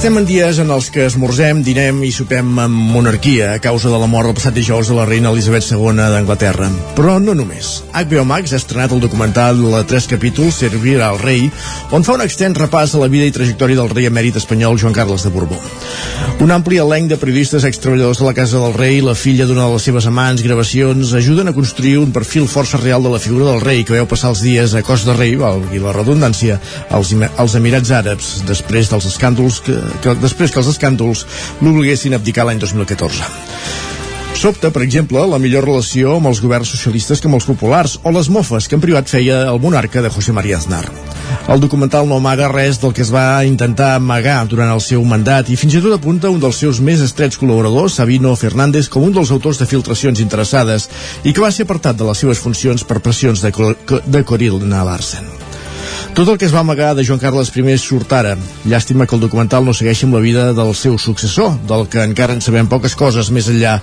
Estem en dies en els que esmorzem, dinem i sopem amb monarquia a causa de la mort del passat dijous de la reina Elisabet II d'Anglaterra. Però no només. HBO Max ha estrenat el documental de tres capítols, Servir al rei, on fa un extens repàs a la vida i trajectòria del rei emèrit espanyol Joan Carles de Borbó. Un ampli elenc de periodistes extreballadors de la Casa del Rei, la filla d'una de les seves amants, gravacions, ajuden a construir un perfil força real de la figura del rei que veu passar els dies a cos de rei, valgui la redundància, als, als Emirats Àrabs, després dels escàndols que, que després que els escàndols l'obliguessin a abdicar l'any 2014. Sobta, per exemple, la millor relació amb els governs socialistes que amb els populars, o les mofes que en privat feia el monarca de José María Aznar. El documental no amaga res del que es va intentar amagar durant el seu mandat i fins i tot apunta un dels seus més estrets col·laboradors, Sabino Fernández, com un dels autors de filtracions interessades i que va ser apartat de les seves funcions per pressions de, de Corinna Larsen. Tot el que es va amagar de Joan Carles I surt ara. Llàstima que el documental no segueixi amb la vida del seu successor, del que encara en sabem poques coses més enllà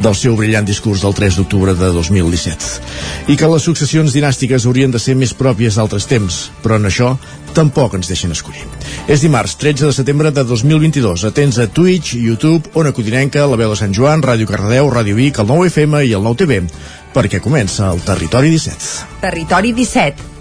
del seu brillant discurs del 3 d'octubre de 2017. I que les successions dinàstiques haurien de ser més pròpies d'altres temps, però en això tampoc ens deixen escollir. És dimarts 13 de setembre de 2022. Atents a Twitch, YouTube, Ona Codinenca, La Veu de Sant Joan, Ràdio Cardedeu, Ràdio Vic, el 9 FM i el 9 TV, perquè comença el Territori 17. Territori 17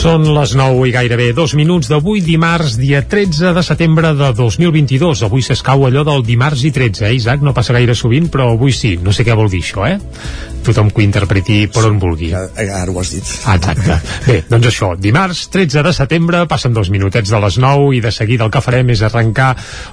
Són les 9 i gairebé dos minuts d'avui, dimarts, dia 13 de setembre de 2022. Avui s'escau allò del dimarts i 13, eh, Isaac? No passa gaire sovint, però avui sí. No sé què vol dir això, eh? Tothom que ho interpreti per on vulgui. Ara ho has dit. Ah, exacte. Bé, doncs això, dimarts 13 de setembre, passen dos minutets de les 9 i de seguida el que farem és arrencar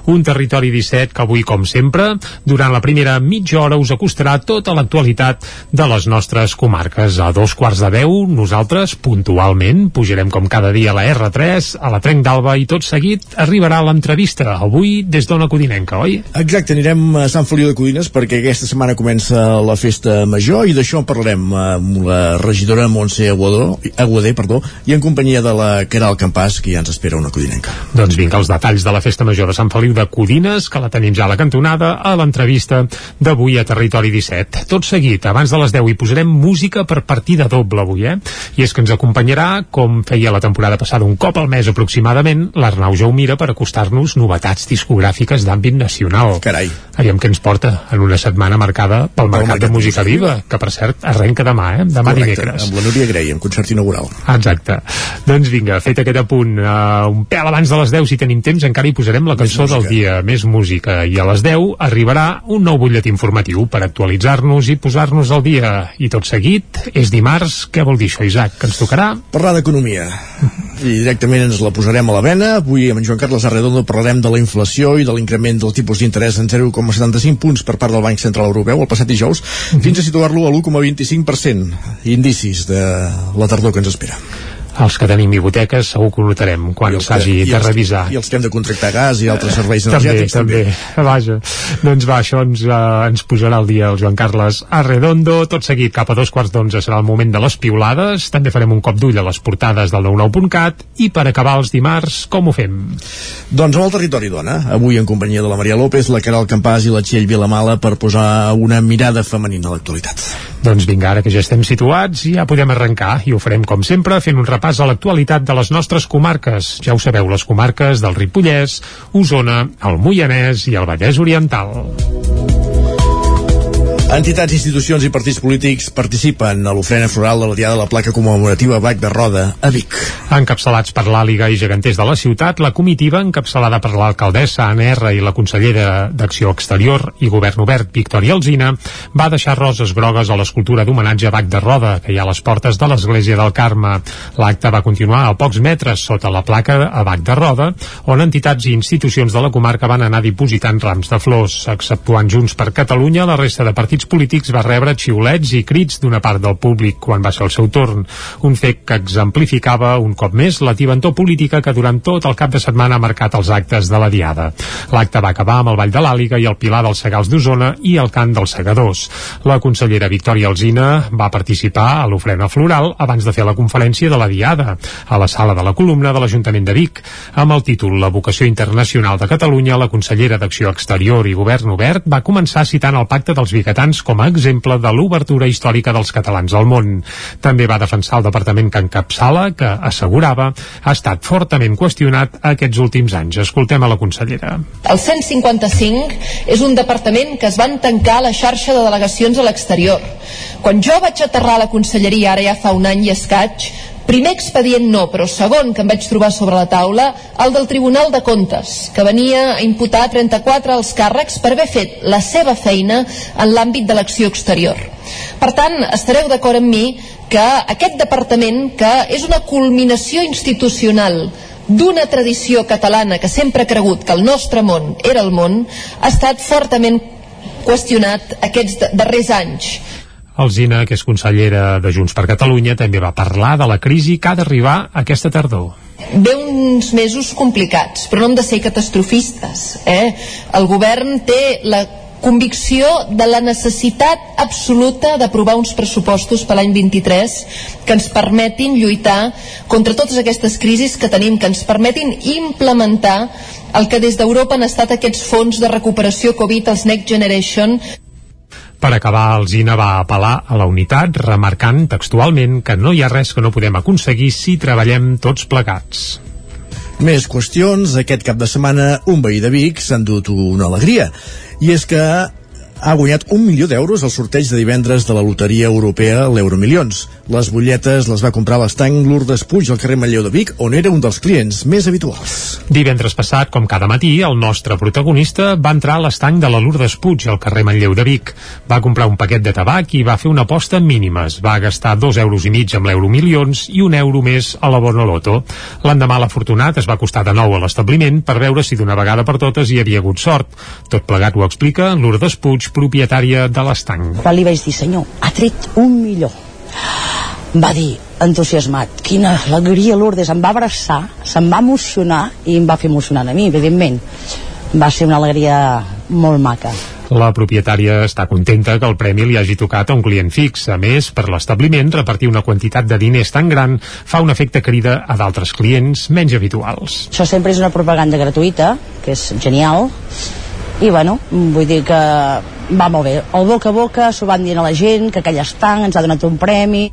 un territori 17 que avui, com sempre, durant la primera mitja hora us acostarà tota l'actualitat de les nostres comarques. A dos quarts de deu, nosaltres, puntualment, pujarem com cada dia a la R3, a la Trenc d'Alba i tot seguit arribarà l'entrevista, avui des d'Ona Codinenca, oi? Exacte, anirem a Sant Feliu de Codines perquè aquesta setmana comença la festa major i d'això en parlarem amb la regidora Montse Aguadó, Aguadé perdó, i en companyia de la Caral Campàs, que ja ens espera una Codinenca. Doncs vinga, els detalls de la festa major de Sant Feliu de Codines, que la tenim ja a la cantonada, a l'entrevista d'avui a Territori 17. Tot seguit, abans de les 10 hi posarem música per partida doble avui, eh? I és que ens acompanyarà, com com feia la temporada passada un cop al mes aproximadament, l'Arnau Jaumira per acostar-nos novetats discogràfiques d'àmbit nacional. Carai. Aviam què ens porta en una setmana marcada pel mercat, mercat de música viva, que per cert arrenca demà, eh? Demà Correcte, dimecres. amb la Núria Grey, en concert inaugural. Exacte. Doncs vinga, fet aquest apunt, uh, un pèl abans de les 10, si tenim temps, encara hi posarem la cançó del dia, més música. I a les 10 arribarà un nou butlletí informatiu per actualitzar-nos i posar-nos al dia. I tot seguit, és dimarts, què vol dir això, Isaac? Que ens tocarà? Parlar d'economia. I directament ens la posarem a la vena. Avui amb en Joan Carles Arredondo parlarem de la inflació i de l'increment del tipus d'interès en 0,75 punts per part del Banc Central Europeu el passat dijous, fins a situar-lo a l'1,25%. Indicis de la tardor que ens espera els que tenim hipoteques segur que ho notarem quan s'hagi de revisar. I els que hem de contractar gas i altres serveis també, energètics també. també. Vaja. Doncs va, això ens, uh, ens posarà al dia el Joan Carles Arredondo. Tot seguit, cap a dos quarts d'onze serà el moment de les piulades. També farem un cop d'ull a les portades del 99.cat i per acabar els dimarts, com ho fem? Doncs amb el territori dona. Avui en companyia de la Maria López, la Caral Campàs i la Txell Vilamala per posar una mirada femenina a l'actualitat. Doncs vinga, ara que ja estem situats, ja podem arrencar i ho farem com sempre fent un repàs a l'actualitat de les nostres comarques. Ja ho sabeu, les comarques del Ripollès, Osona, el Moianès i el Vallès Oriental. Entitats, institucions i partits polítics participen a l'ofrena floral de la Diada de la Placa Commemorativa Bac de Roda, a Vic. Encapçalats per l'Àliga i geganters de la ciutat, la comitiva, encapçalada per l'alcaldessa Anna R i la consellera d'Acció Exterior i Govern Obert, Victòria Alzina, va deixar roses grogues a l'escultura d'homenatge a Bac de Roda, que hi ha a les portes de l'església del Carme. L'acte va continuar a pocs metres sota la placa a Bac de Roda, on entitats i institucions de la comarca van anar dipositant rams de flors, exceptuant Junts per Catalunya, la resta de partits partits polítics va rebre xiulets i crits d'una part del públic quan va ser el seu torn, un fet que exemplificava un cop més la tibantor política que durant tot el cap de setmana ha marcat els actes de la Diada. L'acte va acabar amb el Ball de l'Àliga i el Pilar dels Segals d'Osona i el Cant dels Segadors. La consellera Victòria Alzina va participar a l'ofrena floral abans de fer la conferència de la Diada, a la sala de la columna de l'Ajuntament de Vic, amb el títol La vocació internacional de Catalunya, la consellera d'Acció Exterior i Govern Obert va començar citant el Pacte dels Biguetans com a exemple de l'obertura històrica dels catalans al món. També va defensar el departament que encapçala, que assegurava ha estat fortament qüestionat aquests últims anys. Escoltem a la consellera. El 155 és un departament que es van tancar a la xarxa de delegacions a l'exterior. Quan jo vaig aterrar a la conselleria, ara ja fa un any i escaig, Primer expedient no, però segon que em vaig trobar sobre la taula, el del Tribunal de Comptes, que venia a imputar 34 als càrrecs per haver fet la seva feina en l'àmbit de l'acció exterior. Per tant, estareu d'acord amb mi que aquest departament, que és una culminació institucional d'una tradició catalana que sempre ha cregut que el nostre món era el món, ha estat fortament qüestionat aquests darrers anys Alzina, que és consellera de Junts per Catalunya, també va parlar de la crisi que ha d'arribar aquesta tardor. Ve uns mesos complicats, però no hem de ser catastrofistes. Eh? El govern té la convicció de la necessitat absoluta d'aprovar uns pressupostos per l'any 23 que ens permetin lluitar contra totes aquestes crisis que tenim, que ens permetin implementar el que des d'Europa han estat aquests fons de recuperació Covid, els Next Generation, per acabar, Alzina va apel·lar a la unitat, remarcant textualment que no hi ha res que no podem aconseguir si treballem tots plegats. Més qüestions. Aquest cap de setmana un veí de Vic s'ha endut una alegria. I és que ha guanyat un milió d'euros al sorteig de divendres de la loteria europea l'Euromilions. Les butlletes les va comprar l'estanc Lourdes Puig al carrer Manlleu de Vic, on era un dels clients més habituals. Divendres passat, com cada matí, el nostre protagonista va entrar a l'estanc de la Lourdes Puig al carrer Manlleu de Vic. Va comprar un paquet de tabac i va fer una aposta mínimes. Va gastar dos euros i mig amb l'Euromilions i un euro més a la Bonoloto. L'endemà l'afortunat es va acostar de nou a l'establiment per veure si d'una vegada per totes hi havia hagut sort. Tot plegat ho explica Lourdes Puig, propietària de l'estanc. Quan li vaig dir, senyor, ha tret un millor. Va dir, entusiasmat, quina alegria Lourdes, em va abraçar, se'm va emocionar i em va fer emocionar a mi, evidentment. Va ser una alegria molt maca. La propietària està contenta que el premi li hagi tocat a un client fix. A més, per l'establiment, repartir una quantitat de diners tan gran fa un efecte crida a d'altres clients menys habituals. Això sempre és una propaganda gratuïta, que és genial, i bueno, vull dir que va molt bé. El boca a boca s'ho van dient a la gent, que aquell estanc ens ha donat un premi.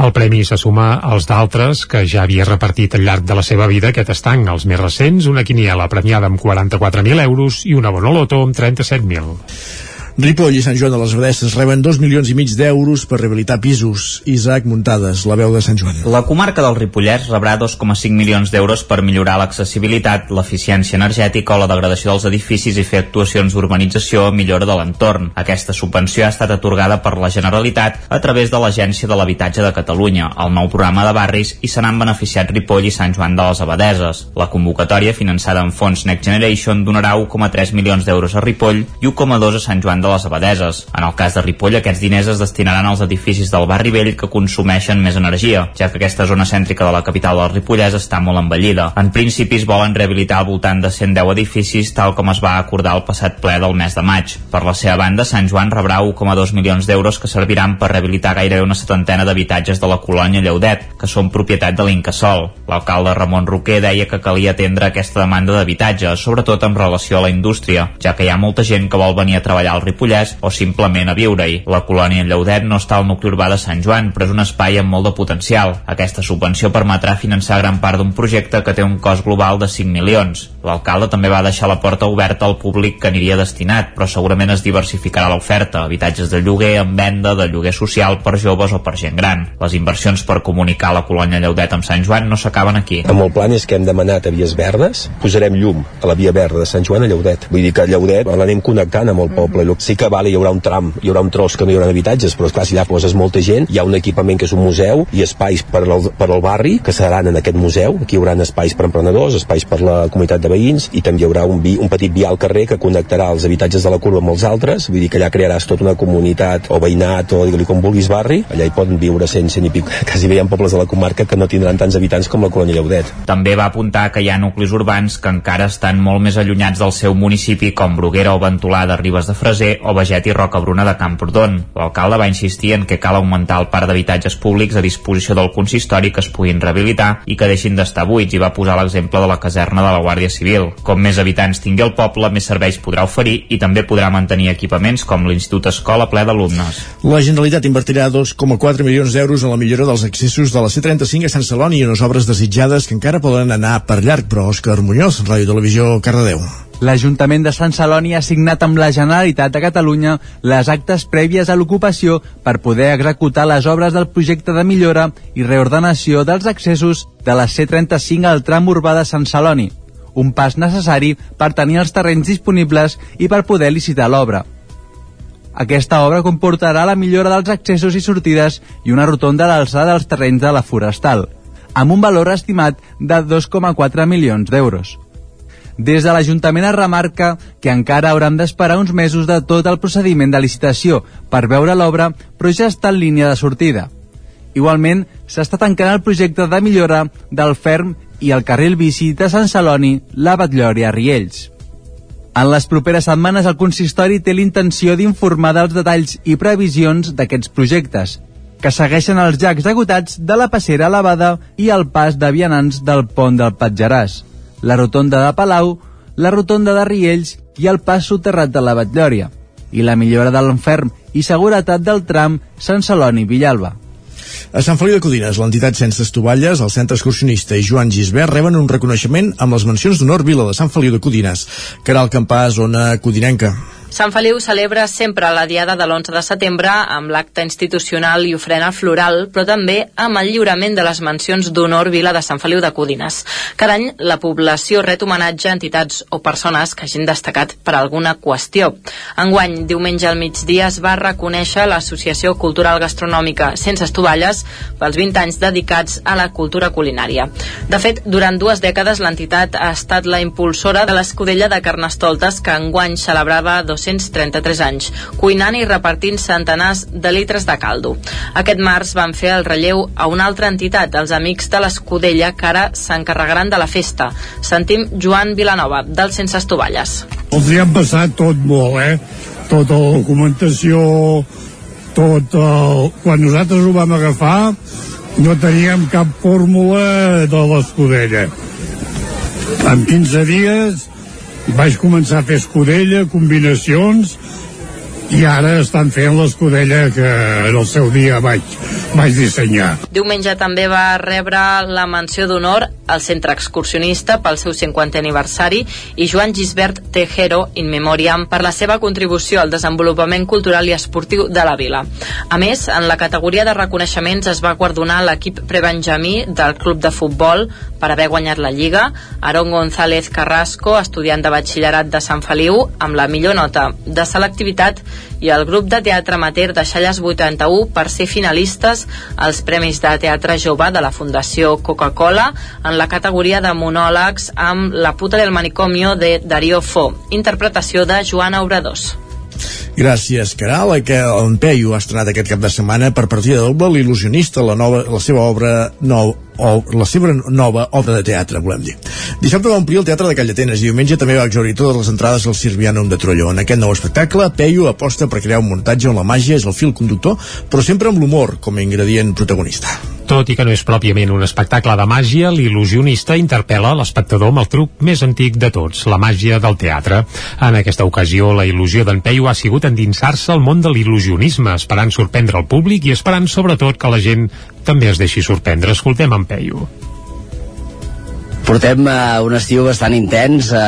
El premi se suma als d'altres que ja havia repartit al llarg de la seva vida aquest estanc. Els més recents, una quiniela premiada amb 44.000 euros i una bonoloto amb 37.000. Ripoll i Sant Joan de les Abadesses reben 2 milions i mig d'euros per rehabilitar pisos. Isaac Muntades, la veu de Sant Joan. La comarca del Ripollès rebrà 2,5 milions d'euros per millorar l'accessibilitat, l'eficiència energètica o la degradació dels edificis i fer actuacions d'urbanització o millora de l'entorn. Aquesta subvenció ha estat atorgada per la Generalitat a través de l'Agència de l'Habitatge de Catalunya, el nou programa de barris, i se n'han beneficiat Ripoll i Sant Joan de les Abadeses. La convocatòria, finançada amb fons Next Generation, donarà 1,3 milions d'euros a Ripoll i 1,2 a Sant Joan de les abadeses. En el cas de Ripoll, aquests diners es destinaran als edificis del barri vell que consumeixen més energia, ja que aquesta zona cèntrica de la capital del Ripollès està molt envellida. En principi es volen rehabilitar al voltant de 110 edificis, tal com es va acordar el passat ple del mes de maig. Per la seva banda, Sant Joan rebrà 1,2 milions d'euros que serviran per rehabilitar gairebé una setantena d'habitatges de la colònia Lleudet, que són propietat de l'Incasol. L'alcalde Ramon Roquer deia que calia atendre aquesta demanda d'habitatge, sobretot en relació a la indústria, ja que hi ha molta gent que vol venir a treballar al Ripollès o simplement a viure-hi. La colònia Lleudet no està al nucli urbà de Sant Joan, però és un espai amb molt de potencial. Aquesta subvenció permetrà finançar gran part d'un projecte que té un cost global de 5 milions. L'alcalde també va deixar la porta oberta al públic que aniria destinat, però segurament es diversificarà l'oferta, habitatges de lloguer en venda, de lloguer social per joves o per gent gran. Les inversions per comunicar la colònia Lleudet amb Sant Joan no s'acaben aquí. Amb el plan és que hem demanat a Vies Verdes, posarem llum a la via verda de Sant Joan a Lleudet. Vull dir que Lleudet l'anem connectant amb el poble, sí que vale, hi haurà un tram, hi haurà un tros que no hi haurà habitatges, però esclar, si allà poses molta gent, hi ha un equipament que és un museu i espais per al, per al barri que seran en aquest museu, aquí hi haurà espais per emprenedors, espais per la comunitat de veïns i també hi haurà un, vi, un petit vial carrer que connectarà els habitatges de la curva amb els altres, vull dir que allà crearàs tota una comunitat o veïnat o digue-li com vulguis barri, allà hi poden viure 100, 100 i pic, quasi ha pobles de la comarca que no tindran tants habitants com la colònia Lleudet. També va apuntar que hi ha nuclis urbans que encara estan molt més allunyats del seu municipi com Bruguera o Ventolà de Ribes de Freser o Beget i Rocabruna de Camprodon. L'alcalde va insistir en que cal augmentar el parc d'habitatges públics a disposició del consistori que es puguin rehabilitar i que deixin d'estar buits i va posar l'exemple de la caserna de la Guàrdia Civil. Com més habitants tingui el poble, més serveis podrà oferir i també podrà mantenir equipaments com l'Institut Escola ple d'alumnes. La Generalitat invertirà 2,4 milions d'euros en la millora dels accessos de la C35 a Sant Celoni i unes obres desitjades que encara poden anar per llarg, però Òscar Muñoz, Ràdio Televisió, Cardedeu. L'Ajuntament de Sant Celoni ha signat amb la Generalitat de Catalunya les actes prèvies a l'ocupació per poder executar les obres del projecte de millora i reordenació dels accessos de la C35 al tram urbà de Sant Celoni, un pas necessari per tenir els terrenys disponibles i per poder licitar l'obra. Aquesta obra comportarà la millora dels accessos i sortides i una rotonda a l'alçada dels terrenys de la forestal, amb un valor estimat de 2,4 milions d'euros. Des de l'Ajuntament es remarca que encara hauran d'esperar uns mesos de tot el procediment de licitació per veure l'obra, però ja està en línia de sortida. Igualment, s'està tancant el projecte de millora del ferm i el carril bici de Sant Celoni, la Batllòria, Riells. En les properes setmanes el consistori té l'intenció d'informar dels detalls i previsions d'aquests projectes, que segueixen els llacs agotats de la passera elevada i el pas de vianants del pont del Patgeràs la rotonda de Palau, la rotonda de Riells i el pas soterrat de la Batllòria, i la millora de l'enferm i seguretat del tram Sant Celoni-Villalba. A Sant Feliu de Codines, l'entitat Sense Estovalles, el centre excursionista i Joan Gisbert reben un reconeixement amb les mencions d'honor Vila de Sant Feliu de Codines. Caral Campà, zona codinenca. Sant Feliu celebra sempre la diada de l'11 de setembre amb l'acte institucional i ofrena floral, però també amb el lliurament de les mencions d'honor Vila de Sant Feliu de Codines. Cada any la població ret homenatge a entitats o persones que hagin destacat per alguna qüestió. Enguany, diumenge al migdia, es va reconèixer l'Associació Cultural Gastronòmica Sense Estovalles pels 20 anys dedicats a la cultura culinària. De fet, durant dues dècades l'entitat ha estat la impulsora de l'escudella de Carnestoltes que enguany celebrava 233 anys, cuinant i repartint centenars de litres de caldo. Aquest març van fer el relleu a una altra entitat, els Amics de l'Escudella, que ara s'encarregaran de la festa. Sentim Joan Vilanova, del Sense Estovalles. Els hi han passat tot molt, eh? Tota la documentació, tot el... Quan nosaltres ho vam agafar, no teníem cap fórmula de l'escudella. En 15 dies vaig començar a fer escudella, combinacions, i ara estan fent l'escudella que en el seu dia vaig, vaig dissenyar. Diumenge també va rebre la menció d'honor al centre excursionista pel seu 50è aniversari i Joan Gisbert Tejero in memoriam per la seva contribució al desenvolupament cultural i esportiu de la vila. A més, en la categoria de reconeixements es va guardonar l'equip prebenjamí del club de futbol per haver guanyat la Lliga, Aaron González Carrasco, estudiant de batxillerat de Sant Feliu, amb la millor nota de selectivitat i el grup de teatre amateur de Xalles 81 per ser finalistes als Premis de Teatre Jove de la Fundació Coca-Cola en la categoria de monòlegs amb La puta del manicomio de Darío Fo, interpretació de Joana Obradors. Gràcies, Caral, que en Peyu ha estrenat aquest cap de setmana per partida doble l'il·lusionista, la, nova, la seva obra nou, o la seva nova obra de teatre, volem dir. Dissabte va omplir el Teatre de Callatenes i diumenge també va exaurir totes les entrades al Sirvianum de Trolló. En aquest nou espectacle, Peyu aposta per crear un muntatge on la màgia és el fil conductor, però sempre amb l'humor com a ingredient protagonista. Tot i que no és pròpiament un espectacle de màgia, l'il·lusionista interpel·la l'espectador amb el truc més antic de tots, la màgia del teatre. En aquesta ocasió, la il·lusió d'en Peyu ha sigut endinsar-se al món de l'il·lusionisme, esperant sorprendre el públic i esperant sobretot que la gent també es deixi sorprendre. Escoltem en Peyu. Portem uh, un estiu bastant intens uh,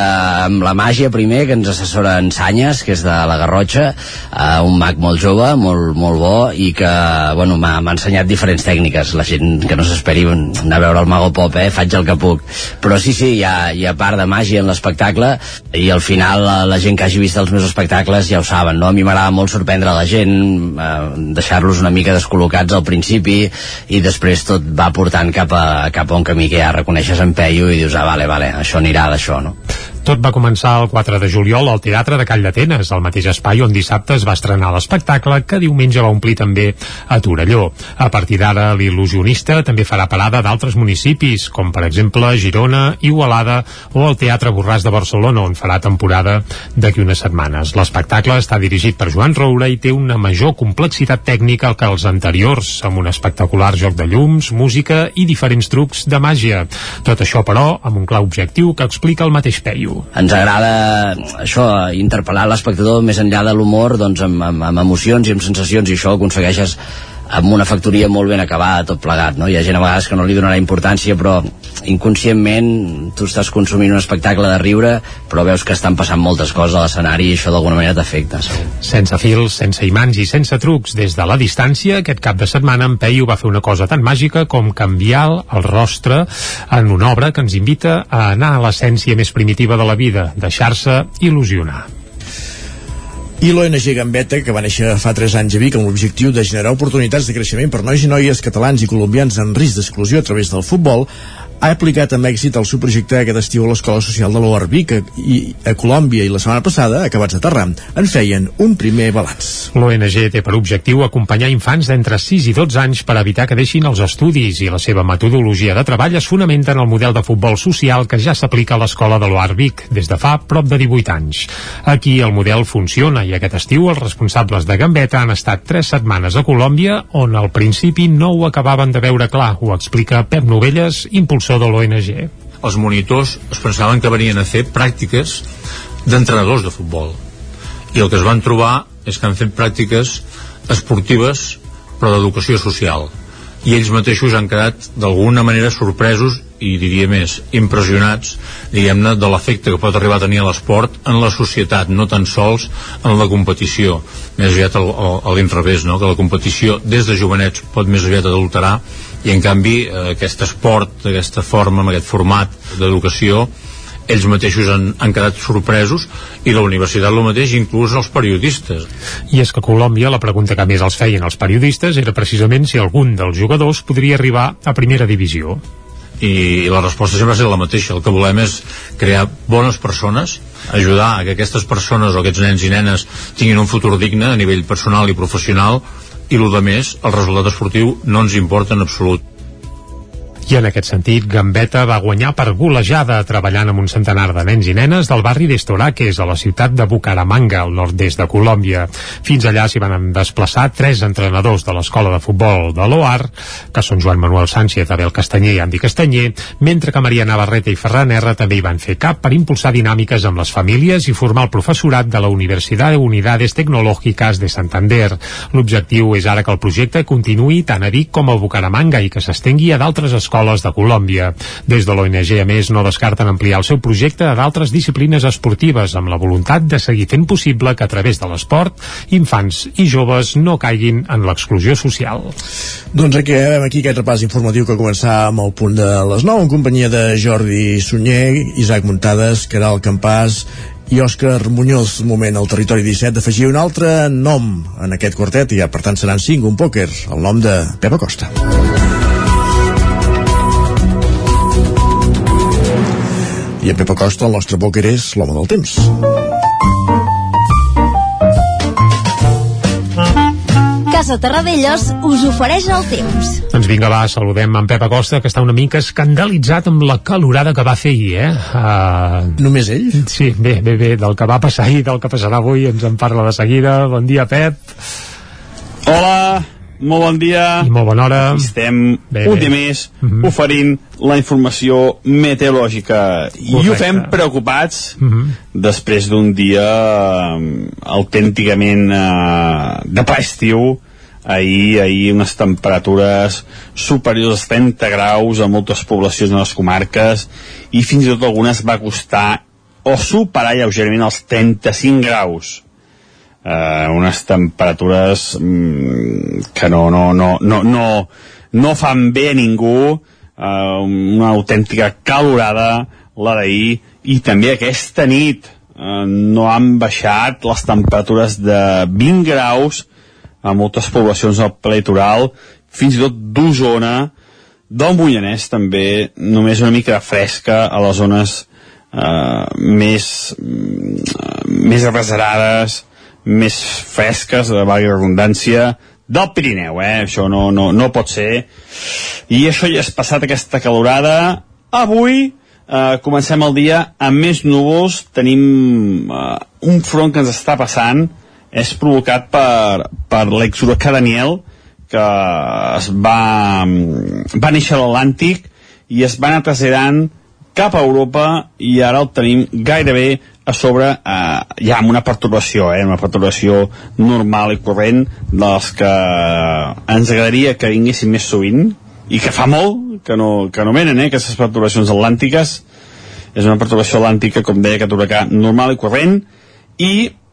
amb la màgia primer, que ens assessora en Sanyes, que és de la Garrotxa, uh, un mag molt jove, molt, molt bo, i que bueno, m'ha ensenyat diferents tècniques. La gent que no s'esperi anar a veure el Mago Pop, eh? faig el que puc. Però sí, sí, hi ha, hi ha part de màgia en l'espectacle, i al final la, la gent que hagi vist els meus espectacles ja ho saben, no? A mi m'agrada molt sorprendre la gent, uh, deixar-los una mica descol·locats al principi, i després tot va portant cap a, cap a un camí que ja reconeixes en Peyu i dius, ah, vale, vale, això anirà d'això, no? Tot va començar el 4 de juliol al Teatre de Call d'Atenes, el mateix espai on dissabte es va estrenar l'espectacle que diumenge va omplir també a Torelló. A partir d'ara, l'il·lusionista també farà parada d'altres municipis, com per exemple Girona, Igualada o el Teatre Borràs de Barcelona, on farà temporada d'aquí unes setmanes. L'espectacle està dirigit per Joan Roura i té una major complexitat tècnica que els anteriors, amb un espectacular joc de llums, música i diferents trucs de màgia. Tot això, però, amb un clar objectiu que explica el mateix Peyu diu. Ens agrada això, interpel·lar l'espectador més enllà de l'humor doncs, amb, amb, amb emocions i amb sensacions i això aconsegueixes amb una factoria molt ben acabada, tot plegat, no? Hi ha gent a vegades que no li donarà importància, però inconscientment tu estàs consumint un espectacle de riure, però veus que estan passant moltes coses a l'escenari i això d'alguna manera t'afecta. Sense fils, sense imants i sense trucs, des de la distància, aquest cap de setmana en Peyu va fer una cosa tan màgica com canviar el rostre en una obra que ens invita a anar a l'essència més primitiva de la vida, deixar-se il·lusionar i l'ONG Gambetta, que va néixer fa 3 anys a Vic amb l'objectiu de generar oportunitats de creixement per nois i noies catalans i colombians en risc d'exclusió a través del futbol, ha aplicat amb èxit el seu projecte aquest estiu a l'Escola Social de l'ORBIC i a Colòmbia i la setmana passada, acabats d'aterrar, en feien un primer balanç. L'ONG té per objectiu acompanyar infants d'entre 6 i 12 anys per evitar que deixin els estudis i la seva metodologia de treball es fonamenta en el model de futbol social que ja s'aplica a l'Escola de l'ORBIC des de fa prop de 18 anys. Aquí el model funciona i aquest estiu els responsables de Gambetta han estat 3 setmanes a Colòmbia on al principi no ho acabaven de veure clar, ho explica Pep Novelles, impulsor director de l'ONG. Els monitors es pensaven que venien a fer pràctiques d'entrenadors de futbol. I el que es van trobar és que han fet pràctiques esportives però d'educació social. I ells mateixos han quedat d'alguna manera sorpresos i diria més, impressionats diguem-ne, de l'efecte que pot arribar a tenir l'esport en la societat, no tan sols en la competició més aviat a l'inrevés, no? que la competició des de jovenets pot més aviat adulterar i en canvi eh, aquest esport, d'aquesta forma, amb aquest format d'educació ells mateixos han, han quedat sorpresos i la universitat el mateix, inclús els periodistes. I és que a Colòmbia la pregunta que més els feien els periodistes era precisament si algun dels jugadors podria arribar a primera divisió. I la resposta sempre ha estat la mateixa. El que volem és crear bones persones, ajudar a que aquestes persones o aquests nens i nenes tinguin un futur digne a nivell personal i professional i el més, el resultat esportiu no ens importa en absolut. I en aquest sentit, Gambetta va guanyar per golejada treballant amb un centenar de nens i nenes del barri d'Estoraques, a la ciutat de Bucaramanga, al nord-est de Colòmbia. Fins allà s'hi van desplaçar tres entrenadors de l'escola de futbol de l'OAR, que són Joan Manuel Sánchez, Abel Castanyer i Andy Castanyer, mentre que Maria Navarrete i Ferran R també hi van fer cap per impulsar dinàmiques amb les famílies i formar el professorat de la Universitat de Unidades Tecnològiques de Santander. L'objectiu és ara que el projecte continuï tant a Vic com a Bucaramanga i que s'estengui a d'altres escoles escoles de Colòmbia. Des de l'ONG, a més, no descarten ampliar el seu projecte a d'altres disciplines esportives amb la voluntat de seguir fent possible que a través de l'esport infants i joves no caiguin en l'exclusió social. Doncs aquí, aquí aquest repàs informatiu que començar amb el punt de les 9 en companyia de Jordi Sunyer, Isaac Muntades, Caral Campàs i Òscar Muñoz, moment al territori 17, d'afegir un altre nom en aquest quartet, i ja, per tant seran 5, un pòquer, el nom de Pepa Costa. I en Pepa Costa, el nostre pòquer és l'home del temps. Casa Terradellos us ofereix el temps. Doncs vinga, va, saludem en Pep Acosta, que està una mica escandalitzat amb la calorada que va fer ahir, eh? Uh... Només ell? Sí, bé, bé, bé, del que va passar ahir, del que passarà avui, ens en parla de seguida. Bon dia, Pep. Hola, molt bon dia. I molt bona hora. Estem bé, un dia més mhm. -huh. oferint la informació meteorològica. Correcte. I ho fem preocupats mhm. -huh. després d'un dia uh, autènticament uh, de ple estiu ahir, ahir unes temperatures superiors als 30 graus a moltes poblacions de les comarques i fins i tot algunes va costar o superar lleugerament els 35 graus eh, unes temperatures mm, que no, no, no, no, no, no fan bé a ningú. Eh, una autèntica calorada la d'ahir. I també aquesta nit eh, no han baixat les temperatures de 20 graus a moltes poblacions del litoral, fins i tot d'Osona, del Mollanès també, només una mica fresca a les zones eh, més, mm, més reserades, més fresques, de valga redundància, del Pirineu, eh? Això no, no, no pot ser. I això ja és passat aquesta calorada. Avui eh, comencem el dia amb més núvols. Tenim eh, un front que ens està passant. És provocat per, per l'exhuracà Daniel, que es va, va néixer a l'Atlàntic i es va anar traslladant cap a Europa i ara el tenim gairebé a sobre eh, ja amb una perturbació, eh, una perturbació normal i corrent de les que ens agradaria que vinguessin més sovint i que fa molt que no, que no venen, eh, aquestes perturbacions atlàntiques. És una perturbació atlàntica, com deia aquest huracà, normal i corrent i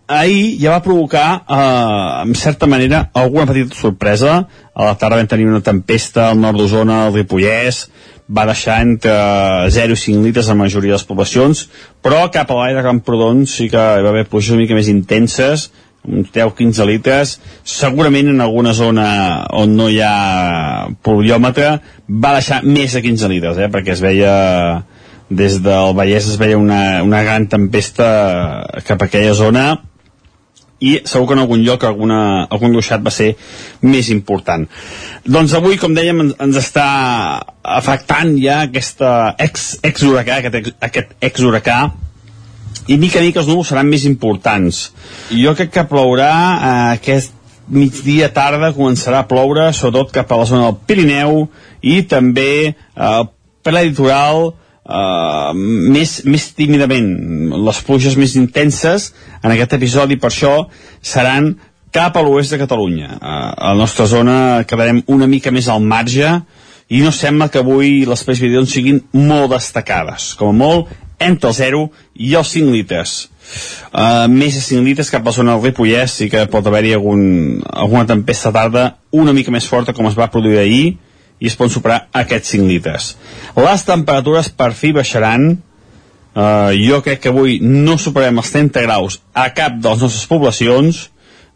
ahir ja va provocar eh, en certa manera alguna petita sorpresa. A la tarda vam tenir una tempesta al nord d'Osona, al Ripollès va deixar entre 0 i 5 litres a la majoria de les poblacions, però cap a l'aire de Camprodon sí que hi va haver pluges una mica més intenses, uns 10-15 litres, segurament en alguna zona on no hi ha pluviòmetre va deixar més de 15 litres, eh, perquè es veia des del Vallès es veia una, una gran tempesta cap a aquella zona i segur que en algun lloc alguna, algun ruixat va ser més important. Doncs avui, com dèiem, ens, ens està afectant ja aquesta ex-huracà, ex aquest, aquest ex-huracà, i mica a mica els núvols seran més importants. Jo crec que plourà eh, aquest migdia tarda començarà a ploure, sobretot cap a la zona del Pirineu i també eh, per la litoral uh, més, més tímidament. Les pluges més intenses en aquest episodi, per això, seran cap a l'oest de Catalunya. Uh, a la nostra zona quedarem una mica més al marge i no sembla que avui les precipitacions siguin molt destacades. Com a molt, entre el 0 i els 5 litres. Uh, més de 5 litres cap a la zona del Ripollès sí que pot haver-hi algun, alguna tempesta tarda una mica més forta com es va produir ahir i es poden superar aquests 5 litres. Les temperatures per fi baixaran, uh, jo crec que avui no superem els 30 graus a cap de les nostres poblacions,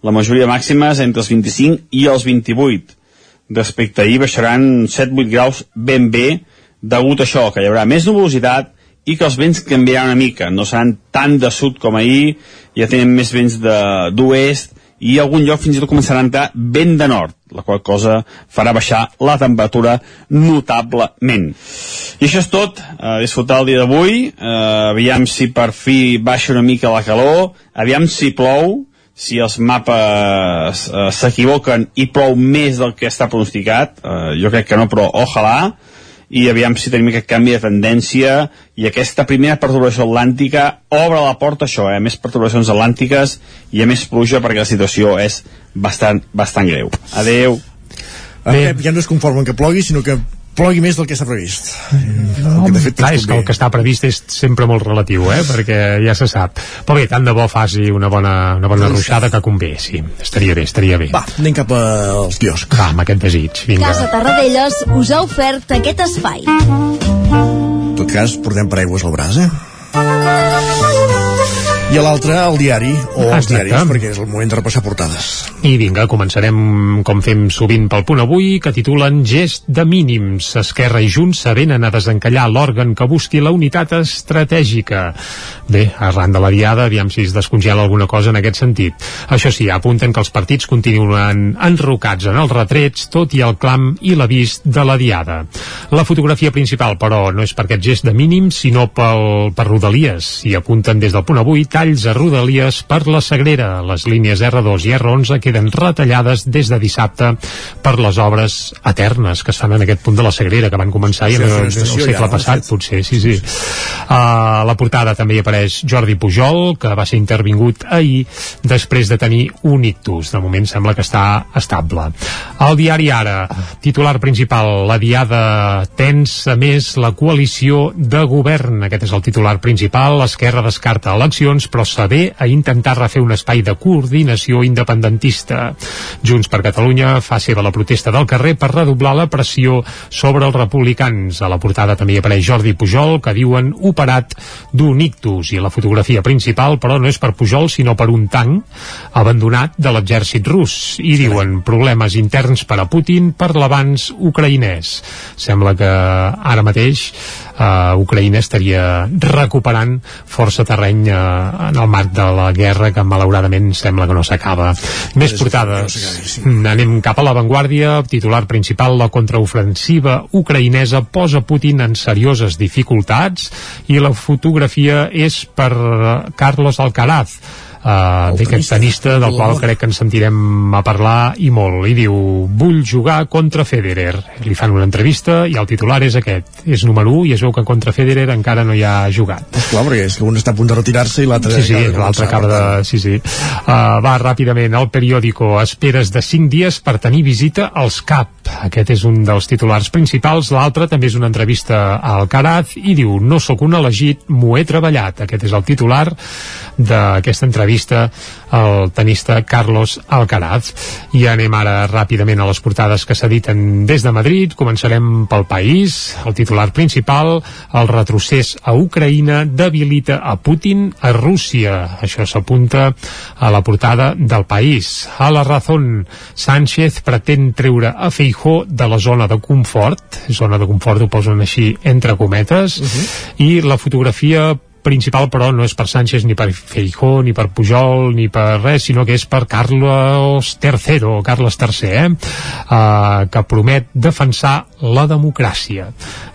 la majoria màxima és entre els 25 i els 28. Respecte ahir baixaran 7-8 graus ben bé, degut a això, que hi haurà més nuvolositat i que els vents canviaran una mica, no seran tan de sud com ahir, ja tenen més vents d'oest, i algun lloc fins i tot començarà a entrar vent de nord, la qual cosa farà baixar la temperatura notablement. I això és tot, a disfrutar el dia d'avui, eh, aviam si per fi baixa una mica la calor, aviam si plou, si els mapes eh, s'equivoquen i plou més del que està pronosticat, eh, jo crec que no, però ojalà, i aviam si tenim aquest canvi de tendència i aquesta primera perturbació atlàntica obre la porta a això, eh? més perturbacions atlàntiques i a més pluja perquè la situació és bastant, bastant greu. Adeu. Bé. ja no es conformen que plogui, sinó que plogui més del que s'ha previst. No, que de fet clar, és que el que està previst és sempre molt relatiu, eh? perquè ja se sap. Però bé, tant de bo faci una bona, una bona ruixada que convé, sí. Estaria bé, estaria bé. Va, anem cap als quioscs. Va, amb aquest desig. Vinga. Casa Tarradellas us ha ofert aquest espai. En tot cas, portem paraigües al braç, eh? I a l'altre el diari o els Exacte. diaris perquè és el moment de repassar portades I vinga, començarem com fem sovint pel punt avui, que titulen Gest de mínims. Esquerra i Junts s'avenen a desencallar l'òrgan que busqui la unitat estratègica. Bé, arran de la diada, aviam si es descongela alguna cosa en aquest sentit. Això sí, apunten que els partits continuen enrocats en els retrets, tot i el clam i l'avís de la diada. La fotografia principal, però, no és per aquest gest de mínims, sinó pel, per Rodalies. I apunten des del punt avui, talls a Rodalies per la Sagrera. Les línies R2 i R11 queden retallades des de dissabte per les obres eternes que es fan en aquest punt de la Sagrera, que van començar sí, en el, el segle ja, passat, potser, sí, sí. Uh, la portada també hi apareix Jordi Pujol, que va ser intervingut ahir després de tenir un ictus. De moment sembla que està estable. El diari Ara, titular principal, la diada tensa més la coalició de govern. Aquest és el titular principal. L'esquerra descarta eleccions, però s'avé a intentar refer un espai de coordinació independentista. Junts per Catalunya fa seva la protesta del carrer per redoblar la pressió sobre els republicans. A la portada també apareix Jordi Pujol, que diuen operat d'un ictus, i la fotografia principal, però no és per Pujol, sinó per un tanc abandonat de l'exèrcit rus. I diuen problemes interns per a Putin per l'avanç ucraïnès. Sembla que ara mateix eh, Ucraïna estaria recuperant força terreny eh, en el marc de la guerra que malauradament sembla que no s'acaba. Més portades. Mm, anem cap a l'avantguàrdia. Titular principal, la contraofensiva ucraïnesa posa Putin en serioses dificultats i la fotografia és per eh, Carlos Alcaraz uh, d'aquest tenista del qual crec que ens sentirem a parlar i molt, i diu vull jugar contra Federer. Li fan una entrevista i el titular és aquest. És número 1 i es veu que contra Federer encara no hi ha jugat. Esclar, perquè és que un està a punt de retirar-se i l'altre sí, sí, l'altre acaba de... Sí, sí. Uh, va ràpidament al periòdico. Esperes de 5 dies per tenir visita als CAP. Aquest és un dels titulars principals. L'altre també és una entrevista a Alcaraz i diu no sóc un elegit, m'ho he treballat. Aquest és el titular d'aquesta entrevista al tenista Carlos Alcaraz. I anem ara ràpidament a les portades que s'editen des de Madrid. Començarem pel país. El titular principal, el retrocés a Ucraïna debilita a Putin a Rússia. Això s'apunta a la portada del país. A la Razón, Sánchez pretén treure a Feijó de la zona de confort, zona de confort ho posen així entre cometes, uh -huh. i la fotografia principal però no és per Sánchez ni per Feijó ni per Pujol ni per res sinó que és per Carlos III o Carles III eh? uh, que promet defensar la democràcia.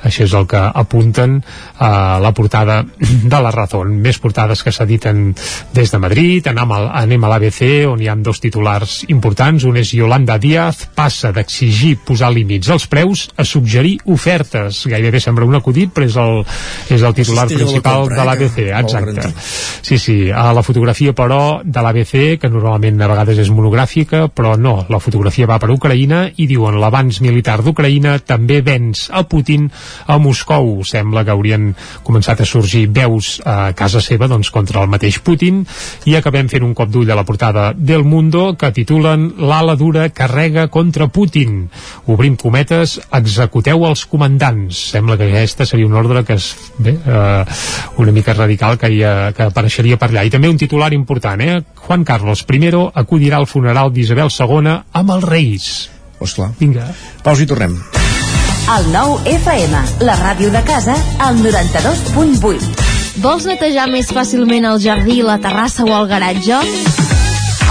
Això és el que apunten a uh, la portada de la Razón. Més portades que s'editen des de Madrid. Anem a, anem a l'ABC on hi ha dos titulars importants. Un és Yolanda Díaz passa d'exigir posar límits als preus a suggerir ofertes. Gairebé sembla un acudit però és el, és el titular principal de la l'ABC, exacte. Sí, sí, a la fotografia, però, de l'ABC, que normalment a vegades és monogràfica, però no, la fotografia va per Ucraïna i diuen l'avanç militar d'Ucraïna també venç a Putin a Moscou. Sembla que haurien començat a sorgir veus a casa seva doncs, contra el mateix Putin i acabem fent un cop d'ull a la portada del Mundo que titulen L'ala dura carrega contra Putin. Obrim cometes, executeu els comandants. Sembla que aquesta seria una ordre que és bé, eh, una mica radical que, hi ha, que apareixeria per allà. I també un titular important, eh? Juan Carlos I acudirà al funeral d'Isabel II amb els Reis. Osclar. Vinga. Pausa i tornem. El nou FM, la ràdio de casa, al 92.8. Vols netejar més fàcilment el jardí, la terrassa o el garatge?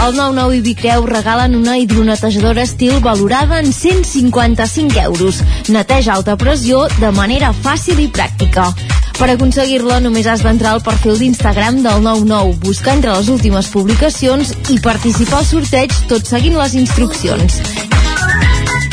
El 99 i Vicreu regalen una hidronetejadora estil valorada en 155 euros. Neteja alta pressió de manera fàcil i pràctica. Per aconseguir-la només has d'entrar al perfil d'Instagram del 99, buscar entre les últimes publicacions i participar al sorteig tot seguint les instruccions.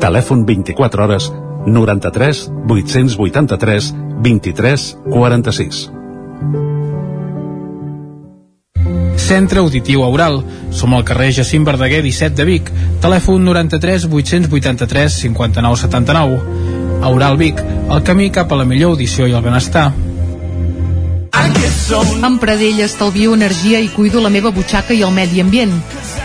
Telèfon 24 hores 93 883 23 46. Centre Auditiu Aural. Som al carrer Jacint Verdaguer 17 de Vic. Telèfon 93 883 59 79. Aural Vic, el camí cap a la millor audició i el benestar. Amb Pradell estalvio energia i cuido la meva butxaca i el medi ambient.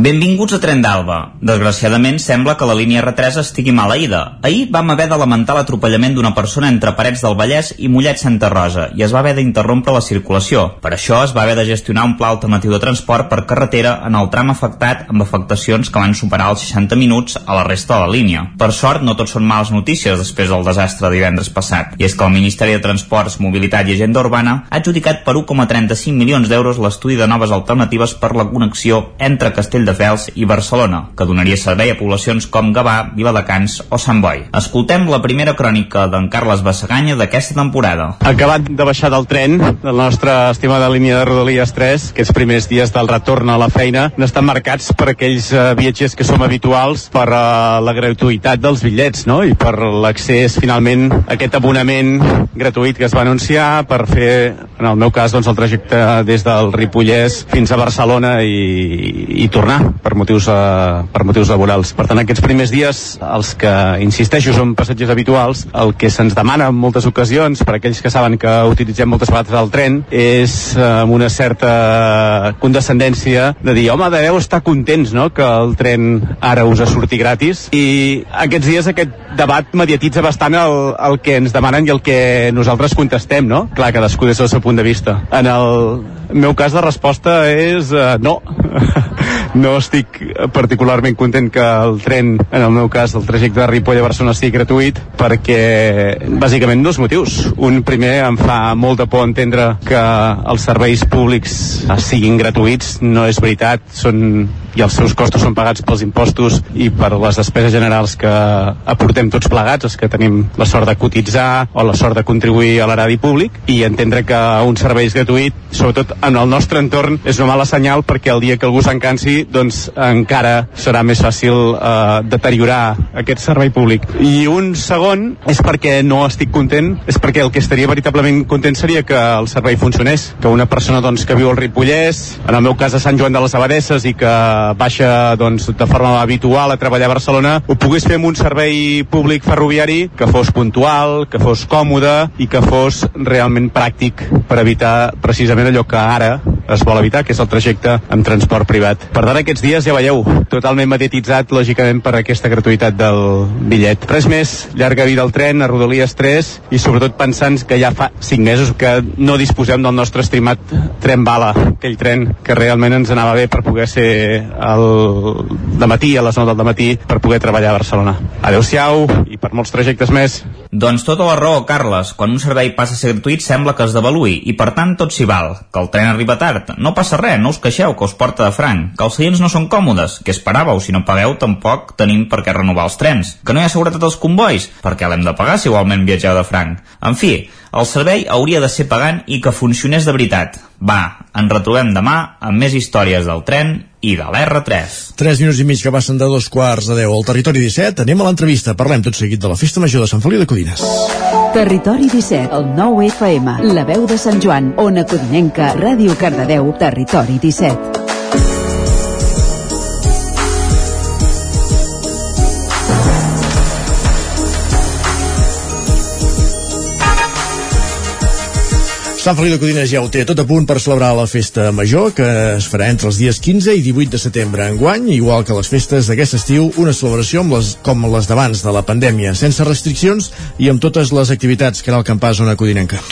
Benvinguts a Tren d'Alba. Desgraciadament, sembla que la línia R3 estigui maleïda. Ahir vam haver de lamentar l'atropellament d'una persona entre Parets del Vallès i Mollet Santa Rosa i es va haver d'interrompre la circulació. Per això es va haver de gestionar un pla alternatiu de transport per carretera en el tram afectat amb afectacions que van superar els 60 minuts a la resta de la línia. Per sort, no tot són males notícies després del desastre de divendres passat. I és que el Ministeri de Transports, Mobilitat i Agenda Urbana ha adjudicat per 1,35 milions d'euros l'estudi de noves alternatives per la connexió entre Castell Castelldefels i Barcelona, que donaria servei a poblacions com Gavà, Viladecans o Sant Boi. Escoltem la primera crònica d'en Carles Bassaganya d'aquesta temporada. Acabat de baixar del tren, la nostra estimada línia de Rodalies 3, aquests primers dies del retorn a la feina n'estan marcats per aquells uh, viatgers que som habituals per uh, la gratuïtat dels bitllets, no? I per l'accés finalment a aquest abonament gratuït que es va anunciar per fer, en el meu cas, doncs, el trajecte des del Ripollès fins a Barcelona i, i tornar per motius, uh, per motius laborals. Per tant, aquests primers dies, els que, insisteixo, són passatgers habituals, el que se'ns demana en moltes ocasions, per aquells que saben que utilitzem moltes vegades el tren, és uh, amb una certa condescendència de dir, home, deveu estar contents, no?, que el tren ara us ha sortit gratis. I aquests dies aquest debat mediatitza bastant el, el que ens demanen i el que nosaltres contestem, no? Clar, cadascú des del seu punt de vista. En el meu cas la resposta és uh, no. no estic particularment content que el tren, en el meu cas, el trajecte de Ripoll a Barcelona sigui gratuït perquè, bàsicament, dos motius. Un primer em fa molt de por entendre que els serveis públics siguin gratuïts. No és veritat, són i els seus costos són pagats pels impostos i per les despeses generals que aportem tots plegats, els que tenim la sort de cotitzar o la sort de contribuir a l'eradi públic i entendre que un servei és gratuït, sobretot en el nostre entorn, és una mala senyal perquè el dia que algú s'encansi, doncs encara serà més fàcil eh, deteriorar aquest servei públic. I un segon és perquè no estic content, és perquè el que estaria veritablement content seria que el servei funcionés, que una persona doncs, que viu al Ripollès, en el meu cas a Sant Joan de les Abadesses i que baixa doncs, de forma habitual a treballar a Barcelona, ho pogués fer amb un servei públic ferroviari que fos puntual, que fos còmode i que fos realment pràctic per evitar precisament allò que ara es vol evitar, que és el trajecte amb transport privat. Per tant, aquests dies ja veieu, totalment mediatitzat, lògicament, per aquesta gratuïtat del bitllet. Res més, llarga vida al tren, a Rodalies 3, i sobretot pensant que ja fa 5 mesos que no disposem del nostre estimat tren bala, aquell tren que realment ens anava bé per poder ser el de matí, a les 9 del matí, per poder treballar a Barcelona. Adéu-siau i per molts trajectes més. Doncs tota la raó, Carles. Quan un servei passa a ser gratuït sembla que es devaluï i per tant tot s'hi val. Que el tren arriba tard. No passa res, no us queixeu, que us porta de franc. Que els seients no són còmodes. Què esperàveu? Si no pagueu, tampoc tenim per què renovar els trens. Que no hi ha seguretat als convois. Perquè l'hem de pagar si igualment viatgeu de franc. En fi, el servei hauria de ser pagant i que funcionés de veritat. Va, ens retrobem demà amb més històries del tren i de l'R3. 3 minuts i mig que passen de dos quarts de 10 al Territori 17. Anem a l'entrevista. Parlem tot seguit de la Festa Major de Sant Feliu de Codines. Territori 17, el 9 FM, la veu de Sant Joan, Ona Codinenca, Ràdio Cardedeu, Territori 17. Sant Feliu de Codines ja ho té tot a punt per celebrar la festa major que es farà entre els dies 15 i 18 de setembre enguany, igual que les festes d'aquest estiu, una celebració amb les, com les d'abans de la pandèmia, sense restriccions i amb totes les activitats que era el campàs zona codinenca.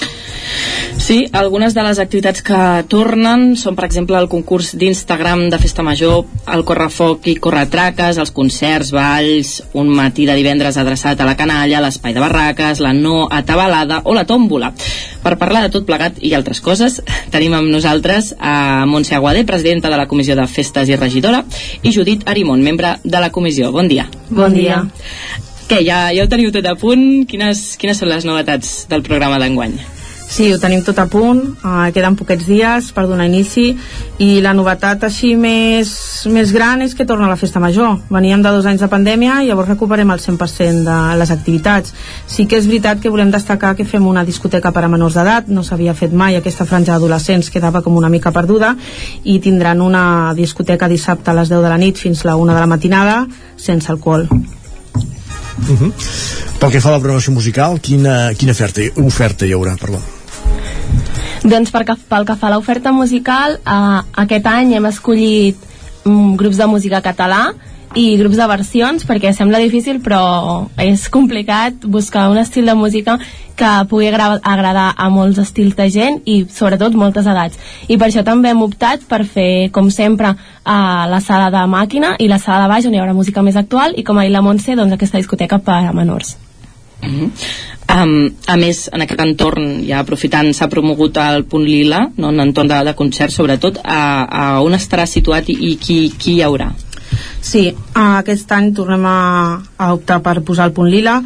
Sí, algunes de les activitats que tornen són, per exemple, el concurs d'Instagram de Festa Major, el correfoc i corretraques, els concerts, balls, un matí de divendres adreçat a la canalla, l'espai de barraques, la no atabalada o la tòmbola. Per parlar de tot plegat i altres coses, tenim amb nosaltres a Montse Aguadé, presidenta de la Comissió de Festes i regidora, i Judit Arimon, membre de la comissió. Bon dia. Bon dia. Què, ja, ja ho teniu tot a punt? Quines, quines són les novetats del programa d'enguany? Sí, ho tenim tot a punt, uh, queden poquets dies per donar inici i la novetat així més, més gran és que torna la festa major. Veníem de dos anys de pandèmia i llavors recuperem el 100% de les activitats. Sí que és veritat que volem destacar que fem una discoteca per a menors d'edat, no s'havia fet mai aquesta franja d'adolescents, quedava com una mica perduda i tindran una discoteca dissabte a les 10 de la nit fins la 1 de la matinada sense alcohol. Uh -huh. Pel que fa a la programació musical, quina, quina oferta, oferta hi haurà? Perdó. Doncs per, pel que fa a l'oferta musical, eh, aquest any hem escollit mm, grups de música català i grups de versions perquè sembla difícil però és complicat buscar un estil de música que pugui agradar a molts estils de gent i sobretot moltes edats i per això també hem optat per fer com sempre a la sala de màquina i la sala de baix on hi haurà música més actual i com ha dit la Montse doncs aquesta discoteca per a menors Mm -hmm. Um, a més, en aquest entorn, ja aprofitant, s'ha promogut el Punt Lila, no? en entorn de, de concerts, sobretot, a, a on estarà situat i, i qui, qui hi haurà? Sí, aquest any tornem a, a optar per posar el Punt Lila,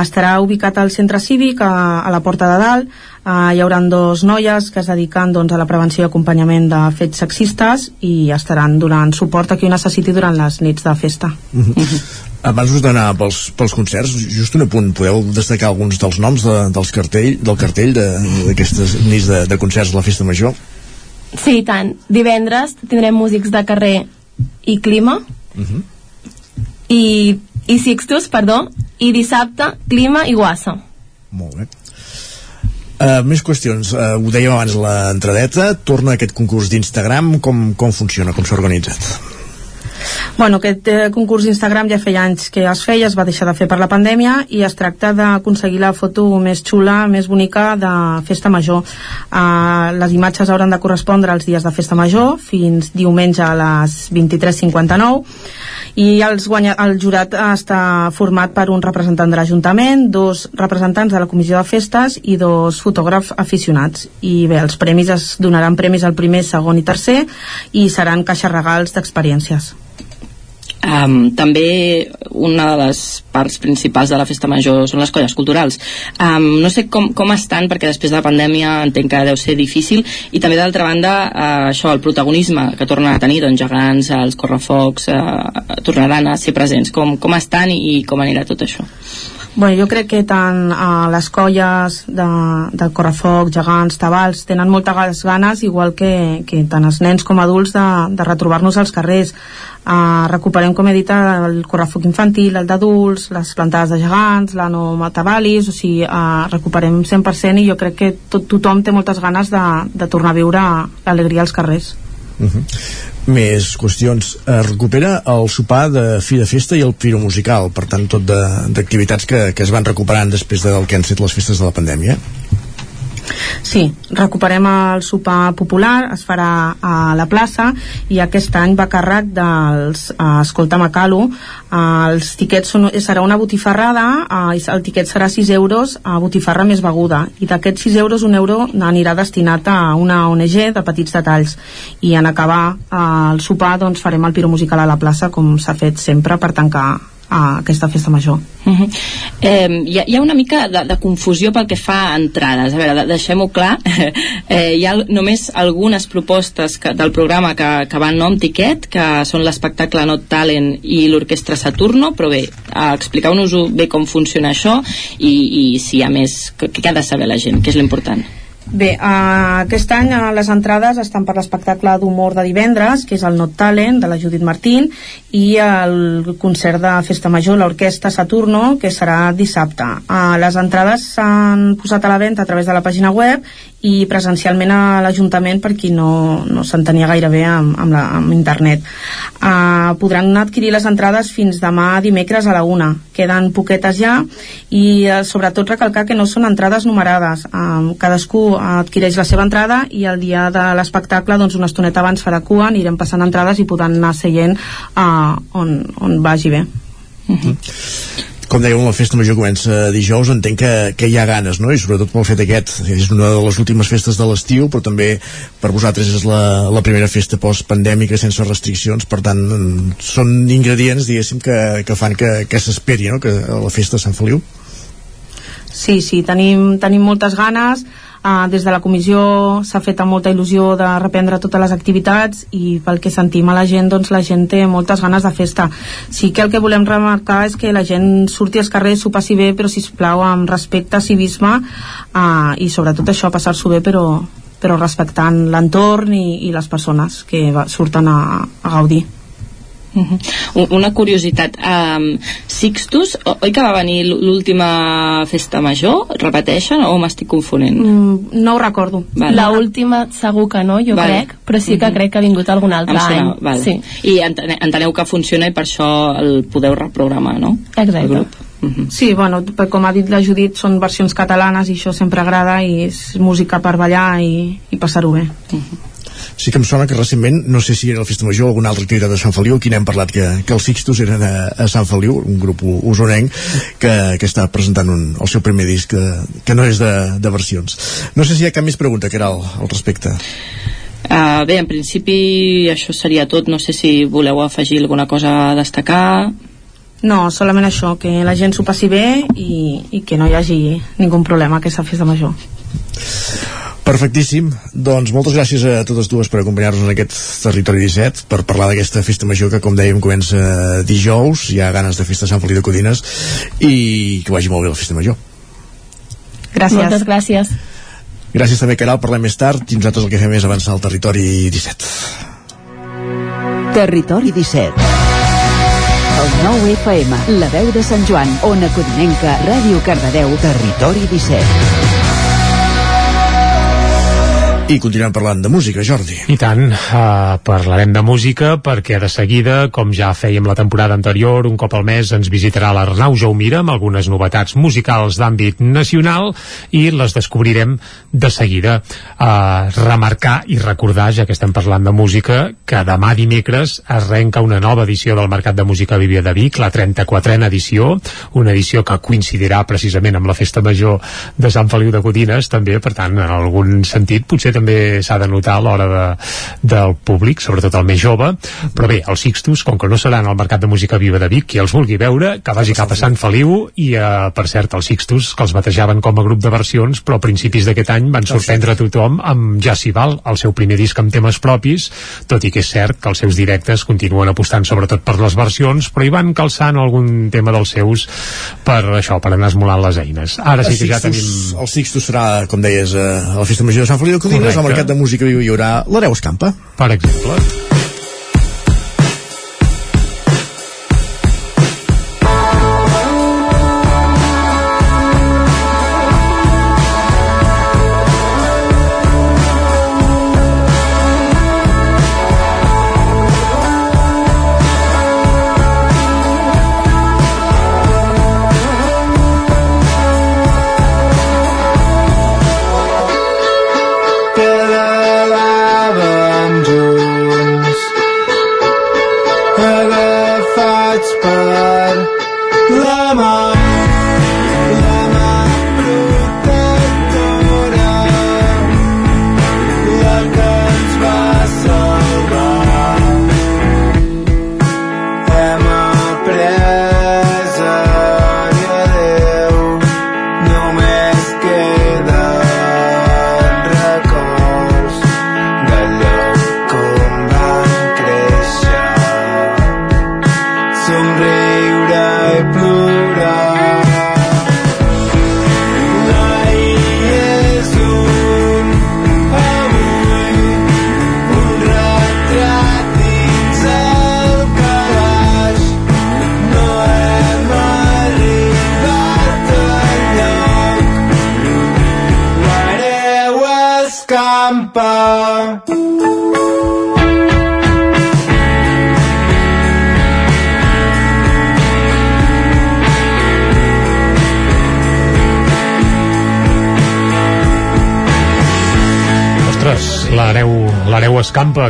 estarà ubicat al centre cívic, a, a la Porta de Dalt, Uh, hi haurà dos noies que es dediquen doncs, a la prevenció i acompanyament de fets sexistes i estaran donant suport a qui ho necessiti durant les nits de festa. Uh -huh. Abans d'anar pels, pels concerts, just un apunt, podeu destacar alguns dels noms de, dels cartell, del cartell d'aquestes de, nits de, de concerts de la Festa Major? Sí, i tant. Divendres tindrem músics de carrer i clima, uh -huh. i, i Sixtus, perdó, i dissabte clima i guassa. Molt bé. Uh, més qüestions, uh, ho dèiem abans l'entradeta, torna aquest concurs d'Instagram, com, com funciona, com s'ha organitzat? Bueno, aquest eh, concurs d'Instagram ja feia anys que es feia, es va deixar de fer per la pandèmia i es tracta d'aconseguir la foto més xula, més bonica de festa major. Uh, les imatges hauran de correspondre als dies de festa major fins diumenge a les 23.59 i els guanya, el jurat està format per un representant de l'Ajuntament, dos representants de la Comissió de Festes i dos fotògrafs aficionats. I bé, els premis es donaran premis al primer, segon i tercer i seran caixes regals d'experiències. Um, també una de les parts principals de la festa major són les colles culturals. Um, no sé com, com estan perquè després de la pandèmia entenc que deu ser difícil i també d'altra banda uh, això, el protagonisme que tornen a tenir doncs, gegants, els correfocs uh, tornaran a ser presents. Com, com estan i, i com anirà tot això Bueno, jo crec que tant uh, les colles de, de correfoc, gegants, tabals, tenen moltes ganes, igual que, que tant els nens com adults, de, de retrobar-nos als carrers. Uh, recuperem, com he dit, el correfoc infantil, el d'adults, les plantades de gegants, la no matabalis, o sigui, uh, recuperem 100% i jo crec que tot, tothom té moltes ganes de, de tornar a viure l'alegria als carrers. Uh -huh. Més qüestions. Es recupera el sopar de fi de festa i el piro musical, per tant, tot d'activitats que, que es van recuperant després del que han set les festes de la pandèmia. Sí, recuperem el sopar popular, es farà a la plaça i aquest any va càrrec dels uh, Escolta Macalo. Uh, els tiquets són, serà una botifarrada, uh, el tiquet serà 6 euros a botifarra més beguda i d'aquests 6 euros un euro anirà destinat a una ONG de petits detalls i en acabar uh, el sopar doncs farem el piro musical a la plaça com s'ha fet sempre per tancar a aquesta festa major. Uh -huh. eh, hi, ha, hi ha una mica de, de confusió pel que fa a entrades. A veure, de, deixem-ho clar. eh, hi ha només algunes propostes que, del programa que, que van no amb tiquet, que són l'espectacle Not Talent i l'Orquestra Saturno, però bé, expliqueu-nos bé com funciona això i, i si hi ha més, què ha de saber la gent, que és l'important. Bé, uh, aquest any uh, les entrades estan per l'espectacle d'humor de divendres, que és el Not Talent, de la Judit Martín, i el concert de Festa Major, l'Orquestra Saturno, que serà dissabte. Uh, les entrades s'han posat a la venda a través de la pàgina web i presencialment a l'Ajuntament per qui no, no s'entenia gaire bé amb, amb, la, amb internet. Uh, podran adquirir les entrades fins demà dimecres a la una. Queden poquetes ja i uh, sobretot recalcar que no són entrades numerades. Uh, cadascú adquireix la seva entrada i el dia de l'espectacle doncs una estoneta abans farà cua, anirem passant entrades i podran anar seient uh, on, on vagi bé. Uh -huh com dèiem, la festa major comença dijous, entenc que, que hi ha ganes, no? I sobretot pel fet aquest, és una de les últimes festes de l'estiu, però també per vosaltres és la, la primera festa post-pandèmica sense restriccions, per tant, són ingredients, diguéssim, que, que fan que, que s'esperi, no?, que la festa de Sant Feliu. Sí, sí, tenim, tenim moltes ganes, Uh, des de la comissió s'ha fet amb molta il·lusió de reprendre totes les activitats i pel que sentim a la gent, doncs la gent té moltes ganes de festa. Sí que el que volem remarcar és que la gent surti als carrers, s'ho passi bé, però si plau amb respecte, civisme uh, i sobretot això, passar-s'ho bé, però, però respectant l'entorn i, i les persones que surten a, a gaudir. Uh -huh. Una curiositat, um, Sixtus, oi que va venir l'última festa major? Repeteixen o m'estic confonent? Mm, no ho recordo. Vale. La última segur que no, jo vale. crec, però sí que uh -huh. crec que ha vingut algun altre any. Vale. Sí. I enteneu que funciona i per això el podeu reprogramar, no? Exacte. Uh -huh. Sí, bueno, com ha dit la Judit, són versions catalanes i això sempre agrada i és música per ballar i, i passar-ho bé. Uh -huh sí que em sona que recentment, no sé si era el Festa Major o alguna altra activitat de Sant Feliu, aquí n'hem parlat que, que els Sixtus eren a, a Sant Feliu, un grup usonenc que, que està presentant un, el seu primer disc que, que no és de, de versions. No sé si hi ha cap més pregunta, que era al, al respecte. Uh, bé, en principi això seria tot. No sé si voleu afegir alguna cosa a destacar. No, solament això, que la gent s'ho passi bé i, i que no hi hagi ningú problema a aquesta festa major. Perfectíssim. Doncs moltes gràcies a totes dues per acompanyar-nos en aquest Territori 17 per parlar d'aquesta festa major que, com dèiem, comença dijous. Hi ha ganes de festa Sant Feliu de Codines i que vagi molt bé la festa major. Gràcies. Moltes gràcies. Gràcies també, Caral. Parlem més tard i nosaltres el que fem és avançar al Territori 17. Territori 17 el 9 FM, la veu de Sant Joan, Ona Codinenca, Ràdio Cardedeu, Territori 17. I continuem parlant de música, Jordi. I tant, uh, parlarem de música perquè de seguida, com ja fèiem la temporada anterior, un cop al mes ens visitarà l'Arnau Jaumira amb algunes novetats musicals d'àmbit nacional i les descobrirem de seguida. Uh, remarcar i recordar, ja que estem parlant de música, que demà dimecres es renca una nova edició del Mercat de Música Bíblia de Vic, la 34a edició, una edició que coincidirà precisament amb la Festa Major de Sant Feliu de Codines, també, per tant, en algun sentit, potser també s'ha de notar a l'hora de, del públic, sobretot el més jove, però bé, els Sixtus, com que no seran al Mercat de Música Viva de Vic, qui els vulgui veure, que vagi cap a Sant Feliu i, eh, per cert, els Sixtus, que els batejaven com a grup de versions, però a principis d'aquest any van sorprendre tothom amb Jacival, el seu primer disc amb temes propis, tot i que és cert que els seus directes continuen apostant sobretot per les versions, però hi van calçant algun tema dels seus per això, per anar esmolant les eines. Ara sí que ja tenim... El Sixtus serà, com deies, a la Festa Major de Sant Feliu de Codines, Correcte. al Mercat de Música Viu hi haurà l'Hereu Escampa. Per exemple.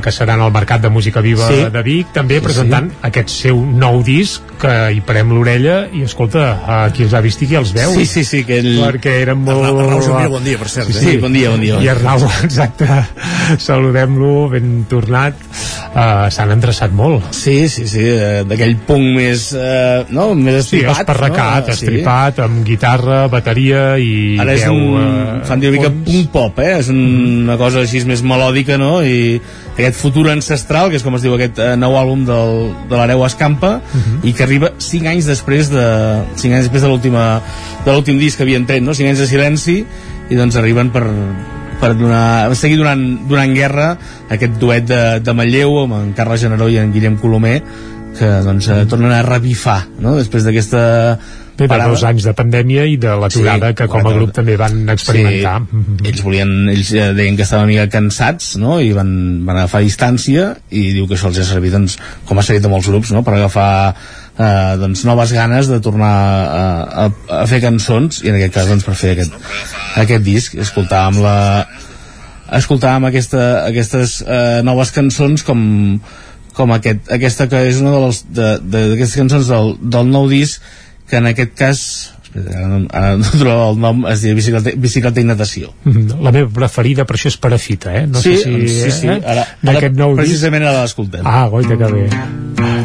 Que serà en el Mercat de Música Viva Sí. de Vic, també Sí, presentant aquest seu nou disc, que hi parem l'orella, i escolta, a qui els ha vist i qui els veu. Sí, sí, sí, que ell... Perquè eren molt... Arnau- Arnau Jovia, bon dia, per cert, Sí, eh? sí. Sí, bon dia, bon dia. I Arnau, exacte, saludem-lo, ben tornat. Uh, S'han endreçat molt. Sí, sí, sí, eh, d'aquell punt més, eh, no, més Sí, estripat. esparracat, no? estripat, amb guitarra, bateria i Ara és veu... un, eh, fan dir una mica punk pop, eh? És un, una cosa així més melòdica, no? I aquest futur ancestral, que és com es diu aquest eh, nou àlbum del, de l'Areu Escampa, i que arriba 5 anys després de 5 anys després de l'última de l'últim disc que havien tret, no? 5 anys de silenci i doncs arriben per per donar, seguir donant, donant guerra a aquest duet de, de Manlleu amb en Carles Generó i en Guillem Colomer que doncs eh, tornen a revifar no? després d'aquesta Bé, de dos anys de pandèmia i de l'aturada Sí, que com a grup també van experimentar. Sí, ells volien, ells eh, deien que estaven una mica cansats, no?, i van, van agafar distància, i diu que això els ha servit, doncs, com ha servit a molts grups, no?, per agafar eh, doncs, noves ganes de tornar a, a, a fer cançons, i en aquest cas, doncs, per fer aquest, aquest disc, escoltàvem la escoltàvem aquesta, aquestes eh, noves cançons com, com aquest, aquesta que és una de les de, de, d'aquestes cançons del, del nou disc que en aquest cas ara, no- trobo el nom es diu bicicleta, bicicleta i natació Mhm. La meva preferida per això és Parafita, eh? No sí, sé si, sí, sí, eh? ara, ara nou disc. precisament ara l'escoltem Ah, goita que bé. baixant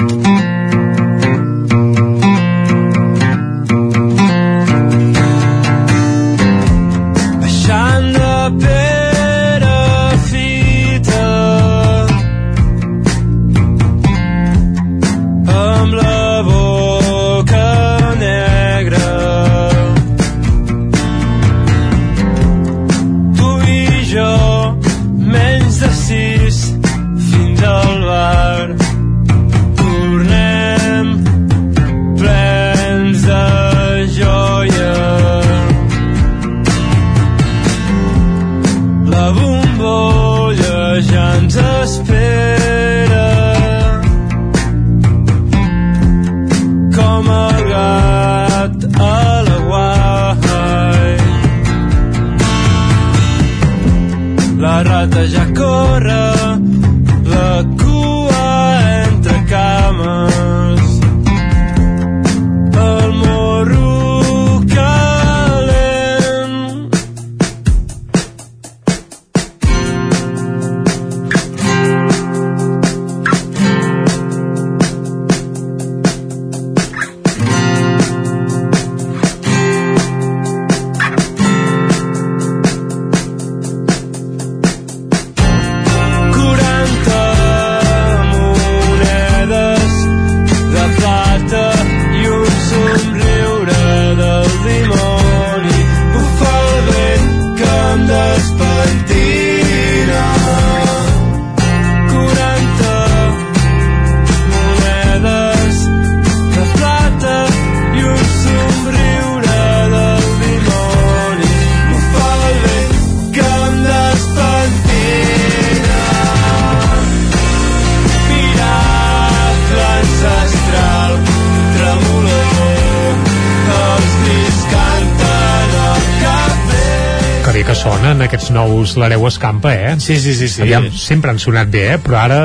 Sí, sí, sí, sí. Aviam, sempre han sonat bé, eh? Però ara,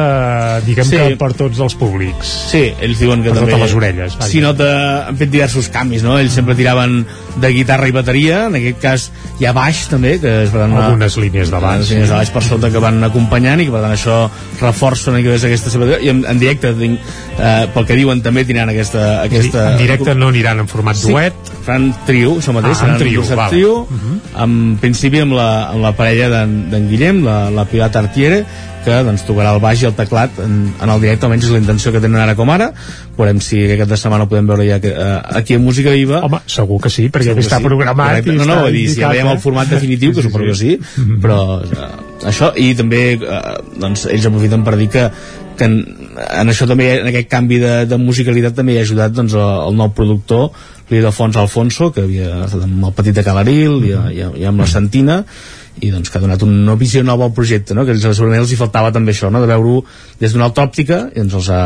diguem Sí. que per tots els públics. Sí, ells diuen que Per també... les orelles, vaja. Si nota, han fet diversos canvis, no? Ells sempre tiraven de guitarra i bateria, en aquest cas hi ha baix també, que és per tant, una- Algunes línies de baix. Línies de baix per sota que van acompanyant i que per tant això reforça una mica més aquesta seva... I en, en directe, tinc, eh, pel que diuen, també tindran aquesta... aquesta... En directe no aniran en format Sí, duet. faran trio, això mateix, Ah, en un trio, val. trio, Mhm. en principi amb la, amb la parella d'en Guillem, la, la Pilar Tartiere, que doncs, tocarà el baix i el teclat en, en el directe, almenys és la intenció que tenen ara com ara. Veurem si aquest cap de setmana ho podem veure ja que, eh, aquí a Música Viva. Home, segur que sí, perquè Segur que està sí. programat Correcte. i No, no, vull dir, si ja veiem eh? el format definitiu, que Sí, sí, suposo que sí. però eh, això, i també eh, doncs, ells aprofiten per dir que que en, en això també, en aquest canvi de, de musicalitat també hi ha ajudat doncs, el, el nou productor l'Ildefons Alfonso que havia estat amb el Petit de Calaril i, i, i amb la Santina i doncs que ha donat una visió nova al projecte no? que ells, segurament els hi faltava també això no? de veure-ho des d'una altra òptica i doncs els ha,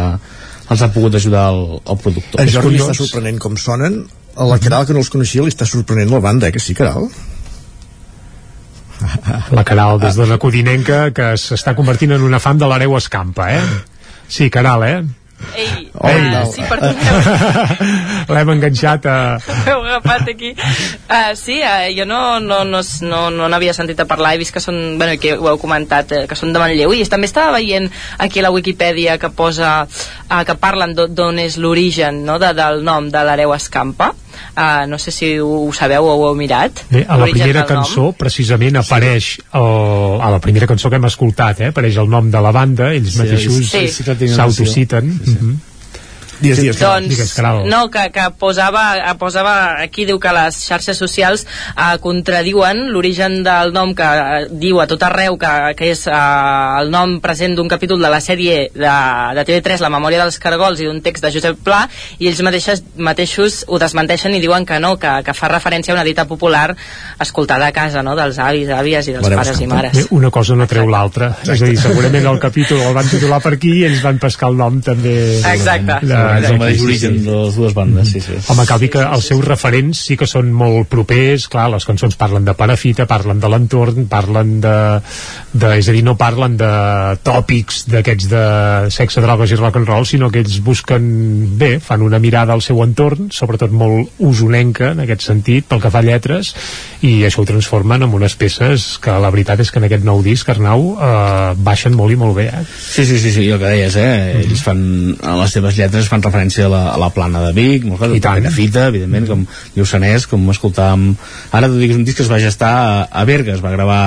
els ha pogut ajudar el, el productor En Jordi està sorprenent com sonen a la Caral que no els coneixia li està sorprenent la banda, eh, que sí, Caral? La Caral, des d'una codinenca que s'està convertint en una fan de l'Areu Escampa, eh? Sí, Caral, eh? Ei, Oh, uh, no. sí, perdoneu. L'hem enganxat a... M'heu agafat aquí. Uh, sí, uh, jo no no, no, no, no n'havia sentit a parlar, he vist que són, bueno, que ho heu comentat, eh, que són de Manlleu, i també estava veient aquí a la Wikipedia que posa, uh, que parlen d'o- d'on és l'origen no, de, del nom de l'Hereu Escampa. Uh, no sé si ho, ho sabeu o ho heu mirat. Bé, a la primera del nom. cançó precisament apareix el, a la primera cançó que hem escoltat eh, apareix el nom de la banda ells Sí, mateixos sí. Sí que tenen s'autociten Digues, digues, doncs, Digues, no, que, que posava, posava aquí diu que les xarxes socials eh, contradiuen l'origen del nom que eh, diu a tot arreu que, que és eh, el nom present d'un capítol de la sèrie de, de TV3 La memòria dels cargols i d'un text de Josep Pla i ells mateixes, mateixos ho desmenteixen i diuen que no, que, que fa referència a una dita popular escoltada a casa no? dels avis, àvies i dels L'Hereu pares i mares Bé, una cosa no treu l'altra és a dir, segurament el capítol el van titular per aquí i ells van pescar el nom també Exacte. de, és el mateix sí, origen sí. de les dues bandes sí, sí. Home, cal dir que els seus referents sí que són molt propers, clar, les cançons parlen de parafita, parlen de l'entorn, parlen de, de... És a dir, no parlen de tòpics d'aquests de sexe, drogues i rock and roll, sinó que ells busquen, bé, fan una mirada al seu entorn, sobretot molt usonenca en aquest sentit, pel que fa a lletres, i això ho transformen en unes peces que la veritat és que en aquest nou disc, Arnau, eh, baixen molt i molt bé, eh? Sí, sí, sí, sí, el que deies, eh? Ells fan, a les seves lletres fan referència a la, a la plana de Vic, molt clar, I tant. fita, evidentment, com Lluçanès, com escoltàvem... Ara t'ho dic, és un disc que es va gestar a, a Berga, es va gravar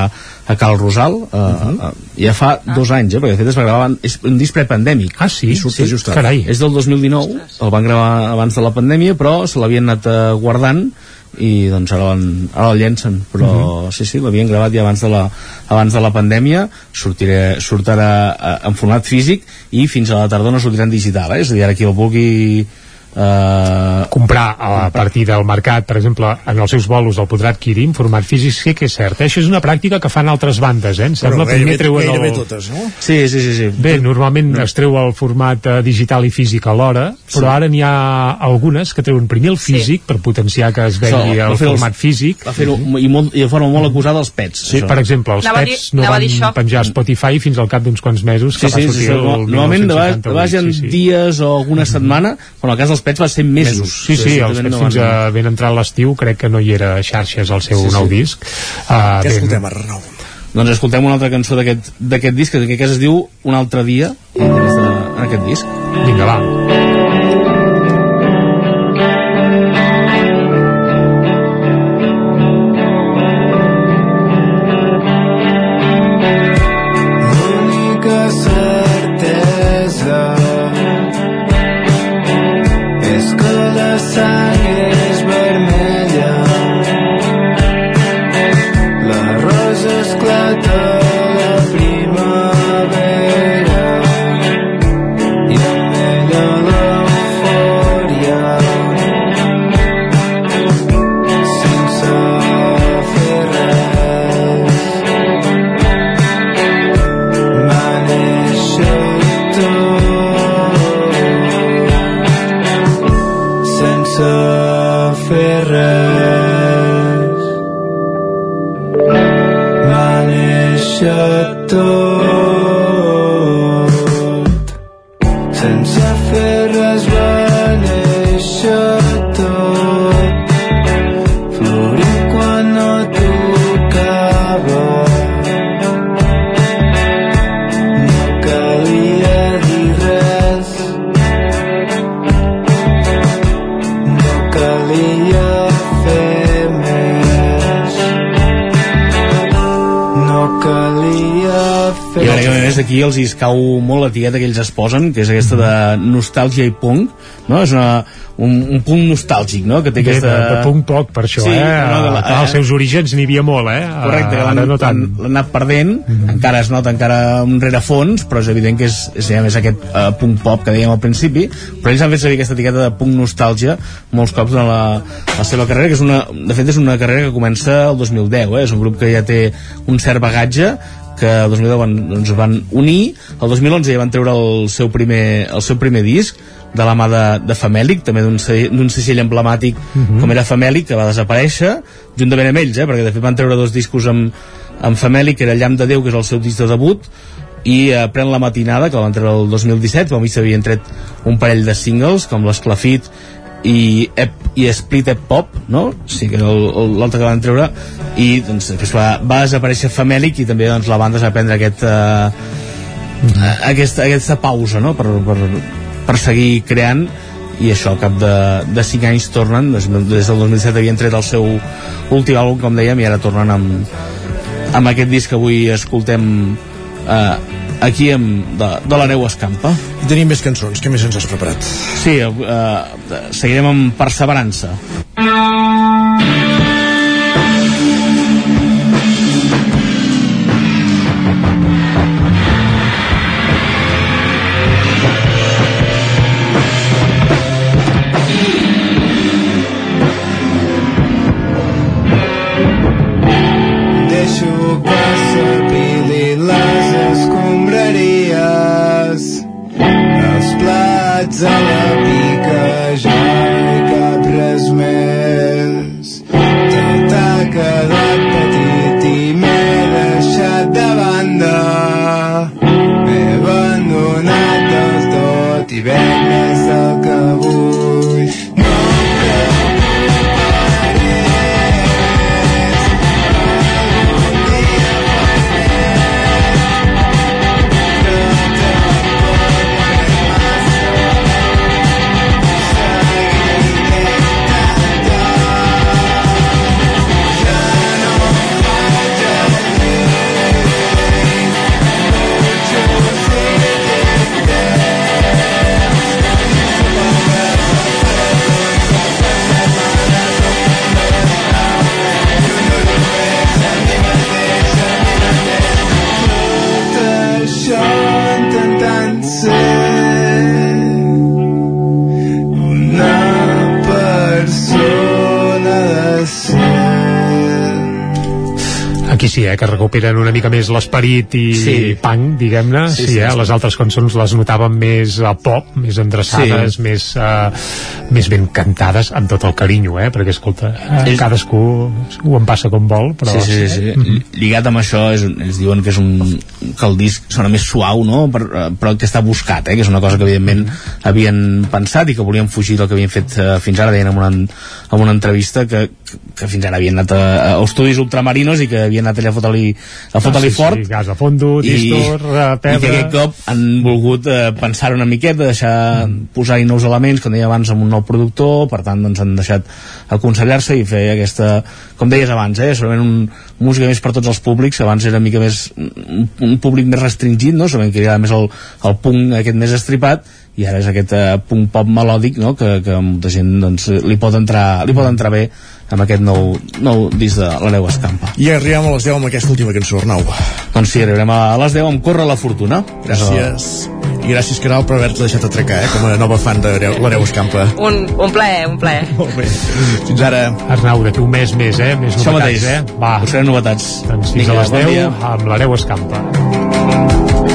a Cal Rosal, uh -huh. ja fa dos anys, eh? perquè de fet es va gravar, és un disc prepandèmic. Ah, sí? Sí, just ara. carai. És del 2019, el van gravar abans de la pandèmia, però se l'havien anat eh, guardant i doncs ara, van, ara el llencen però Mhm. sí, sí, l'havien gravat ja abans de la, abans de la pandèmia sortiré, sortirà eh, en format físic i fins a la tardor no sortirà en digital eh? és a dir, ara qui el vulgui eh, comprar a partir del mercat, per exemple, en els seus bolos el podrà adquirir en format físic, sí que és cert. Eh? Això és una pràctica que fan altres bandes, eh? Em sembla Però primer gairebé, treuen el... totes, no? Sí, sí, sí, sí. Bé, normalment es treu el format eh, digital i físic alhora, però ara n'hi ha algunes que treuen primer el físic per potenciar que es vegi el va fer els- format físic. va fer-ho i, molt, i de forma molt acusada als pets Sí, això. per exemple, els Anava pets dir- no van això. penjar a Spotify fins al cap d'uns quants mesos que Sí, va sí, sí, sortir sí, el normalment de vegades, de vegades hi ha 1978, sí, sí. dies o alguna setmana, però en el cas dels pets va ser mesos. Sí, sí, els Exactament, pets no fins a ben entrar a l'estiu crec que no hi era xarxes al seu Sí, sí. nou disc. Uh, Què escoltem, Arnau? Doncs escoltem una altra cançó d'aquest d'aquest disc, que en aquest cas es diu Un altre dia, en aquest disc. Vinga, va. Aquí els hi escau molt l'etiqueta que ells es posen, que és aquesta de nostàlgia i punk, no? És una, un, un punt nostàlgic, no? Que té Bé, aquesta... de, de punk poc, per això, Sí, eh? no, de la- als eh? seus orígens n'hi havia molt, eh? Correcte, Ara l'han no tant. anat perdent, encara es nota encara un rerefons, però és evident que és, és, ja més aquest uh, punk pop que dèiem al principi, però ells han fet servir aquesta etiqueta de punk nostàlgia molts cops en la, la seva carrera, que és una, de fet és una carrera que comença el 2010, eh? és un grup que ja té un cert bagatge, que el 2010 van, doncs, van unir, el 2011 ja van treure el seu primer, el seu primer disc, de la mà de, de Famèlic, també d'un se- d'un segell emblemàtic Mhm. com era Famèlic, que va desaparèixer, juntament amb ells, eh, perquè de fet van treure dos discos amb, amb Famèlic, que era Llamp de Déu, que és el seu disc de debut, i eh, Pren la matinada, que van treure el 2017, però a mi s'havien tret un parell de singles, com l'Esclafit i, Ep, i Split Ep Pop, no? Sí, que l'altre que van treure, i doncs, després va, va desaparèixer Famèlic i també doncs, la banda es va prendre aquest, eh, aquesta, aquesta pausa, no?, per, per, per seguir creant i això al cap de, de 5 anys tornen des, des del 2007 havien tret el seu últim àlbum com dèiem i ara tornen amb, amb aquest disc que avui escoltem eh, aquí amb, de, de l'Areu Escampa. I tenim més cançons, què més ens has preparat? sí, eh, seguirem amb Perseverança. Deixo que recuperen una mica més l'esperit i Sí. punk, diguem-ne. Sí, Sí, sí, eh? sí. Les altres cançons les notàvem més a pop, més endreçades, Sí. més, uh, més ben cantades, amb tot el carinyo, eh? Perquè, escolta, eh, És- cadascú ho en passa com vol, però... sí, sí, sí, sí. lligat amb això és, ells diuen que és un que el disc sona més suau no? per, eh, però que està buscat eh? que és una cosa que evidentment havien pensat i que volien fugir del que havien fet eh, fins ara deien en una, en una entrevista que, que, fins ara havien anat a, a estudis ultramarinos i que havien anat allà a fotre-li a fotre Ah, sí, fort sí, gas a fondo, distor, a i que aquest cop han volgut eh, pensar una miqueta, deixar posar-hi nous elements, com deia abans, amb un nou productor, per tant doncs han deixat aconsellar-se i fer aquesta, com deies abans, eh, segurament un, música més per tots els públics, abans era una mica més un, un públic més restringit, no? sabem que agrada més el, el punk aquest més estripat i ara és aquest uh, punk pop melòdic no? que, que molta gent doncs, li, pot entrar, li pot entrar bé amb aquest nou, nou disc de l'Aneu Escampa. I arribem a les 10 amb aquesta última cançó, Arnau. Doncs sí, arribarem a les 10 amb Corre la Fortuna. Gràcies. I gràcies, Caral, per haver-te deixat atracar, eh, com a nova fan de l'Areu Escampa. Un, un plaer, un plaer. Molt bé. Fins ara. Arnau, d'aquí un mes més, eh? Més Això novetats, mateix. eh? Va. Us novetats. Doncs fins Vinga, a les bon 10 dia. amb l'Areu Escampa.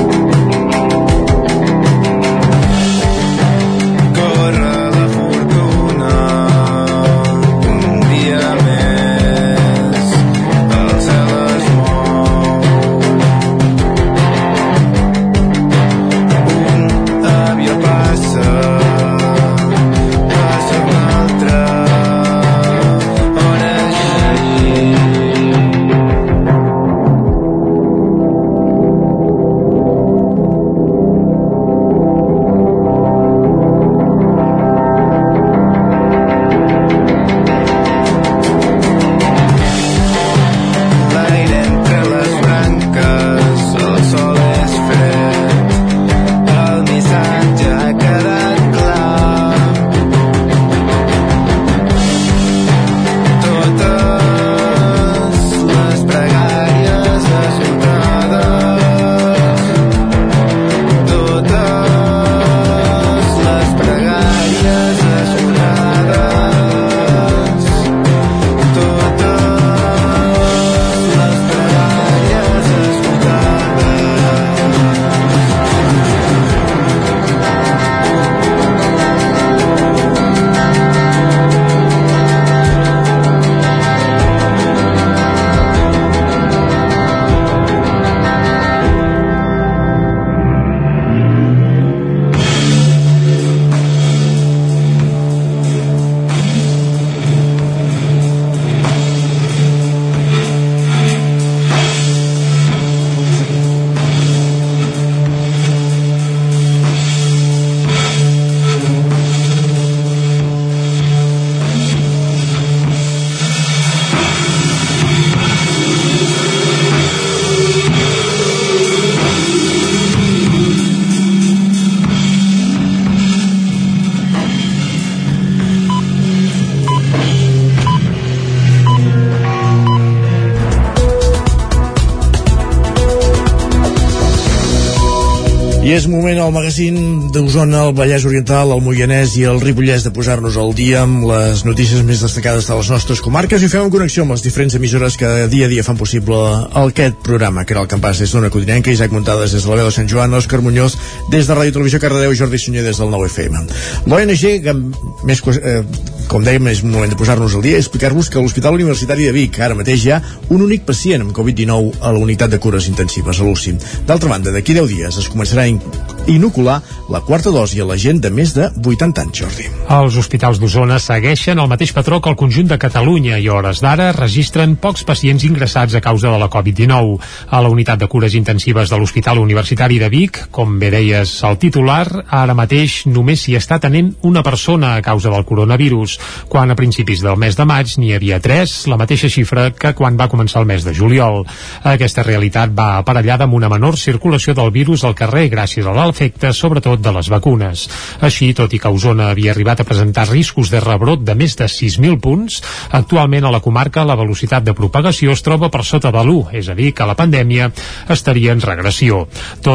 Magazín d'Osona, el Vallès Oriental, el Moianès i el Ripollès de posar-nos al dia amb les notícies més destacades de les nostres comarques i fem connexió amb les diferents emissores que dia a dia fan possible aquest programa, que era el Campàs des d'Ona Codinenca, Isaac Montades des de la veu de Sant Joan, Òscar Muñoz des de Ràdio Televisió Cardedeu i Jordi Sunyer des del 9FM. L'ONG, més, eh, com dèiem, és moment de posar-nos al dia i explicar-vos que a l'Hospital Universitari de Vic ara mateix hi ha un únic pacient amb Covid-19 a la unitat de cures intensives, a l'UCI. D'altra banda, d'aquí 10 dies es començarà inocular la quarta dosi a la gent de més de 80 anys, Jordi. Els hospitals d'Osona segueixen el mateix patró que el conjunt de Catalunya i a hores d'ara registren pocs pacients ingressats a causa de la Covid-19. A la unitat de cures intensives de l'Hospital Universitari de Vic, com bé deies el titular, ara mateix només s'hi està tenent una persona a causa del coronavirus, quan a principis del mes de maig n'hi havia tres, la mateixa xifra que quan va començar el mes de juliol. Aquesta realitat va aparellada amb una menor circulació del virus al carrer gràcies a l'efecte, sobretot, de les vacunes. Així, tot i que Osona havia arribat a presentar riscos de rebrot de més de 6.000 punts, actualment a la comarca la velocitat de propagació es troba per sota de l'1, és a dir, que la pandèmia estaria en regressió.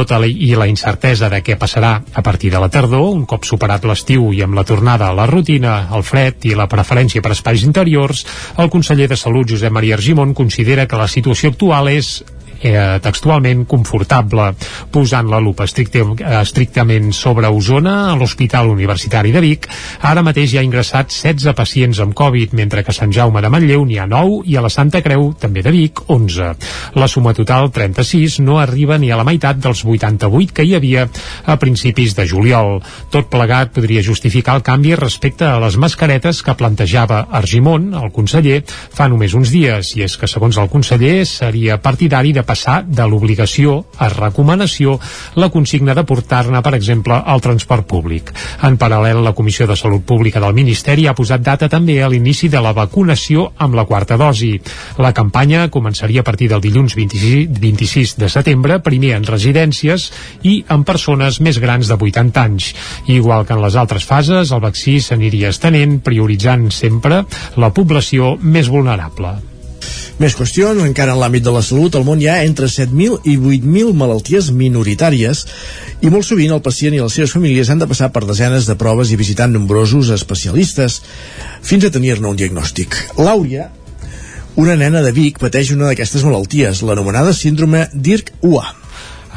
La, i la incertesa de què passarà a partir de la tardor, un cop superat l'estiu i amb la tornada a la rutina, el fred i la preferència per espais interiors, el conseller de Salut, Josep Maria Argimon, considera que la situació actual és eh, textualment confortable, posant la lupa estricte, estrictament sobre Osona, a l'Hospital Universitari de Vic. Ara mateix hi ha ingressat 16 pacients amb Covid, mentre que a Sant Jaume de Manlleu n'hi ha 9 i a la Santa Creu, també de Vic, 11. La suma total, 36, no arriba ni a la meitat dels 88 que hi havia a principis de juliol. Tot plegat podria justificar el canvi respecte a les mascaretes que plantejava Argimon, el conseller, fa només uns dies, i és que, segons el conseller, seria partidari de passar de l'obligació a recomanació la consigna de portar-ne, per exemple, al transport públic. En paral·lel, la Comissió de Salut Pública del Ministeri ha posat data també a l'inici de la vacunació amb la quarta dosi. La campanya començaria a partir del dilluns 26, 26 de setembre, primer en residències i en persones més grans de 80 anys. Igual que en les altres fases, el vaccí s'aniria estenent, prioritzant sempre la població més vulnerable. Més qüestions, encara en l'àmbit de la salut, al món hi ha entre 7.000 i 8.000 malalties minoritàries i molt sovint el pacient i les seves famílies han de passar per desenes de proves i visitar nombrosos especialistes fins a tenir-ne un diagnòstic. L'Àuria, una nena de Vic, pateix una d'aquestes malalties, l'anomenada síndrome Dirk-Ua.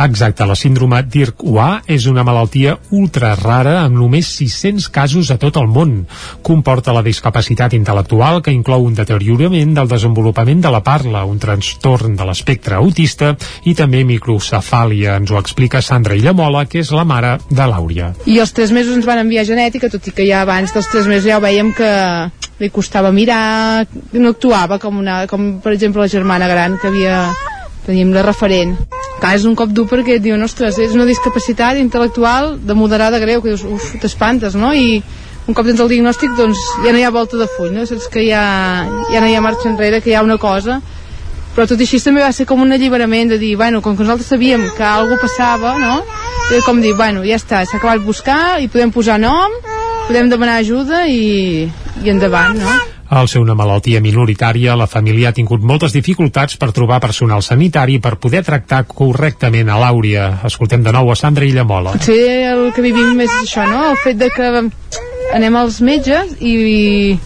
Exacte, la síndrome DIRC-UA és una malaltia ultra rara amb només 600 casos a tot el món. Comporta la discapacitat intel·lectual que inclou un deteriorament del desenvolupament de la parla, un trastorn de l'espectre autista i també microcefàlia. Ens ho explica Sandra Illamola, que és la mare de l'Àuria. I els tres mesos ens van enviar genètica, tot i que ja abans dels tres mesos ja ho veiem que li costava mirar, no actuava com, una, com per exemple la germana gran que havia teníem la referent. Clar, és un cop dur perquè et diuen, ostres, és una discapacitat intel·lectual de moderada greu, que dius, uf, t'espantes, no? I un cop tens el diagnòstic, doncs ja no hi ha volta de full, no? Saps que ja, ja no hi ha marxa enrere, que hi ha una cosa, però tot i així també va ser com un alliberament de dir, bueno, com que nosaltres sabíem que alguna passava, no? Era com dir, bueno, ja està, s'ha acabat buscar i podem posar nom, podem demanar ajuda i, i endavant, no? Al ser una malaltia minoritària, la família ha tingut moltes dificultats per trobar personal sanitari per poder tractar correctament a l'Àuria. Escoltem de nou a Sandra Illamola. Potser el que vivim és això, no? El fet de que anem als metges i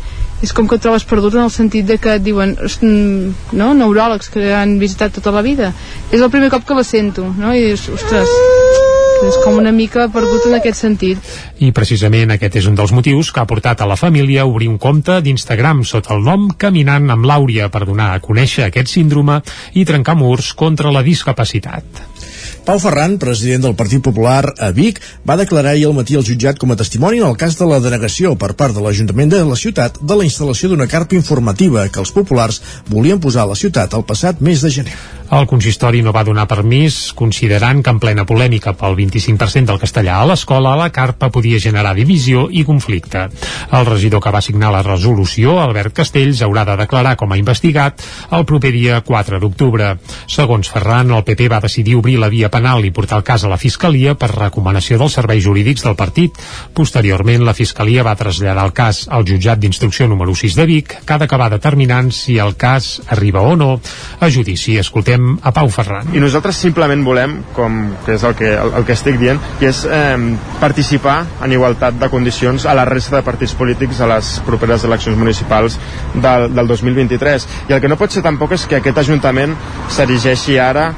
és com que et trobes perdut en el sentit de que et diuen no, neuròlegs que han visitat tota la vida és el primer cop que la sento no? i dius, ostres és com una mica perdut en aquest sentit. I precisament aquest és un dels motius que ha portat a la família a obrir un compte d'Instagram sota el nom Caminant amb l'Àuria per donar a conèixer aquest síndrome i trencar murs contra la discapacitat. Pau Ferran, president del Partit Popular a Vic, va declarar ahir al matí al jutjat com a testimoni en el cas de la denegació per part de l'Ajuntament de la ciutat de la instal·lació d'una carpa informativa que els populars volien posar a la ciutat el passat mes de gener. El consistori no va donar permís, considerant que en plena polèmica pel 25% del castellà a l'escola, la carpa podia generar divisió i conflicte. El regidor que va signar la resolució, Albert Castells, haurà de declarar com a investigat el proper dia 4 d'octubre. Segons Ferran, el PP va decidir obrir la via penal i portar el cas a la Fiscalia per recomanació dels serveis jurídics del partit. Posteriorment, la Fiscalia va traslladar el cas al jutjat d'instrucció número 6 de Vic, que ha d'acabar determinant si el cas arriba o no a judici. Escoltem Escoltem a Pau Ferran. I nosaltres simplement volem, com que és el que, el, el que estic dient, que és eh, participar en igualtat de condicions a la resta de partits polítics a les properes eleccions municipals del, del 2023. I el que no pot ser tampoc és que aquest Ajuntament s'erigeixi ara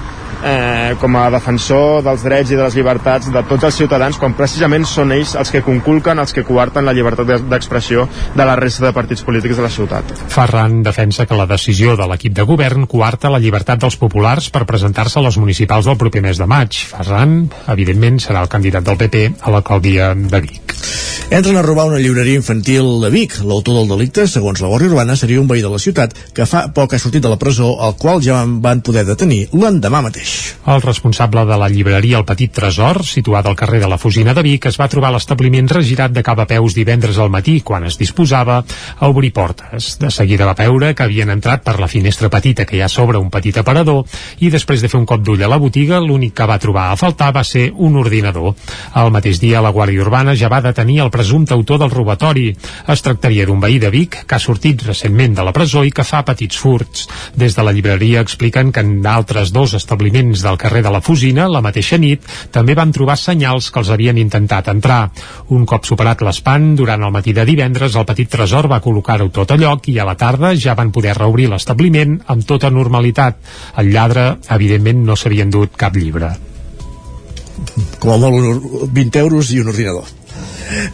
eh, com a defensor dels drets i de les llibertats de tots els ciutadans quan precisament són ells els que conculquen, els que coarten la llibertat d'expressió de la resta de partits polítics de la ciutat. Ferran defensa que la decisió de l'equip de govern coarta la llibertat dels populars per presentar-se a les municipals del proper mes de maig. Ferran, evidentment, serà el candidat del PP a l'alcaldia de Vic. Entren a robar una llibreria infantil de Vic. L'autor del delicte, segons la Guàrdia Urbana, seria un veí de la ciutat que fa poc ha sortit de la presó, al qual ja van poder detenir l'endemà mateix. El responsable de la llibreria El Petit Tresor, situada al carrer de la Fusina de Vic, es va trobar l'establiment regirat de cap a peus divendres al matí, quan es disposava a obrir portes. De seguida va veure que havien entrat per la finestra petita que hi ha sobre un petit aparador i després de fer un cop d'ull a la botiga, l'únic que va trobar a faltar va ser un ordinador. El mateix dia, la Guàrdia Urbana ja va detenir el presumpte autor del robatori. Es tractaria d'un veí de Vic que ha sortit recentment de la presó i que fa petits furts. Des de la llibreria expliquen que en d'altres dos establiments del carrer de la Fusina, la mateixa nit, també van trobar senyals que els havien intentat entrar. Un cop superat l'espant, durant el matí de divendres, el petit tresor va col·locar-ho tot a lloc i a la tarda ja van poder reobrir l'establiment amb tota normalitat. El lladre, evidentment, no s'havia endut cap llibre. Com a molt 20 euros i un ordinador.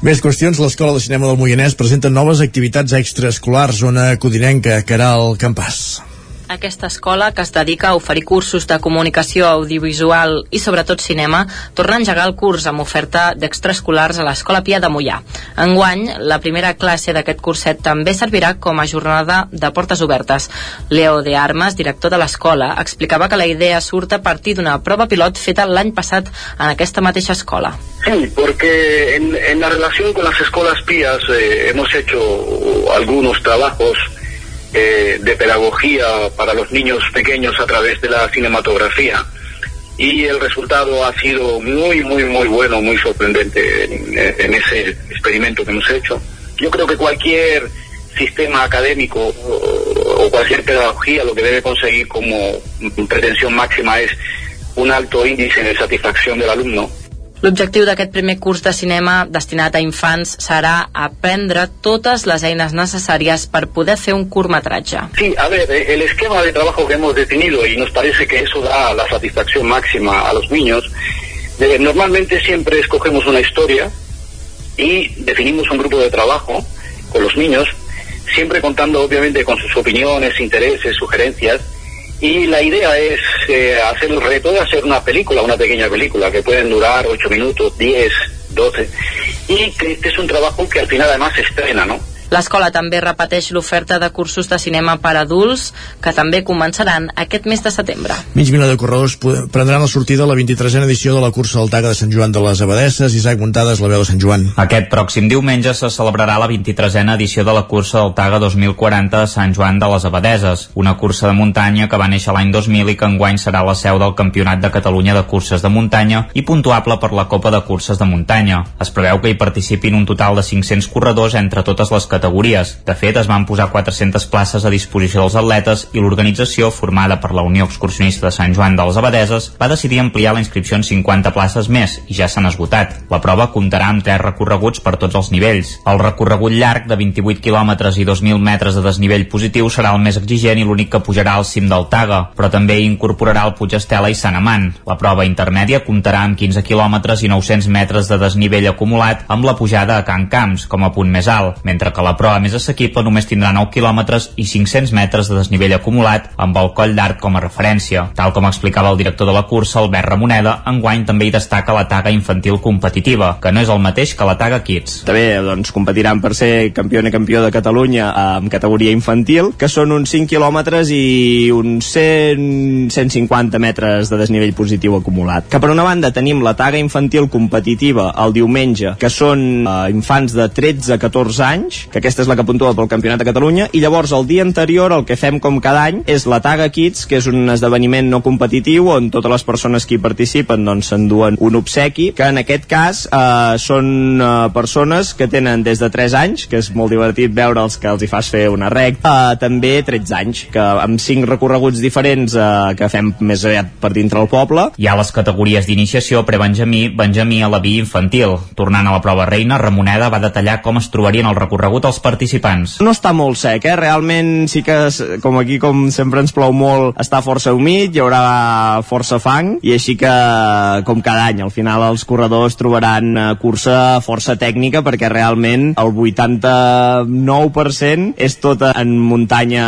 Més qüestions, l'Escola de Cinema del Moianès presenta noves activitats extraescolars, zona codinenca, Caral Campàs. Aquesta escola, que es dedica a oferir cursos de comunicació audiovisual i sobretot cinema, torna a engegar el curs amb oferta d'extraescolars a l'Escola Pia de Mollà. Enguany, la primera classe d'aquest curset també servirà com a jornada de portes obertes. Leo de Armas, director de l'escola, explicava que la idea surt a partir d'una prova pilot feta l'any passat en aquesta mateixa escola. Sí, porque en, en la relación con las escuelas pías eh, hemos hecho algunos trabajos eh, de pedagogía para los niños pequeños a través de la cinematografía y el resultado ha sido muy, muy, muy bueno, muy sorprendente en, ese experimento que hemos hecho. Yo creo que cualquier sistema académico o, o cualquier pedagogía lo que debe conseguir como pretensión máxima es un alto índice de satisfacción del alumno L'objectiu d'aquest primer curs de cinema destinat a infants serà aprendre totes les eines necessàries per poder fer un curtmetratge. Sí, a ver, eh, el esquema de trabajo que hemos definido y nos parece que eso da la satisfacción máxima a los niños, normalmente siempre escogemos una historia y definimos un grupo de trabajo con los niños, siempre contando obviamente con sus opiniones, intereses, sugerencias, y la idea es eh, hacer el reto de hacer una película, una pequeña película que pueden durar 8 minutos, 10, 12 y que este es un trabajo que al final además se estrena, ¿no? L'escola també repeteix l'oferta de cursos de cinema per adults, que també començaran aquest mes de setembre. Mig milió de corredors prendran la sortida a la 23a edició de la cursa del Taga de Sant Joan de les Abadesses. Isaac Muntades, la veu de Sant Joan. Aquest pròxim diumenge se celebrarà la 23a edició de la cursa del Taga 2040 a Sant Joan de les Abadeses, una cursa de muntanya que va néixer l'any 2000 i que enguany serà la seu del Campionat de Catalunya de Curses de Muntanya i puntuable per la Copa de Curses de Muntanya. Es preveu que hi participin un total de 500 corredors entre totes les categories. De fet, es van posar 400 places a disposició dels atletes i l'organització, formada per la Unió Excursionista de Sant Joan de les Abadeses, va decidir ampliar la inscripció en 50 places més i ja s'han esgotat. La prova comptarà amb tres recorreguts per tots els nivells. El recorregut llarg de 28 quilòmetres i 2.000 metres de desnivell positiu serà el més exigent i l'únic que pujarà al cim del Taga, però també incorporarà el Puig Estela i Sant Amant. La prova intermèdia comptarà amb 15 quilòmetres i 900 metres de desnivell acumulat amb la pujada a Can Camps com a punt més alt, mentre que la prova més assequible només tindrà 9 quilòmetres i 500 metres de desnivell acumulat amb el coll d'art com a referència. Tal com explicava el director de la cursa, Albert Ramoneda, enguany també hi destaca la taga infantil competitiva, que no és el mateix que la taga Kids. També doncs, competiran per ser campió i campió de Catalunya en categoria infantil, que són uns 5 quilòmetres i uns 100, 150 metres de desnivell positiu acumulat. Que per una banda tenim la taga infantil competitiva el diumenge, que són eh, infants de 13 a 14 anys, que aquesta és la que puntua pel Campionat de Catalunya, i llavors el dia anterior el que fem com cada any és la Taga Kids, que és un esdeveniment no competitiu on totes les persones que hi participen doncs un obsequi, que en aquest cas eh, són eh, persones que tenen des de 3 anys, que és molt divertit veure'ls que els hi fas fer una recta, eh, també 13 anys, que amb 5 recorreguts diferents eh, que fem més aviat per dintre el poble. Hi ha les categories d'iniciació prebenjamí, benjamí a la via infantil. Tornant a la prova reina, Ramoneda va detallar com es trobarien el recorregut els participants. No està molt sec, eh? Realment sí que, com aquí com sempre ens plou molt, està força humit, hi haurà força fang, i així que, com cada any, al final els corredors trobaran eh, cursa força tècnica, perquè realment el 89% és tot en muntanya,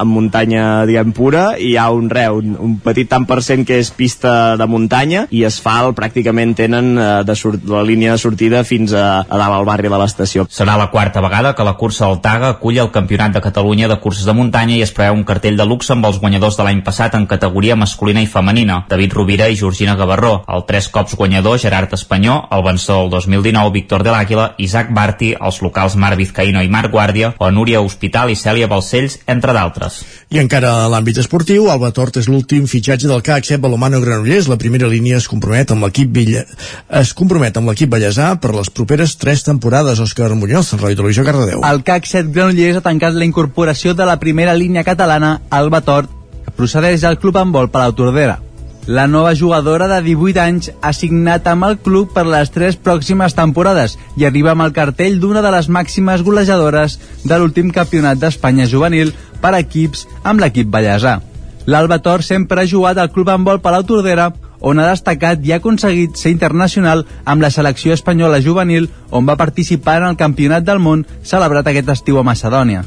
en muntanya, diguem, pura, i hi ha un re, un, un petit tant per cent que és pista de muntanya, i asfalt pràcticament tenen eh, de sort, la línia de sortida fins a, a dalt al barri de l'estació. Serà la quarta vegada que la cursa del Taga acull el Campionat de Catalunya de curses de muntanya i es preveu un cartell de luxe amb els guanyadors de l'any passat en categoria masculina i femenina, David Rovira i Georgina Gavarró, el tres cops guanyador Gerard Espanyó, el vencedor del 2019 Víctor de l'Àguila, Isaac Barti, els locals Marc Vizcaíno i Marc Guàrdia, o Núria Hospital i Cèlia Balcells, entre d'altres. I encara a l'àmbit esportiu, Alba Tort és l'últim fitxatge del CAC Sep Balomano Granollers. La primera línia es compromet amb l'equip Villa... es compromet amb l'equip Vallèsà per les properes tres temporades. Òscar Muñoz, Ràdio Televisió Cardedeu. El CAC 7 Granollers ha tancat la incorporació de la primera línia catalana, Alba Tort, que procedeix del club en vol Palau Tordera. La nova jugadora de 18 anys ha signat amb el club per les tres pròximes temporades i arriba amb el cartell d'una de les màximes golejadores de l'últim campionat d'Espanya juvenil per equips amb l'equip ballesà. L'Alba Tor sempre ha jugat al club en vol Palau Tordera on ha destacat i ha aconseguit ser internacional amb la selecció espanyola juvenil on va participar en el Campionat del Món celebrat aquest estiu a Macedònia.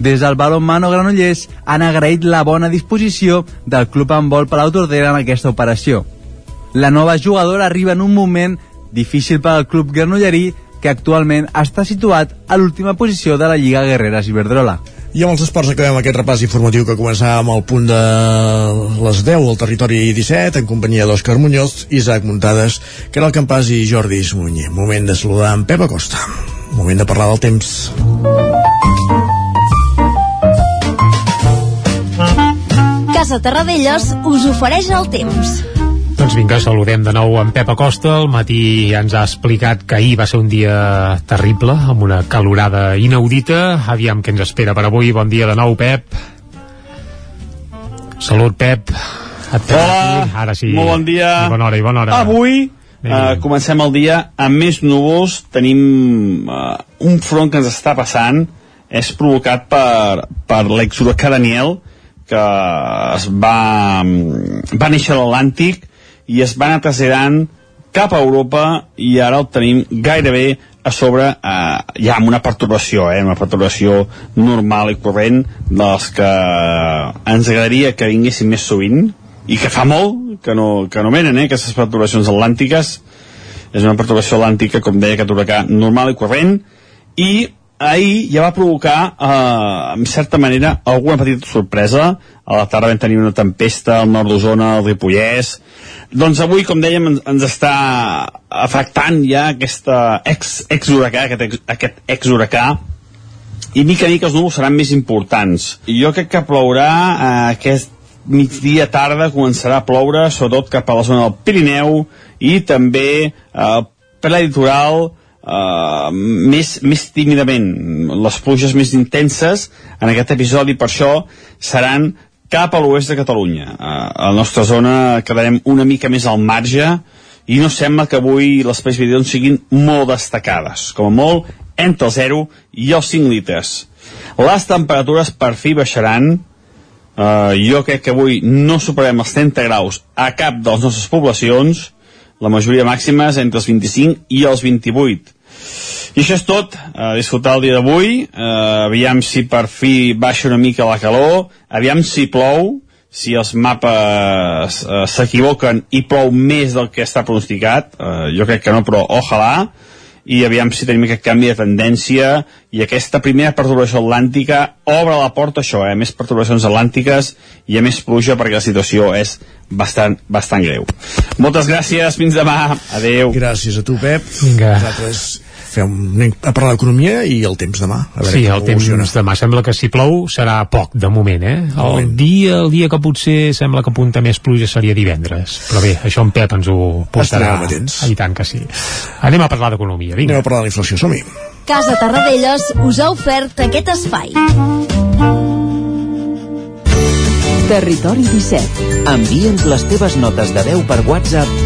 Des del balonmano Granollers han agraït la bona disposició del club en vol Palau Tordera en aquesta operació. La nova jugadora arriba en un moment difícil per al club granollerí que actualment està situat a l'última posició de la Lliga Guerreres Iberdrola. I amb els esports acabem aquest repàs informatiu que començava amb el punt de les 10 al territori 17 en companyia d'Òscar Muñoz, Isaac Muntades, Caral Campàs i Jordi Sunyer. Moment de saludar en Pep Acosta. Moment de parlar del temps. Casa Terradellos us ofereix el temps. Doncs vinga, saludem de nou en Pep Acosta. El matí ja ens ha explicat que ahir va ser un dia terrible, amb una calorada inaudita. Aviam què ens espera per avui. Bon dia de nou, Pep. Salut, Pep. Et Hola, aquí. Ara sí. molt bon dia. I bona hora, i bona hora. Avui uh, comencem el dia amb més núvols. Tenim uh, un front que ens està passant. És provocat per, per l'exhuracà Daniel, que es va, va néixer a l'Atlàntic i es va anar traslladant cap a Europa i ara el tenim gairebé a sobre eh, ja amb una perturbació, eh, una perturbació normal i corrent dels que ens agradaria que vinguessin més sovint i que fa molt que no, que no venen, eh, aquestes perturbacions atlàntiques. És una perturbació atlàntica, com deia aquest huracà, normal i corrent i ahir ja va provocar eh, en certa manera alguna petita sorpresa a la tarda vam tenir una tempesta al nord d'Osona, al Ripollès. Doncs avui, com dèiem, ens, ens està afectant ja aquesta ex, ex-huracà, aquest, ex, aquest ex-huracà. I mica a mica els núvols seran més importants. Jo crec que plourà eh, aquest migdia tarda començarà a ploure sobretot cap a la zona del Pirineu i també eh, per la Uh, més, més tímidament. Les pluges més intenses en aquest episodi per això seran cap a l'oest de Catalunya a la nostra zona quedarem una mica més al marge i no sembla que avui les precipitacions siguin molt destacades com a molt entre el 0 i els 5 litres les temperatures per fi baixaran uh, jo crec que avui no superem els 30 graus a cap de les nostres poblacions la majoria màxima és entre els 25 i els 28. I això és tot, a disfrutar el dia d'avui, eh, aviam si per fi baixa una mica la calor, aviam si plou, si els mapes eh, s'equivoquen i plou més del que està pronosticat, eh, jo crec que no, però ojalà, i aviam si tenim aquest canvi de tendència i aquesta primera perturbació atlàntica obre la porta a això, eh? més perturbacions atlàntiques i a més pluja perquè la situació és bastant, bastant greu. Moltes gràcies, fins demà, adeu. Gràcies a tu, Pep. Vinga. Nosaltres fem, anem a parlar d'economia i el temps demà. A veure Sí, el temps evoluciona. demà sembla que si plou serà poc de moment, eh? El dia, el dia que potser sembla que apunta més pluja seria divendres. Però bé, això en Pep ens ho portarà. Atents. I tant que sí. Anem a parlar d'economia, vinga. Anem a parlar de la inflació, som-hi. Casa Tarradellas us ha ofert aquest espai. Territori 17. Envia'ns les teves notes de veu per WhatsApp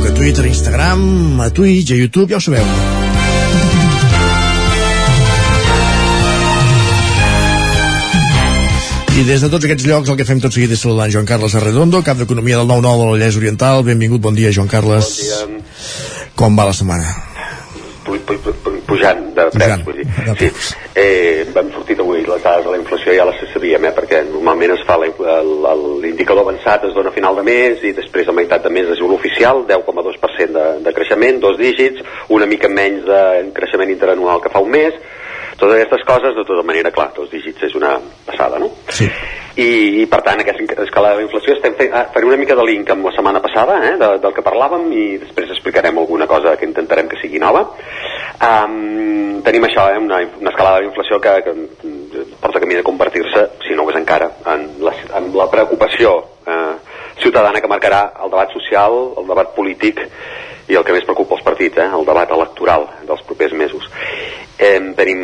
Facebook, a Twitter, a Instagram, a Twitch, a YouTube, ja ho sabeu. I des de tots aquests llocs el que fem tot seguit és saludar en Joan Carles Arredondo, cap d'Economia del 9-9 de la Vallès Oriental. Benvingut, bon dia, Joan Carles. Bon dia. Com va la setmana? Pu- pu- pu- pujant de preus, vull dir. Sí. Eh, vam sortir avui les dades de la inflació, ja les sabíem, eh, perquè normalment es fa l'indicador avançat es dona a final de mes i després a meitat de mes es diu l'oficial, 10,2% de, de creixement, dos dígits, una mica menys de creixement interanual que fa un mes, totes aquestes coses, de tota manera, clar, dos dígits és una passada, no? Sí. I, i per tant aquesta escalada de la inflació estem fent, ah, farem una mica de link amb la setmana passada eh, de, del que parlàvem i després explicarem alguna cosa que intentarem que sigui nova um, tenim això eh, una, una escalada de la inflació que, que mm, porta camí de convertir-se si no ho és encara en la, en la preocupació eh, ciutadana que marcarà el debat social el debat polític i el que més preocupa els partits, eh, el debat electoral dels propers mesos. Eh, tenim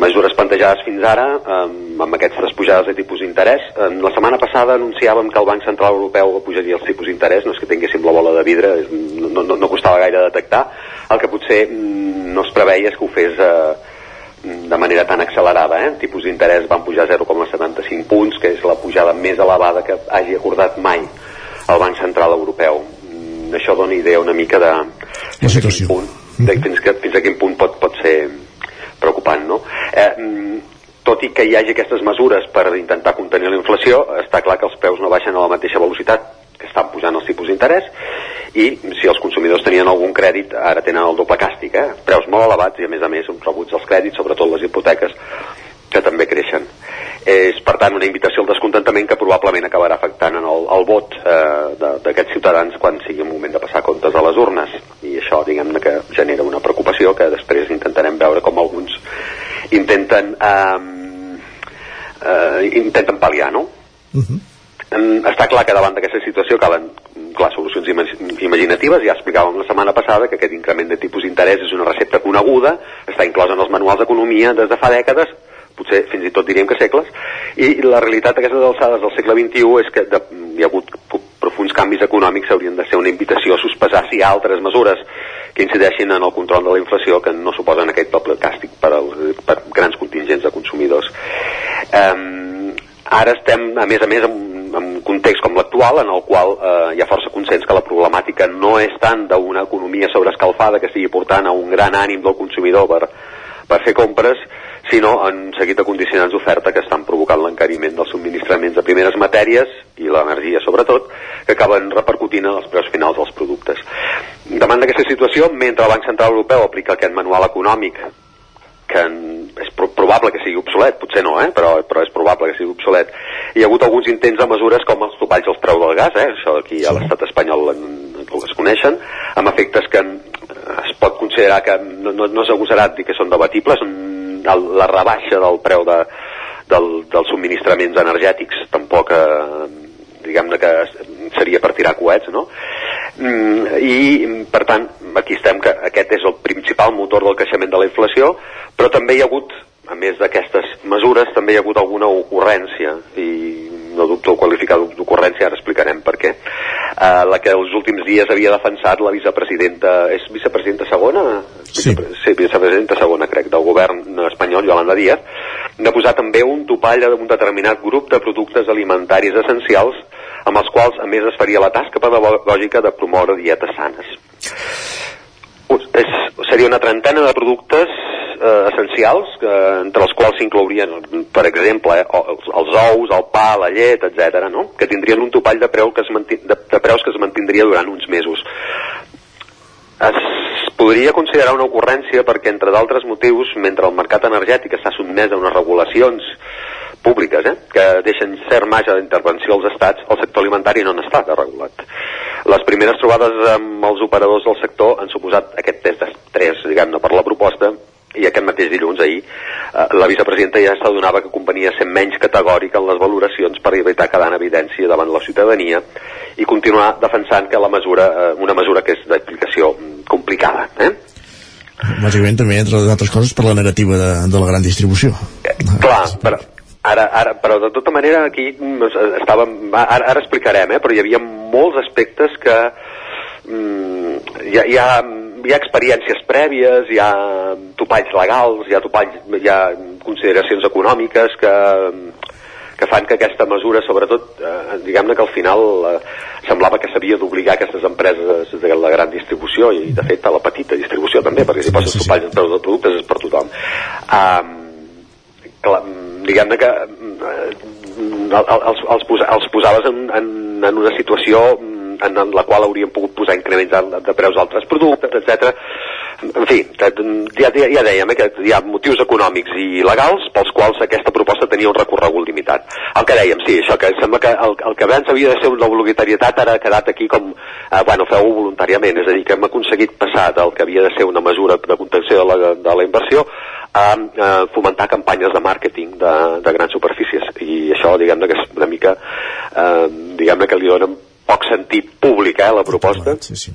mesures plantejades fins ara eh, amb aquestes pujades de tipus d'interès. Eh, la setmana passada anunciàvem que el Banc Central Europeu pujaria els tipus d'interès, no és que tinguéssim la bola de vidre, no, no, no costava gaire detectar. El que potser mm, no es preveia és que ho fes eh, de manera tan accelerada. Eh? Tipus d'interès van pujar 0,75 punts, que és la pujada més elevada que hagi acordat mai el Banc Central Europeu. Això dona idea una mica de, La situació. punt, de fins, que, fins a quin punt pot, pot ser preocupant, no? Eh, mm, tot i que hi hagi aquestes mesures per intentar contenir la inflació, està clar que els preus no baixen a la mateixa velocitat que estan pujant els tipus d'interès i si els consumidors tenien algun crèdit ara tenen el doble càstig, eh? preus molt elevats i a més a més uns rebuts dels crèdits, sobretot les hipoteques que també creixen. És, per tant, una invitació al descontentament que probablement acabarà afectant en el, el vot eh, de- d'aquests ciutadans quan sigui el moment de passar comptes a les urnes. I això, diguem-ne, que genera una preocupació que després intentarem veure com alguns intenten eh, eh, intenten pal·liar, no? Em, està clar que davant d'aquesta situació calen clar, solucions ima imaginatives, ja explicàvem la setmana passada que aquest increment de tipus d'interès és una recepta coneguda, està inclosa en els manuals d'economia des de fa dècades, potser fins i tot diríem que segles, i la realitat d'aquestes alçades del segle XXI és que de, hi ha hagut profuns canvis econòmics haurien de ser una invitació a sospesar si hi ha altres mesures que incideixin en el control de la inflació que no suposen aquest doble càstig per, al, per grans contingents de consumidors. Um, ara estem, a més a més, en, en un context com l'actual, en el qual eh, hi ha força consens que la problemàtica no és tant d'una economia sobreescalfada que estigui portant a un gran ànim del consumidor per, per fer compres, sinó en un seguit de condicionants d'oferta que estan provocant l'encariment dels subministraments de primeres matèries i l'energia sobretot, que acaben repercutint en els preus finals dels productes. Davant d'aquesta situació, mentre el Banc Central Europeu aplica aquest manual econòmic que en- és pro probable que sigui obsolet, potser no, eh? però, però és probable que sigui obsolet. Hi ha hagut alguns intents de mesures com els topalls als preus del gas, eh? això aquí a l'estat espanyol en, en, es coneixen, amb efectes que es pot considerar que no, no, no és agosarat dir que són debatibles, el, la rebaixa del preu de, del, dels subministraments energètics tampoc eh, diguem-ne que seria per tirar coets, no? Mm, I, per tant, aquí estem, que aquest és el principal motor del creixement de la inflació, però també hi ha hagut, a més d'aquestes mesures, també hi ha hagut alguna ocurrència, i no dubto qualificar d'ocurrència, ara explicarem per què. Uh, la que els últims dies havia defensat la vicepresidenta, és vicepresidenta segona? Sí. sí, vicepresidenta segona, crec, del govern espanyol, Yolanda Díaz, de posar també un topall d'un determinat grup de productes alimentaris essencials amb els quals, a més, es faria la tasca pedagògica de promoure dietes sanes. És, seria una trentena de productes eh, essencials, eh, entre els quals s'inclourien, per exemple, eh, els, els ous, el pa, la llet, etc, no? que tindrien un topall de, preu que es mantin, de, de preus que es mantindria durant uns mesos. Es podria considerar una ocurrència perquè, entre d'altres motius, mentre el mercat energètic està sotmès a unes regulacions públiques, eh, que deixen cert marge d'intervenció als estats, el sector alimentari no n'està de regulat. Les primeres trobades amb els operadors del sector han suposat aquest test d'estrès, diguem-ne, per la proposta i aquest mateix dilluns, ahir, eh, la vicepresidenta ja s'adonava que companyia ser menys categòrica en les valoracions per evitar quedar en evidència davant la ciutadania i continuar defensant que la mesura, eh, una mesura que és d'aplicació complicada. Eh? Bàsicament també, entre d'altres coses, per la negativa de, de la gran distribució. Clar, però, ara, ara, però de tota manera aquí mm, estàvem, ara, ara explicarem, eh, però hi havia molts aspectes que mm, hi, ha, hi, ha, hi ha experiències prèvies, hi ha topalls legals, hi ha, topalls, hi ha consideracions econòmiques que, que fan que aquesta mesura, sobretot, eh, diguem-ne que al final eh, semblava que s'havia d'obligar aquestes empreses de la gran distribució i, de fet, a la petita distribució també, perquè si poses topalls en preus de productes és per tothom. Um, clar, diguem-ne que eh, els, els, posa, els posaves en, en, en una situació en, en la qual hauríem pogut posar increments de, de preus d'altres productes, etc. En fi, que, ja, ja, ja dèiem eh, que hi ha motius econòmics i legals pels quals aquesta proposta tenia un recorregut limitat. El que dèiem, sí, això que sembla que el, el que abans havia de ser una obligatorietat ara ha quedat aquí com, eh, bueno, feu-ho voluntàriament, és a dir, que hem aconseguit passar del que havia de ser una mesura de contenció de la, de la inversió a, a fomentar campanyes de màrqueting de, de grans superfícies i això diguem-ne que és una mica eh, diguem-ne que li donen poc sentit públic, eh, la proposta. Sí, sí.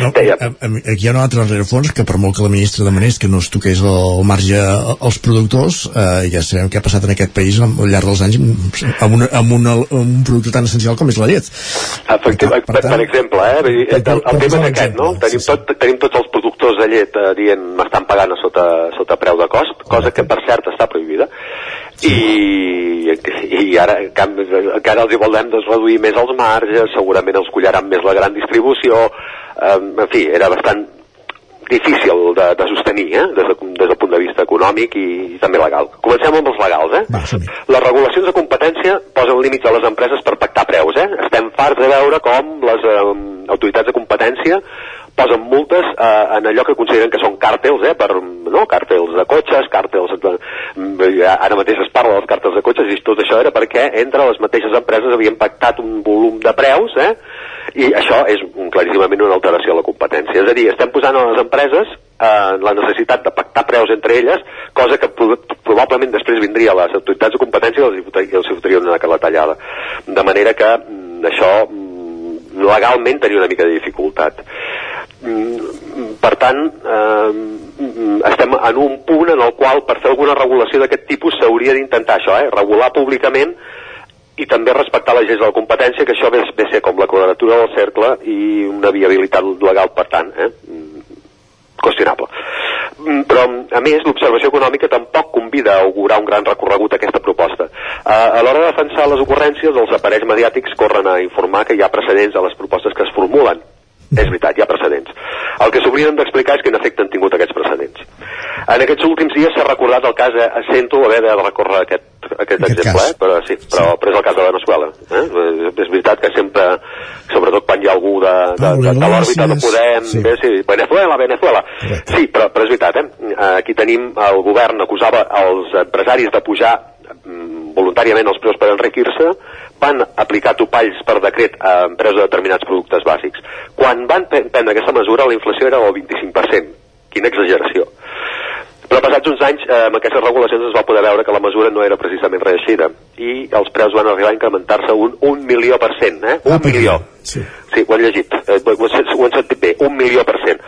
No, aquí hi ha un altre rerefons que per molt que la ministra demanés que no es toqués el marge als productors eh, ja sabem què ha passat en aquest país al llarg dels anys amb, una, amb, una, amb un producte tan essencial com és la llet Efectivament, per, per, per exemple eh, el, el, el tema és aquest no? tenim, tot, tenim tots els productors de llet eh, dient m'estan pagant a sota, sota preu de cost cosa que per cert està prohibida i, i ara encara els hi volem doncs, reduir més els marges, segurament els collaran més la gran distribució, eh, en fi, era bastant difícil de, de sostenir eh? des, de, des del punt de vista econòmic i, i també legal. Comencem amb els legals. Eh? Va, les regulacions de competència posen límits a les empreses per pactar preus. Eh? Estem farts de veure com les eh, autoritats de competència posen multes eh, en allò que consideren que són càrtels, eh, per, no? càrtels de cotxes, càrtels... De, ara mateix es parla dels càrtels de cotxes i tot això era perquè entre les mateixes empreses havien pactat un volum de preus, eh, i això és un, claríssimament una alteració de la competència. És a dir, estem posant a les empreses eh, la necessitat de pactar preus entre elles, cosa que probablement després vindria a les autoritats de competència i els, fotrien una tallada. De manera que mm, això mm, legalment tenia una mica de dificultat. Mm, per tant, eh, estem en un punt en el qual per fer alguna regulació d'aquest tipus s'hauria d'intentar això, eh, regular públicament i també respectar les lleis de la competència, que això ve, ve ser com la quadratura del cercle i una viabilitat legal, per tant, eh? qüestionable. Mm, però, a més, l'observació econòmica tampoc convida a augurar un gran recorregut a aquesta proposta. A l'hora de defensar les ocurrències, els aparells mediàtics corren a informar que hi ha precedents a les propostes que es formulen. És veritat, hi ha precedents. El que s'obliden d'explicar és quin efecte han tingut aquests precedents. En aquests últims dies s'ha recordat el cas a Sento haver de recórrer aquest, aquest, aquest exemple, cas. eh? però, sí, però, sí. però és el cas de Venezuela. Eh? És veritat que sempre, sobretot quan hi ha algú de, de, de, de l'òrbita no podem... Sí. Bé, sí, Venezuela, Venezuela. Correcte. Sí, però, però és veritat, eh? Aquí tenim el govern acusava els empresaris de pujar mm, voluntàriament els preus per enriquir-se, van aplicar topalls per decret a preus de determinats productes bàsics. Quan van prendre aquesta mesura, la inflació era del 25%. Quina exageració. Però passats uns anys, eh, amb aquestes regulacions es va poder veure que la mesura no era precisament reeixida i els preus van arribar a incrementar-se un, un milió per cent, eh? Un ah, milió. Sí. sí, ho han llegit, eh, ho, ho, ho han sentit bé, un milió per cent.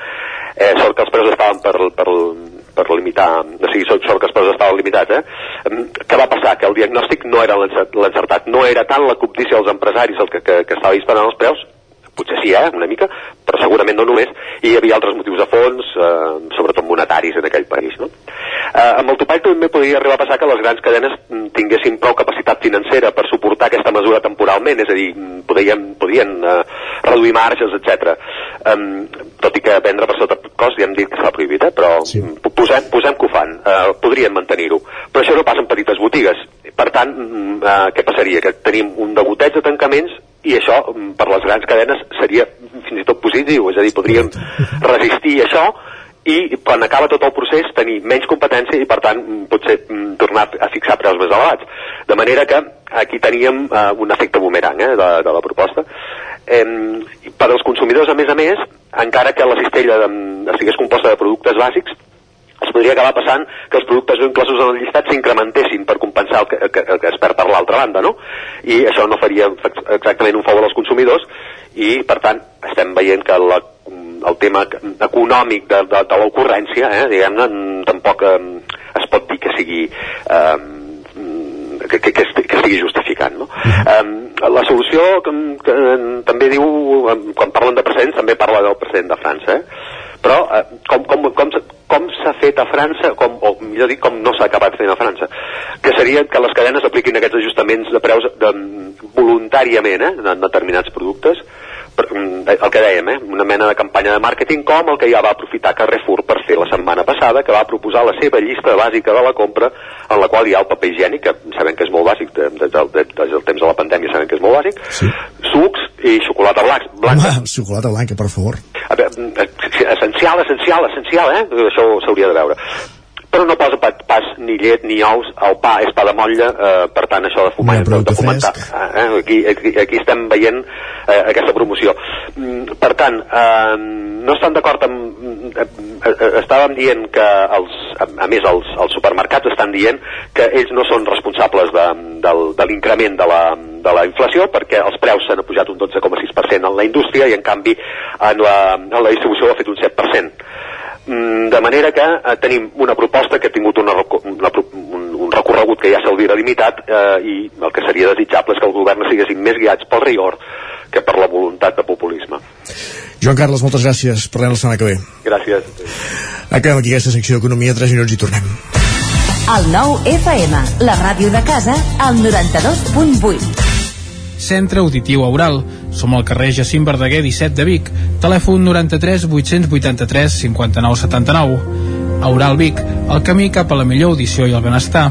Eh, sort que els preus estaven per, per, per limitar, o sigui, sort que els preus estaven limitats, eh? Què va passar? Que el diagnòstic no era l'encertat, no era tant la cobdícia dels empresaris el que, que, que estava disparant els preus, potser sí, eh, una mica, però segurament no només, i hi havia altres motius de fons, eh, sobretot monetaris en aquell país. No? Eh, amb el topall també podria arribar a passar que les grans cadenes mm, tinguessin prou capacitat financera per suportar aquesta mesura temporalment, és a dir, mm, podien, podien eh, reduir marges, etc. Eh, tot i que vendre per sota cos ja hem dit que està prohibit, eh? però sí. posem, posem que ho fan, eh, podrien mantenir-ho. Però això no passa en petites botigues. Per tant, mm, eh, què passaria? Que tenim un degoteig de tancaments i això, mm, per les grans cadenes, seria fins i tot positiu, és a dir, podríem resistir això i quan acaba tot el procés tenir menys competència i per tant mm, potser mm, tornar a fixar preus més elevats. De manera que aquí teníem eh, un efecte boomerang eh, de, de la proposta. Eh, per als consumidors, a més a més, encara que la cistella de, estigués composta de productes bàsics, es podria acabar passant que els productes no inclosos en el llistat s'incrementessin per compensar el que, que, que es perd per l'altra banda, no? I això no faria exactament un favor als consumidors i, per tant, estem veient que la, el tema econòmic de, de, de l'ocurrència, eh, diguem-ne, tampoc eh, es pot dir que sigui eh, que, que, que, estigui justificant. No? Um, la solució que, que, també diu, quan parlen de precedents, també parla del precedent de França, eh? però eh, com, com, com, fet a França, com, o millor dir, com no s'ha acabat fent a França, que seria que les cadenes apliquin aquests ajustaments de preus de, voluntàriament eh, en determinats productes, Mm, el que dèiem, eh? una mena de campanya de màrqueting com el que ja va aprofitar Carrefour per fer la setmana passada, que va proposar la seva llista bàsica de la compra, en la qual hi ha el paper higiènic, que sabem que és molt bàsic, des del, des del temps de la pandèmia sabem que és molt bàsic, sí. sucs i xocolata blanca. blanca. Home, xocolata blanca, per favor. A veure, mm, eh, essencial, essencial, essencial, eh? Això s'hauria de veure però no posa pas, pas ni llet ni ous, el pa és pa de motlla, eh, per tant això de fumar, de, de fomentar, eh, aquí, aquí, aquí estem veient eh, aquesta promoció. Mm, per tant, eh, no estan d'acord amb... Eh, eh, estàvem dient que, els, a més, els, els supermercats estan dient que ells no són responsables de, de, de l'increment de la, de la inflació perquè els preus s'han pujat un 12,6% en la indústria i en canvi en la, en la distribució ha fet un 7%. Mm, de manera que eh, tenim una proposta que ha tingut una, una, un, un recorregut que ja s'hauria limitat eh, i el que seria desitjable és que el govern estiguessin més guiats pel rigor que per la voluntat de populisme. Joan Carles, moltes gràcies. Parlem la setmana que ve. Gràcies. Acabem aquí aquesta secció d'Economia, 3 minuts i tornem. El nou FM, la ràdio de casa, al 92.8. Centre Auditiu Aural. Som al carrer Jacint Verdaguer 17 de Vic. Telèfon 93 883 59 79. Aural Vic, el camí cap a la millor audició i el benestar.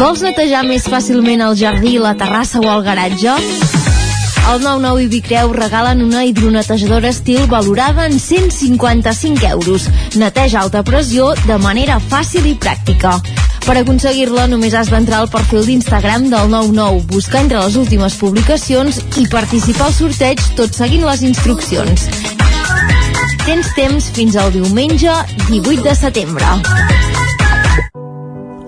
Vols netejar més fàcilment el jardí, la terrassa o el garatge? El 99 i Vicreu regalen una hidronetejadora estil valorada en 155 euros. Neteja alta pressió de manera fàcil i pràctica. Per aconseguir-la només has d'entrar al perfil d'Instagram del 99, buscar entre les últimes publicacions i participar al sorteig tot seguint les instruccions. Tens temps fins al diumenge 18 de setembre.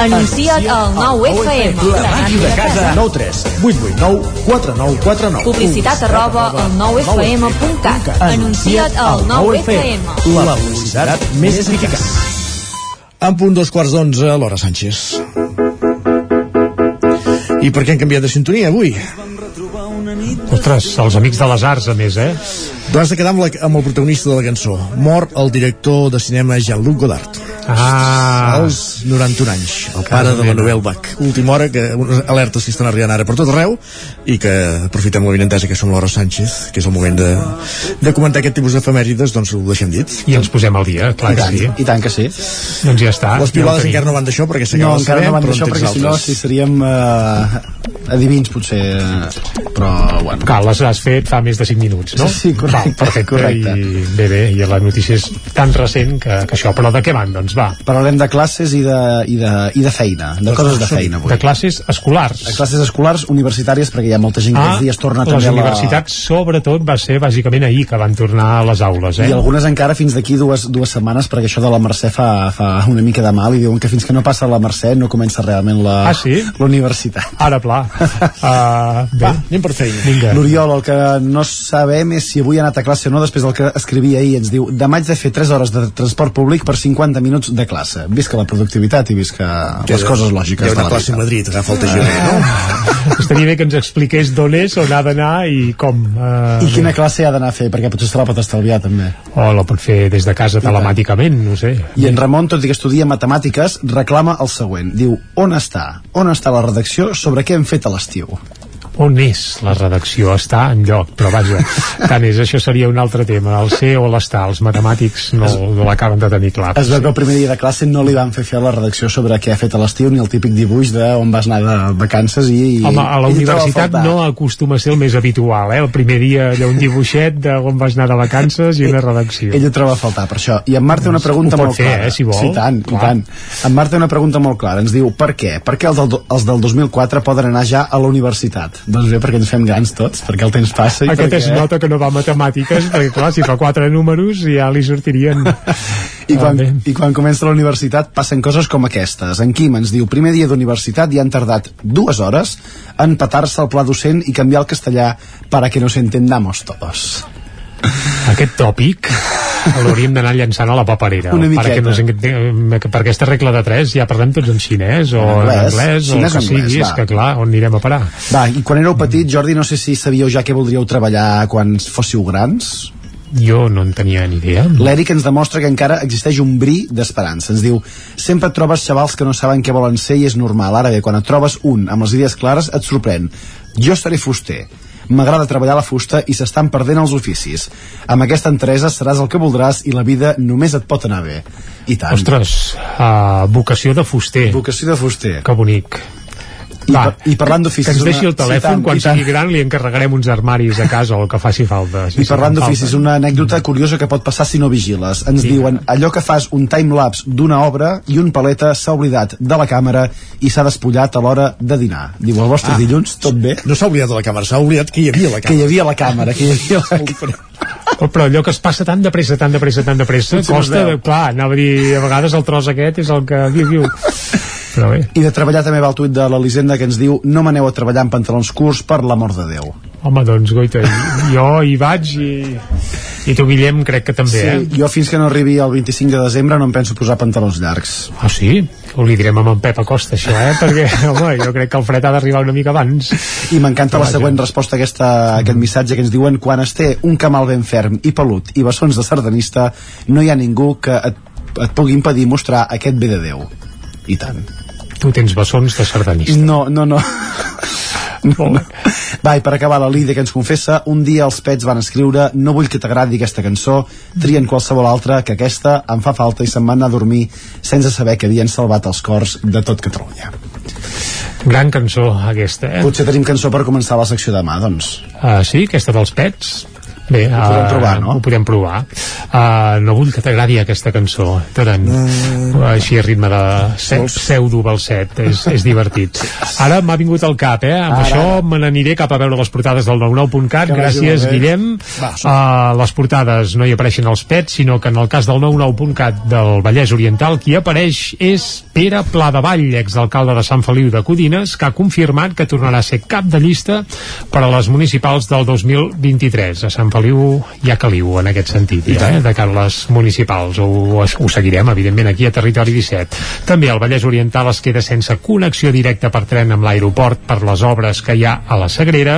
Anuncia't al 9FM. La màquina de casa. 9 3 8 8 9 4 9 4 9. Publicitat arroba al 9FM.cat. Anuncia't al 9FM. La publicitat més eficaç. En punt dos quarts d'onze, l'hora Sánchez. I per què han canviat de sintonia avui? Ostres, els amics de les arts, a més, eh? Tu has de quedar amb, la, amb el protagonista de la cançó. Mor el director de cinema Jean-Luc Godard. Ah. Als 91 anys. El pare de la Novel Bach. Última hora, que alertes que estan arribant ara per tot arreu i que aprofitem la vinentesa que som l'Hora Sánchez, que és el moment de, de comentar aquest tipus d'efemèrides, doncs ho deixem dit. I ens posem al dia, clar I que tant, sí. I tant que sí. Doncs ja està. Les ja pilades tenim. encara no van d'això perquè No, s'acaba de encara no van d'això perquè si no, si seríem eh, adivins potser, eh, però bueno. Clar, les has fet fa més de 5 minuts, no? Sí, correcte, Val, perfecte, correcte. i bé, bé, i la notícia és tan recent que, que això, però de què van, doncs va? Parlarem de classes i de, i de, i de feina, de coses de feina avui. De classes escolars. De classes escolars universitàries, perquè hi ha molta gent que Ah, aquests dies torna les també a la... universitats, sobretot, va ser bàsicament ahir que van tornar a les aules, eh? I algunes encara fins d'aquí dues, dues setmanes perquè això de la Mercè fa, fa una mica de mal i diuen que fins que no passa la Mercè no comença realment la, Ah, sí? la universitat. Ara, pla. Uh, bé, Va, anem per feina. vinga. L'Oriol, el que no sabem és si avui ha anat a classe o no, després del que escrivia ahir, ens diu demà haig de fer 3 hores de transport públic per 50 minuts de classe. Visca la productivitat i visca les coses lògiques de la classe vida. Madrid, agafa el TGV, no? Estaria bé que ens expliqués d'on és, on ha d'anar i com. Uh, I quina classe ha d'anar a fer, perquè potser se la pot estalviar també. O la pot fer des de casa telemàticament, no sé. I en Ramon, tot i que estudia matemàtiques, reclama el següent. Diu, on està? On està la redacció sobre què hem fet a l'estiu? On és la redacció, està en lloc però vaja, tant és, això seria un altre tema el ser o l'estar, els matemàtics no, no l'acaben de tenir clar Es veu que el primer dia de classe no li van fer fer la redacció sobre què ha fet a l'estiu ni el típic dibuix d'on vas anar de vacances i... i Home, a la i universitat no acostuma a ser el més habitual, eh? El primer dia allò un dibuixet d'on vas anar de vacances i una redacció. Ell ho troba a faltar, per això. I en Marc té una pregunta molt fer, clara. eh, si vol. Sí, tant, i Clar. tant. En Marc té una pregunta molt clara. Ens diu, per què? Per què els del, els del 2004 poden anar ja a la universitat? Doncs bé, perquè ens fem grans tots, perquè el temps passa i Aquest perquè... es nota que no va a matemàtiques, perquè clar, si fa quatre números ja li sortirien... I quan, Ah. I quan comença la universitat passen coses com aquestes. En Quim ens diu, primer dia d'universitat i han tardat dues hores en petar-se el pla docent i canviar el castellà para que nos entendamos todos. Aquest tòpic l'hauríem d'anar llançant a la paperera Una perquè, miqueta. no sé, per aquesta regla de 3 ja parlem tots en xinès o En en anglès. anglès, o el que o anglès, sigui, va. és que clar, on anirem a parar? Va, i quan éreu petit, Jordi, no sé si sabíeu ja que voldríeu treballar quan fóssiu grans? Jo no en tenia ni idea. L'Eric ens demostra que encara existeix un bri d'esperança. Ens diu, sempre et trobes xavals que no saben què volen ser i és normal. Ara bé, quan et trobes un amb les idees clares, et sorprèn. Jo seré fuster. M'agrada treballar la fusta i s'estan perdent els oficis. Amb aquesta enteresa seràs el que voldràs i la vida només et pot anar bé. I tant. Ostres, uh, vocació de fuster. Vocació de fuster. Que bonic. I, Va, par I parlant d'oficis... que ens deixi el telèfon, Sí, quan tant. sigui gran li encarregarem uns armaris a casa o el que faci falta. Sí, I parlant sí, d'oficis, una anècdota curiosa que pot passar si no vigiles. Ens Vinga. diuen, allò que fas un timelapse d'una obra i un paleta s'ha oblidat de la càmera i s'ha despullat a l'hora de dinar. Diu, el vostre Ah. dilluns, tot bé? No s'ha oblidat de la càmera, s'ha oblidat que hi havia la Que càmera. hi havia la càmera, que hi havia la càmera. Oh, però allò que es passa tan de pressa, tan de pressa, tan de pressa, es costa, de, clar, anava a dir, a vegades el tros aquest és el que diu, diu. Però bé, I de treballar també va el tuit de l'Elisenda que ens diu no m'aneu a treballar amb pantalons curts per l'amor de Déu. home, doncs, goita, jo hi vaig i, i tu, Guillem, crec que també, Sí, eh? jo fins que no arribi el 25 de desembre no em penso posar pantalons llargs. Ah, sí? Ho li direm amb en Pep Acosta, això, eh? Perquè, home, jo crec que el fred ha d'arribar una mica abans. I m'encanta la següent resposta a aquesta, a aquest missatge que ens diuen quan es té un camal ben ferm i pelut i bessons de sardanista no hi ha ningú que et, et pugui impedir mostrar aquest bé de Déu. I tant. Tu tens bessons de sardanista. No, no, no. no, no. Va, i per acabar la Lídia que ens confessa, un dia els pets van escriure no vull que t'agradi aquesta cançó, trien qualsevol altra, que aquesta em fa falta i se'n van anar a dormir sense saber que havien salvat els cors de tot Catalunya. Gran cançó, aquesta, eh? Potser tenim cançó per començar la secció demà, doncs. Uh, sí, aquesta dels pets? Bé, Ho podem eh, provar, no? Ho podem provar. Uh, no vull que t'agradi aquesta cançó. Taran, uh, així a ritme de se pseudo balset. És, és divertit. Ara m'ha vingut al cap, eh? Amb Ara. això me n'aniré cap a veure les portades del 99.cat. Que vagi Gràcies. Guillem. Va, Uh, les portades no hi apareixen els pets, sinó que en el cas del 99.cat del Vallès Oriental, qui apareix és Pere Pla de Vall, exalcalde de Sant Feliu de Codines, que ha confirmat que tornarà a ser cap de llista per a les municipals del 2023. A Sant Feliu hi ha caliu en aquest sentit, ja, eh, de cara a les municipals. Ho, ho, seguirem, evidentment, aquí a Territori 17. També el Vallès Oriental es queda sense connexió directa per tren amb l'aeroport per les obres que hi ha a la Sagrera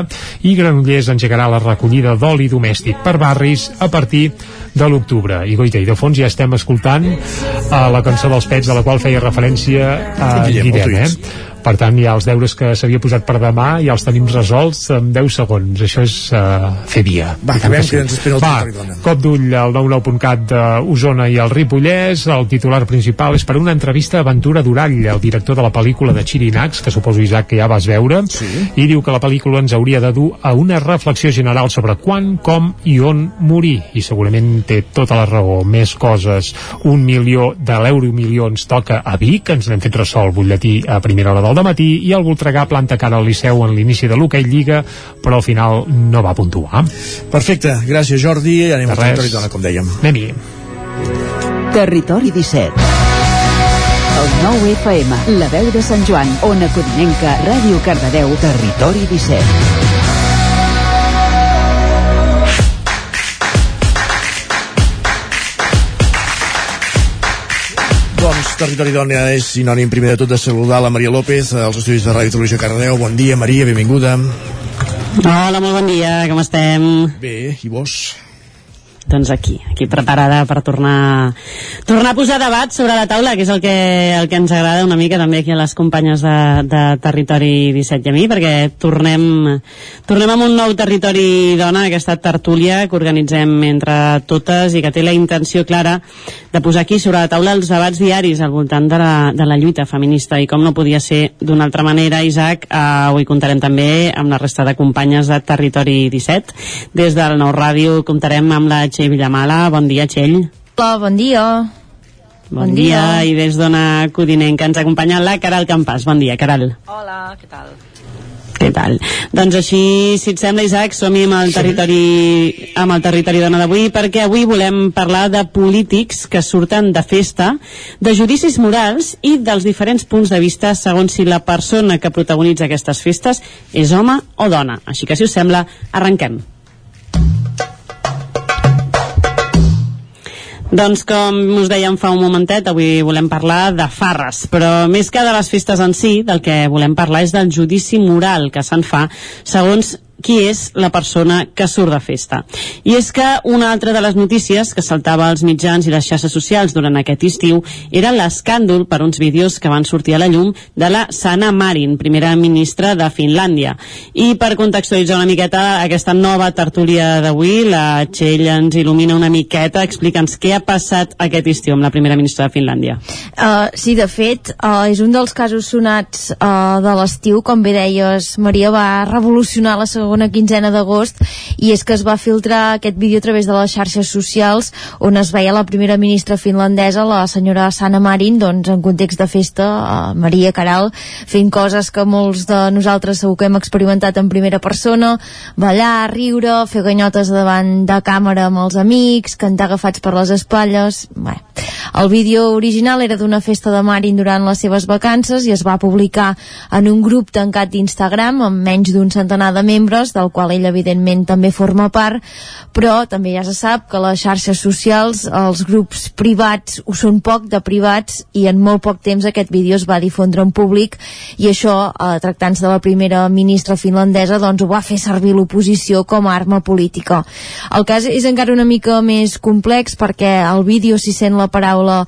i Granollers engegarà la recollida d'oli domèstic per barris a partir de l'octubre. I goita, i de fons ja estem escoltant uh, la cançó dels pets a la qual feia referència a Guillem, el Guillem, eh? Per tant, ja els deures que s'havia posat per demà ja els tenim resolts en 10 segons. Això és uh, fer via. Va, acabem, sí. que ens espera el Va, cop d'ull al 99.cat d'Osona i el Ripollès. El titular principal és per una entrevista a Ventura Durall, el director de la pel·lícula de Chirinacs, que suposo, Isaac, que ja vas veure, sí. i diu que la pel·lícula ens hauria de dur a una reflexió general sobre quan, com i on morir. I segurament té tota la raó. Més coses. Un milió de l'euro milió ens toca a Vic, ens n'hem fet ressò el butlletí a primera hora del matí, i el Voltregà planta cara al Liceu en l'inici de l'hoquei Lliga, però al final no va puntuar. Perfecte, gràcies Jordi, anem De al res. territori dona, com dèiem. Anem-hi. Territori 17. El 9 FM, la veu de Sant Joan, Ona Codinenca, Ràdio Cardedeu, Territori 17. Territori Dona és sinònim primer de tot de saludar la Maria López als estudis de Ràdio Televisió Cardedeu. Bon dia, Maria, benvinguda. Hola, molt bon dia, com estem? Bé, i vos? Doncs aquí, aquí preparada per tornar, tornar a posar debat sobre la taula, que és el que, el que ens agrada una mica també aquí a les companyes de, de Territori 17 i a mi, perquè tornem, tornem amb un nou Territori Dona, aquesta tertúlia que organitzem entre totes i que té la intenció clara de posar aquí sobre la taula els debats diaris al voltant de la, de la lluita feminista i com no podia ser d'una altra manera, Isaac, eh, avui comptarem també amb la resta de companyes de Territori 17. Des del Nou Ràdio comptarem amb la Txell Villamala. Bon dia, Txell. Hola, bon dia. Bon, Bon dia. dia. I des d'Ona Codinenca ens acompanya la Caral Campàs. Bon dia, Caral. Hola, què tal? Què tal? Doncs així, si et sembla, Isaac, som-hi amb el territori, amb el territori dona d'avui, perquè avui volem parlar de polítics que surten de festa, de judicis morals i dels diferents punts de vista segons si la persona que protagonitza aquestes festes és home o dona. Així que, si us sembla, arrenquem. Doncs com us dèiem fa un momentet, avui volem parlar de farres, però més que de les festes en si, del que volem parlar és del judici moral que se'n fa segons qui és la persona que surt de festa. I és que una altra de les notícies que saltava als mitjans i les xarxes socials durant aquest estiu era l'escàndol per uns vídeos que van sortir a la llum de la Sanna Marin, primera ministra de Finlàndia. I per contextualitzar una miqueta aquesta nova tertúlia d'avui, la Txell ens il·lumina una miqueta, explica'ns què ha passat aquest estiu amb la primera ministra de Finlàndia. Uh, sí, de fet, uh, és un dels casos sonats uh, de l'estiu, com bé deies, Maria va revolucionar la segona quinzena d'agost i és que es va filtrar aquest vídeo a través de les xarxes socials on es veia la primera ministra finlandesa, la senyora Sanna Marin, doncs en context de festa, uh, Maria Caral, fent coses que molts de nosaltres segur que hem experimentat en primera persona, ballar, riure, fer ganyotes davant de càmera amb els amics, cantar agafats per les espatlles... Bé, el vídeo original era d'una festa de Marin durant les seves vacances i es va publicar en un grup tancat d'Instagram amb menys d'un centenar de membres, del qual ell evidentment també forma part, però també ja se sap que les xarxes socials, els grups privats, ho són poc de privats i en molt poc temps aquest vídeo es va difondre en públic i això, eh, tractant-se de la primera ministra finlandesa, doncs ho va fer servir l'oposició com a arma política. El cas és encara una mica més complex perquè al vídeo s'hi sent la paraula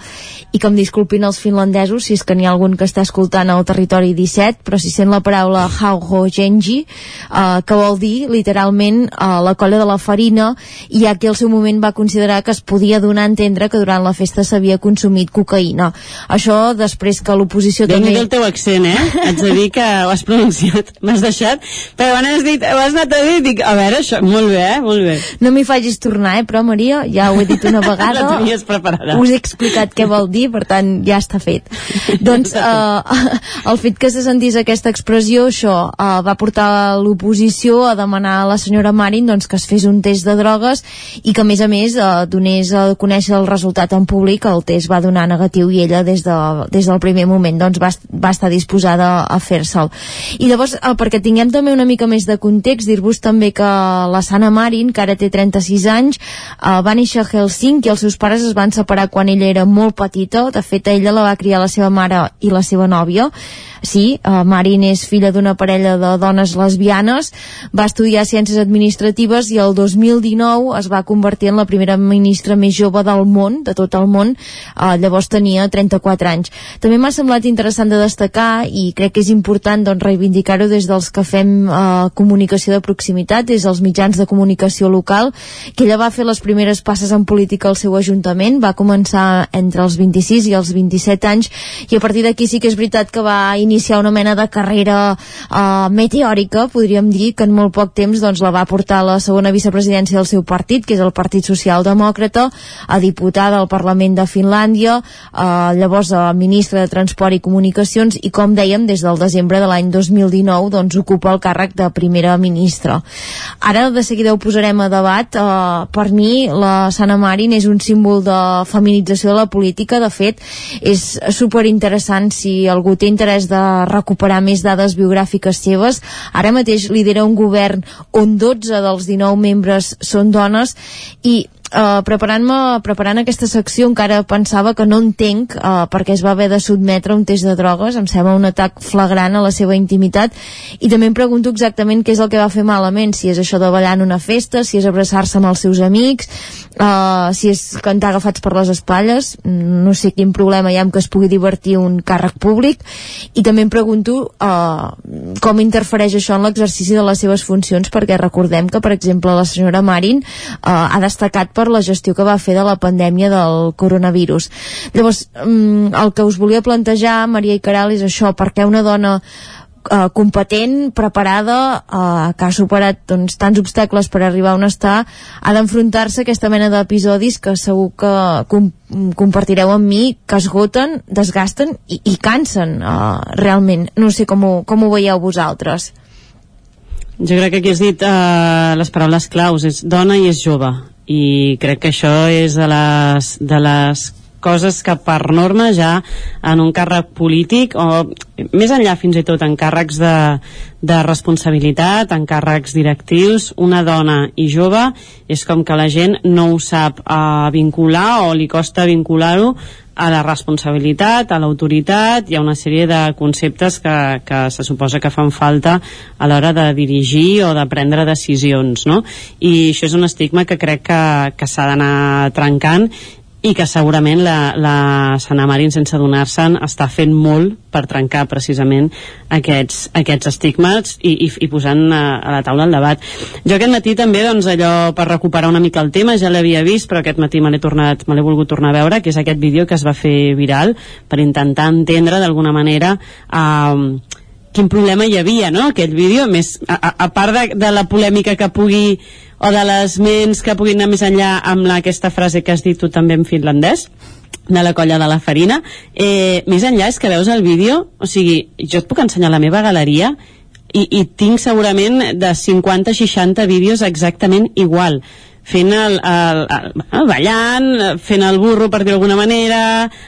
i que em disculpin els finlandesos si és que n'hi ha algun que està escoltant al territori 17 però s'hi sent la paraula Hauho Genji eh, que vol dir, literalment, uh, la colla de la farina, i ja que al seu moment va considerar que es podia donar a entendre que durant la festa s'havia consumit cocaïna. Això després que l'oposició també... també... el teu accent, eh? Haig de dir que ho has pronunciat, m'has deixat, però quan has dit, ho has anat a dir, dic, a veure, això, molt bé, eh? Molt bé. No m'hi facis tornar, eh? Però, Maria, ja ho he dit una vegada. La tenies preparada. Us he explicat què vol dir, per tant, ja està fet. doncs, eh, el fet que se sentís aquesta expressió, això, eh, va portar l'oposició a demanar a la senyora Marin doncs, que es fes un test de drogues i que, a més a més, eh, donés a conèixer el resultat en públic. El test va donar negatiu i ella, des, de, des del primer moment, doncs, va, va estar disposada a fer-se'l. I llavors, eh, perquè tinguem també una mica més de context, dir-vos també que la Sana Marin, que ara té 36 anys, eh, va néixer a Helsinki i els seus pares es van separar quan ella era molt petita. De fet, ella la va criar la seva mare i la seva nòvia. Sí, uh, Marin és filla d'una parella de dones lesbianes, va estudiar Ciències Administratives i el 2019 es va convertir en la primera ministra més jove del món, de tot el món, uh, llavors tenia 34 anys. També m'ha semblat interessant de destacar i crec que és important doncs, reivindicar-ho des dels que fem uh, comunicació de proximitat, des dels mitjans de comunicació local, que ella va fer les primeres passes en política al seu ajuntament, va començar entre els 26 i els 27 anys i a partir d'aquí sí que és veritat que va iniciar una mena de carrera uh, meteòrica, podríem dir, que en molt poc temps doncs, la va portar a la segona vicepresidència del seu partit, que és el Partit Socialdemòcrata, a diputada al Parlament de Finlàndia, uh, llavors a ministra de Transport i Comunicacions, i com dèiem, des del desembre de l'any 2019 doncs, ocupa el càrrec de primera ministra. Ara de seguida ho posarem a debat. Uh, per mi, la Sana Marin és un símbol de feminització de la política. De fet, és superinteressant si algú té interès de recuperar més dades biogràfiques seves. Ara mateix lidera un govern on 12 dels 19 membres són dones i Uh, preparant-me preparant aquesta secció encara pensava que no entenc uh, perquè es va haver de sotmetre a un test de drogues. Em sembla un atac flagrant a la seva intimitat. I també em pregunto exactament què és el que va fer malament, si és això de ballar en una festa si és abraçar-se amb els seus amics uh, si és cantar agafats per les espatlles. No sé quin problema hi ha que es pugui divertir un càrrec públic. I també em pregunto uh, com interfereix això en l'exercici de les seves funcions perquè recordem que per exemple la senyora Marin uh, ha destacat per la gestió que va fer de la pandèmia del coronavirus. Llavors, mm, el que us volia plantejar, Maria i Caral, és això, perquè una dona eh, competent, preparada, eh, que ha superat doncs, tants obstacles per arribar on està, ha d'enfrontar-se a aquesta mena d'episodis que segur que com, compartireu amb mi, que esgoten, desgasten i, i cansen eh, realment. No sé com ho, com ho veieu vosaltres. Jo crec que aquí has dit uh, les paraules claus, és dona i és jove i crec que això és de les, de les coses que per norma ja en un càrrec polític o més enllà fins i tot en càrrecs de, de responsabilitat, en càrrecs directius, una dona i jove és com que la gent no ho sap uh, vincular o li costa vincular-ho a la responsabilitat, a l'autoritat, hi ha una sèrie de conceptes que, que se suposa que fan falta a l'hora de dirigir o de prendre decisions, no? I això és un estigma que crec que, que s'ha d'anar trencant i que segurament la, la Sana Marin sense adonar-se'n està fent molt per trencar precisament aquests, aquests estigmes i, i, i posant a, a la taula el debat. Jo aquest matí també, doncs, allò per recuperar una mica el tema, ja l'havia vist, però aquest matí me l'he tornat, me l'he volgut tornar a veure, que és aquest vídeo que es va fer viral per intentar entendre d'alguna manera eh, quin problema hi havia, no?, aquell vídeo, a més, a, a part de, de la polèmica que pugui o de les ments que puguin anar més enllà amb la, aquesta frase que has dit tu també en finlandès de la colla de la farina. Eh, més enllà és que veus el vídeo? O sigui, jo et puc ensenyar la meva galeria i, i tinc segurament de 50-60 vídeos exactament igual. Fent el, el, el, el ballant, fent el burro per dir d'alguna manera,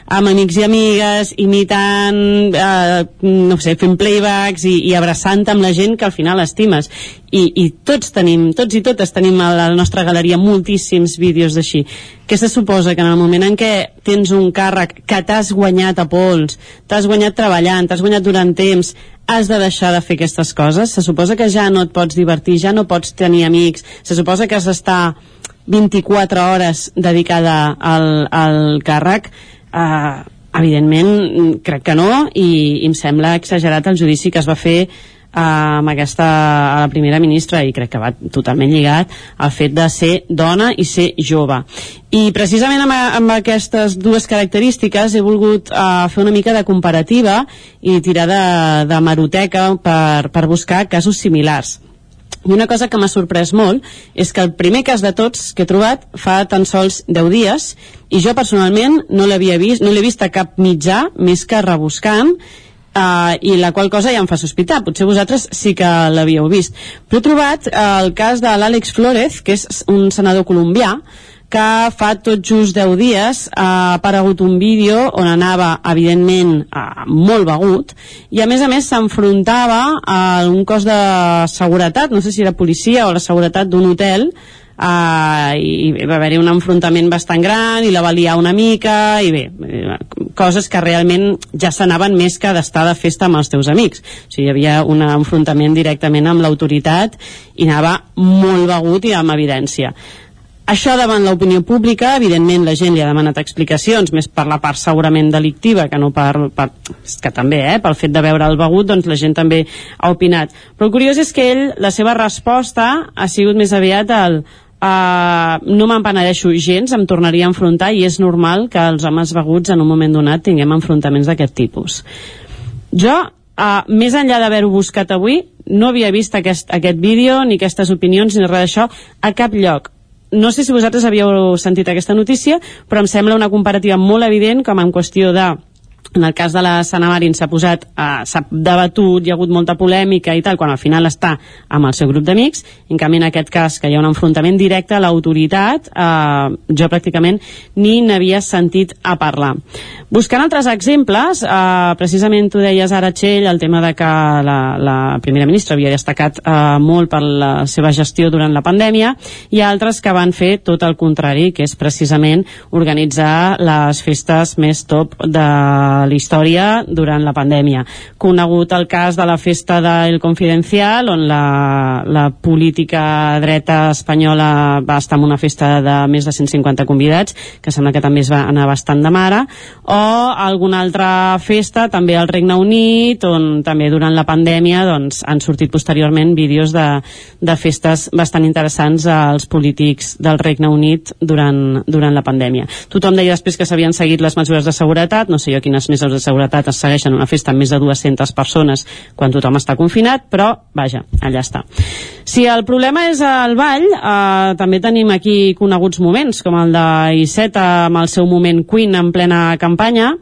amb amics i amigues, imitant, eh, no sé, fent playbacks i, i abraçant amb la gent que al final estimes. I, i tots tenim, tots i totes tenim a la nostra galeria moltíssims vídeos d'així. Què se suposa? Que en el moment en què tens un càrrec que t'has guanyat a pols, t'has guanyat treballant, t'has guanyat durant temps, has de deixar de fer aquestes coses? Se suposa que ja no et pots divertir, ja no pots tenir amics, se suposa que has d'estar 24 hores dedicada al, al càrrec? Uh, evidentment, crec que no, i, i em sembla exagerat el judici que es va fer amb aquesta, a la primera ministra i crec que va totalment lligat al fet de ser dona i ser jove. I precisament amb, amb aquestes dues característiques he volgut uh, fer una mica de comparativa i tirar de, de maroteca per, per buscar casos similars. I una cosa que m'ha sorprès molt és que el primer cas de tots que he trobat fa tan sols 10 dies i jo personalment no l'havia vist, no l'he vist a cap mitjà més que rebuscant Uh, i la qual cosa ja em fa sospitar. Potser vosaltres sí que l'havíeu vist. Però he trobat uh, el cas de l'Àlex Flores que és un senador colombià que fa tot just 10 dies ha aparegut un vídeo on anava, evidentment, eh, molt begut, i a més a més s'enfrontava a un cos de seguretat, no sé si era policia o la seguretat d'un hotel, uh, i va haver-hi un enfrontament bastant gran i la va liar una mica i bé, eh, coses que realment ja s'anaven més que d'estar de festa amb els teus amics o sigui, hi havia un enfrontament directament amb l'autoritat i anava molt begut i amb evidència això davant l'opinió pública, evidentment la gent li ha demanat explicacions, més per la part segurament delictiva que no per, per que també, eh, pel fet de veure el begut, doncs la gent també ha opinat. Però el curiós és que ell, la seva resposta ha sigut més aviat el Uh, no m'empenedeixo gens, em tornaria a enfrontar i és normal que els homes beguts en un moment donat tinguem enfrontaments d'aquest tipus. Jo, uh, més enllà d'haver-ho buscat avui, no havia vist aquest, aquest vídeo, ni aquestes opinions, ni res d'això, a cap lloc no sé si vosaltres havíeu sentit aquesta notícia, però em sembla una comparativa molt evident com en qüestió de en el cas de la Sana Marin s'ha posat, eh, s'ha debatut, hi ha hagut molta polèmica i tal, quan al final està amb el seu grup d'amics, en canvi en aquest cas que hi ha un enfrontament directe a l'autoritat, eh, jo pràcticament ni n'havia sentit a parlar. Buscant altres exemples, eh, precisament tu deies ara, Txell, el tema de que la, la primera ministra havia destacat eh, molt per la seva gestió durant la pandèmia, i altres que van fer tot el contrari, que és precisament organitzar les festes més top de la història durant la pandèmia. Conegut el cas de la festa del Confidencial, on la, la política dreta espanyola va estar en una festa de més de 150 convidats, que sembla que també es va anar bastant de mare, o alguna altra festa, també al Regne Unit, on també durant la pandèmia doncs, han sortit posteriorment vídeos de, de festes bastant interessants als polítics del Regne Unit durant, durant la pandèmia. Tothom deia després que s'havien seguit les mesures de seguretat, no sé jo quines meses de seguretat es segueixen una festa amb més de 200 persones quan tothom està confinat, però, vaja, allà està. Si el problema és el ball, eh, també tenim aquí coneguts moments, com el de Iceta amb el seu moment Queen en plena campanya,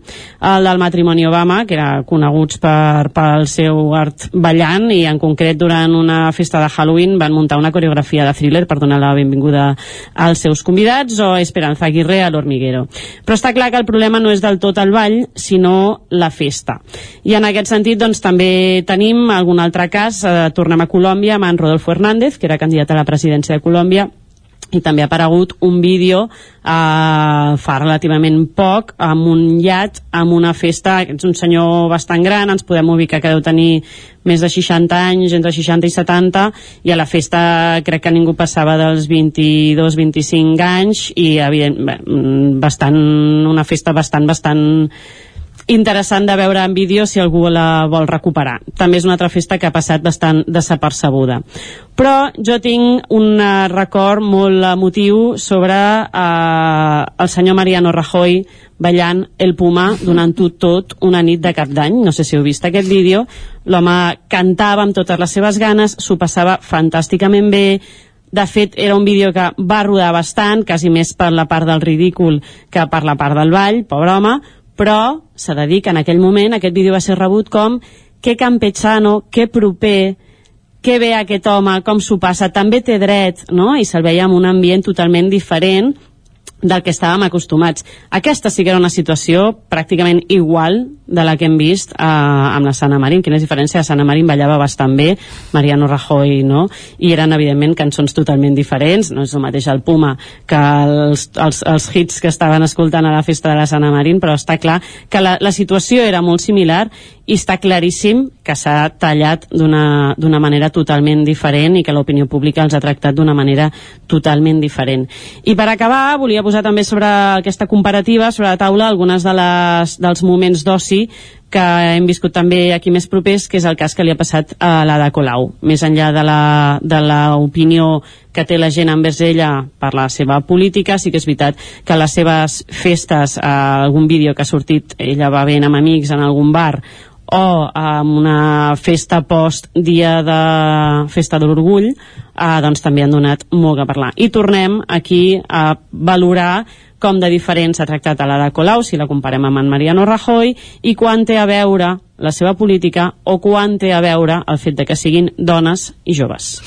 el del matrimoni Obama, que era coneguts per, pel seu art ballant, i en concret durant una festa de Halloween van muntar una coreografia de thriller per donar la benvinguda als seus convidats, o Esperanza Aguirre a l'Hormiguero. Però està clar que el problema no és del tot el ball, sinó la festa. I en aquest sentit, doncs, també tenim algun altre cas, eh, tornem a Colòmbia, amb en Rodolfo Hernández, que era candidat a la presidència de Colòmbia, i també ha aparegut un vídeo eh, fa relativament poc amb un llat, amb una festa és un senyor bastant gran, ens podem ubicar que deu tenir més de 60 anys entre 60 i 70 i a la festa crec que ningú passava dels 22-25 anys i evident, bastant, una festa bastant bastant interessant de veure en vídeo si algú la vol recuperar. També és una altra festa que ha passat bastant desapercebuda. Però jo tinc un record molt emotiu sobre eh, el senyor Mariano Rajoy ballant el Puma donant-ho tot una nit de cap d'any. No sé si heu vist aquest vídeo. L'home cantava amb totes les seves ganes, s'ho passava fantàsticament bé, de fet, era un vídeo que va rodar bastant, quasi més per la part del ridícul que per la part del ball, pobre home, però s'ha de dir que en aquell moment aquest vídeo va ser rebut com que campechano, que proper, que bé aquest home, com s'ho passa, també té dret, no? I se'l veia en un ambient totalment diferent del que estàvem acostumats. Aquesta sí que era una situació pràcticament igual de la que hem vist eh, amb la Sana Marín. Quina és diferència? La Sana Marín ballava bastant bé, Mariano Rajoy no, i eren evidentment cançons totalment diferents, no és el mateix el Puma que els, els, els hits que estaven escoltant a la festa de la Sana Marín, però està clar que la, la situació era molt similar i està claríssim que s'ha tallat d'una manera totalment diferent i que l'opinió pública els ha tractat d'una manera totalment diferent. I per acabar, volia posar també sobre aquesta comparativa, sobre la taula, algunes de les, dels moments d'oci que hem viscut també aquí més propers, que és el cas que li ha passat a l'Ada Colau. Més enllà de la- de l'opinió que té la gent envers ella per la seva política, sí que és veritat que les seves festes, eh, algun vídeo que ha sortit, ella va ben amb amics en algun bar, o amb una festa post dia de festa de l'orgull eh, doncs també han donat molt que parlar i tornem aquí a valorar com de diferent s'ha tractat a l'Ada Colau si la comparem amb en Mariano Rajoy i quan té a veure la seva política o quan té a veure el fet de que siguin dones i joves.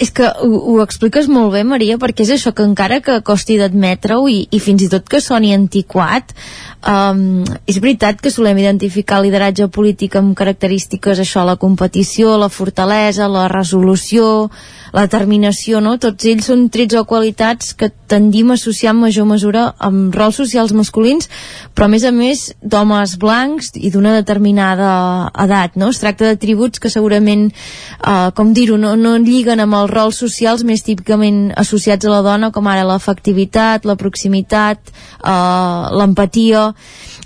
És que ho, ho expliques molt bé, Maria, perquè és això que encara que costi d'admetre-ho i, i fins i tot que soni antiquat, um, és veritat que solem identificar el lideratge polític amb característiques, això, la competició, la fortalesa, la resolució, la determinació, no? Tots ells són trets o qualitats que tendim a associar en major mesura amb rols socials masculins, però a més a més d'homes blancs i d'una determinada edat, no? Es tracta d'atributs que segurament, eh, com dir-ho, no, no lliguen amb els rols socials més típicament associats a la dona, com ara l'afectivitat, la proximitat, eh, l'empatia...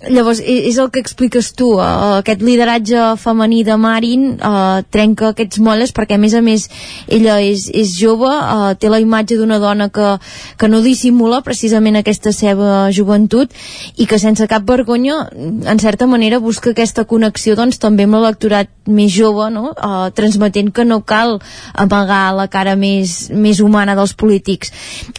Llavors, és el que expliques tu, eh, aquest lideratge femení de Marin eh, trenca aquests molles perquè a més a més ella és, és jove, eh, té la imatge d'una dona que, que no dissimula precisament aquesta seva joventut i que sense cap vergonya, en certa manera, busca aquesta connexió doncs, també amb l'electorat més jove, no? eh, transmetent que no cal amagar la cara més, més humana dels polítics.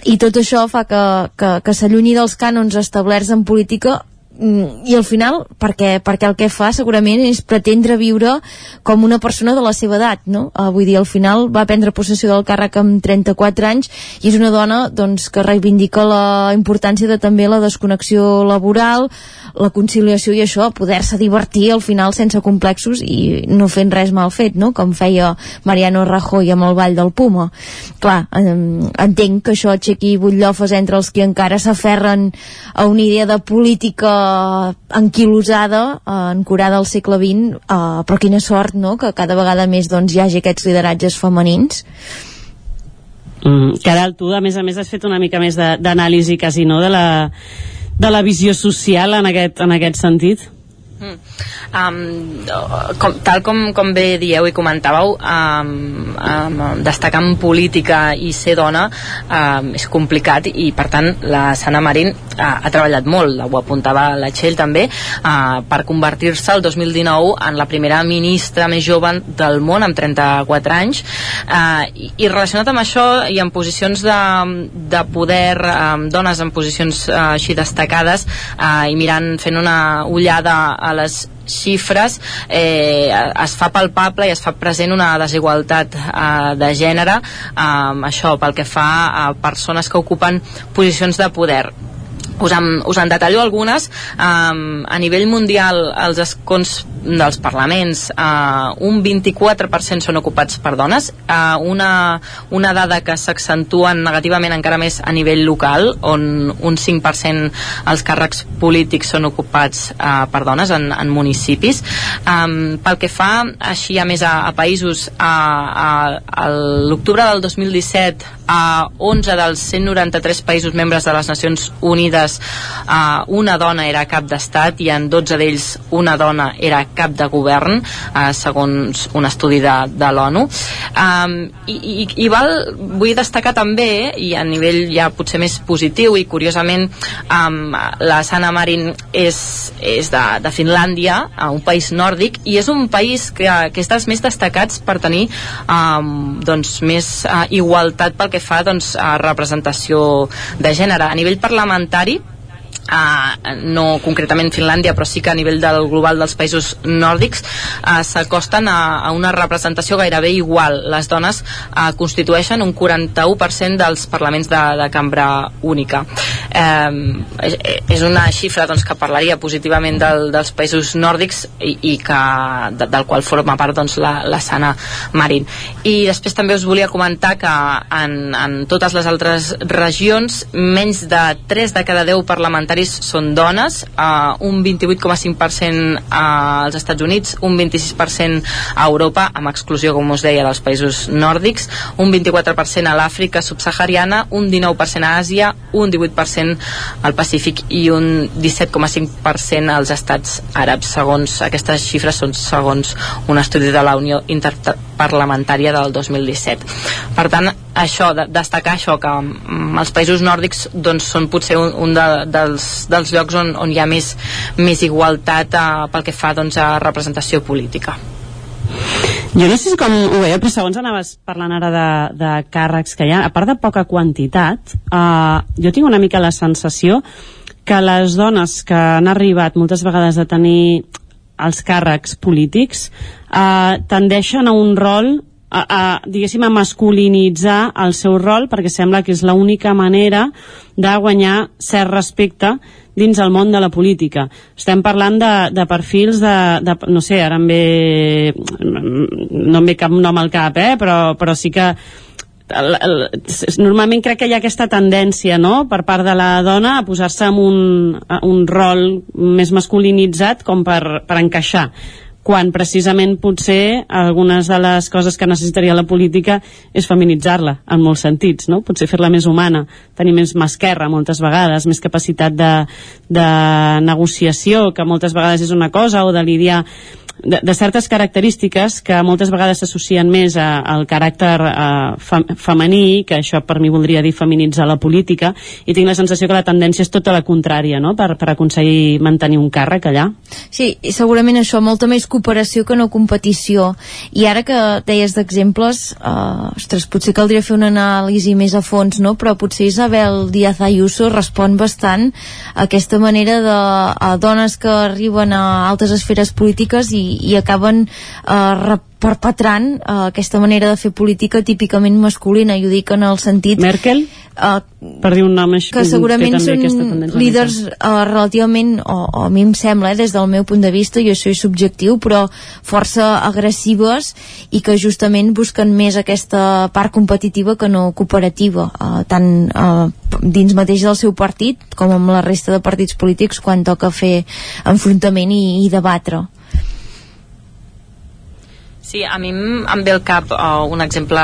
I tot això fa que, que, que s'allunyi dels cànons establerts en política i al final, perquè, perquè el que fa segurament és pretendre viure com una persona de la seva edat, no? Uh, vull dir, al final va prendre possessió del càrrec amb 34 anys i és una dona doncs, que reivindica la importància de també la desconnexió laboral, la conciliació i això, poder-se divertir al final sense complexos i no fent res mal fet, no? Com feia Mariano Rajoy amb el Vall del Puma. Clar, eh, entenc que això aixequi butllofes entre els que encara s'aferren a una idea de política anquilosada, eh, encurada al segle XX, eh, però quina sort, no?, que cada vegada més doncs, hi hagi aquests lideratges femenins. Mm, Caral, tu a més a més has fet una mica més de- d'anàlisi quasi, no?, de la, de la visió social en aquest, en aquest sentit. Mm. Um, com, tal com, com bé dieu i comentàveu um, um, destacar en política i ser dona um, és complicat i per tant la Sana Marín uh, ha treballat molt, ho apuntava la Txell també uh, per convertir-se el 2019 en la primera ministra més jove del món amb 34 anys uh, i, i relacionat amb això i en posicions de, de poder um, dones en posicions uh, així destacades uh, i mirant, fent una ullada a les xifres eh, es fa palpable i es fa present una desigualtat eh, de gènere eh, això pel que fa a persones que ocupen posicions de poder us en, us en detallo algunes. Um, a nivell mundial els escons dels parlaments uh, un 24% són ocupats per dones. Uh, una, una dada que s'accentua negativament encara més a nivell local on un 5% els càrrecs polítics són ocupats uh, per dones en, en municipis. Um, pel que fa així a més a, a països a, a, a l'octubre del 2017 a 11 dels 193 països membres de les Nacions Unides uh, una dona era cap d'estat i en 12 d'ells una dona era cap de govern uh, segons un estudi de, de l'ONU. Um, i, i, i val, vull destacar també i a nivell ja potser més positiu i curiosament um, la Sana Marin és, és de, de Finlàndia un país nòrdic i és un país que, que és dels més destacats per tenir um, doncs, més uh, igualtat pel que fa doncs, a representació de gènere. A nivell parlamentari Uh, no concretament Finlàndia però sí que a nivell del global dels països nòrdics uh, s'acosten a, a una representació gairebé igual. Les dones uh, constitueixen un 41% dels parlaments de, de cambra única. Um, és, és una xifra doncs, que parlaria positivament del, dels països nòrdics i, i que, de, del qual forma part doncs, la, la Sana Marín i després també us volia comentar que en, en totes les altres regions menys de 3 de cada 10 parlamentaris parlamentaris són dones, uh, un 28,5% als Estats Units, un 26% a Europa, amb exclusió, com us deia, dels països nòrdics, un 24% a l'Àfrica subsahariana, un 19% a Àsia, un 18% al Pacífic i un 17,5% als estats àrabs. Segons aquestes xifres són segons un estudi de la Unió Interparlamentària del 2017. Per tant, això, de, destacar això, que mm, els països nòrdics doncs, són potser un, un de, dels, dels llocs on, on hi ha més, més igualtat eh, pel que fa doncs, a representació política. Jo no sé si com ho veieu, però segons anaves parlant ara de, de càrrecs que hi ha, a part de poca quantitat, eh, jo tinc una mica la sensació que les dones que han arribat moltes vegades a tenir els càrrecs polítics eh, tendeixen a un rol a, a, diguéssim, a masculinitzar el seu rol perquè sembla que és l'única manera de guanyar cert respecte dins el món de la política. Estem parlant de, de perfils de, de... No sé, ara em ve... No em ve cap nom al cap, eh? Però, però sí que el, el, normalment crec que hi ha aquesta tendència no? per part de la dona a posar-se en un, un rol més masculinitzat com per, per encaixar quan precisament potser algunes de les coses que necessitaria la política és feminitzar-la, en molts sentits, no? Potser fer-la més humana, tenir més masquerra moltes vegades, més capacitat de, de negociació, que moltes vegades és una cosa, o de lidiar de, de certes característiques que moltes vegades s'associen més a, al caràcter eh, fem, femení, que això per mi voldria dir feminitzar la política, i tinc la sensació que la tendència és tota la contrària, no?, per, per aconseguir mantenir un càrrec allà. Sí, i segurament això, molta més cooperació que no competició. I ara que deies d'exemples, eh, ostres, potser caldria fer una anàlisi més a fons, no?, però potser Isabel Díaz Ayuso respon bastant a aquesta manera de a dones que arriben a altes esferes polítiques i i, acaben eh, perpetrant uh, aquesta manera de fer política típicament masculina, i ho dic en el sentit... Merkel? Uh, per dir un nom així, que segurament són líders uh, relativament, o, o a mi em sembla, eh, des del meu punt de vista, això és subjectiu, però força agressives i que justament busquen més aquesta part competitiva que no cooperativa, uh, tant uh, dins mateix del seu partit com amb la resta de partits polítics quan toca fer enfrontament i, i debatre. Sí, a mi em ve al cap uh, un exemple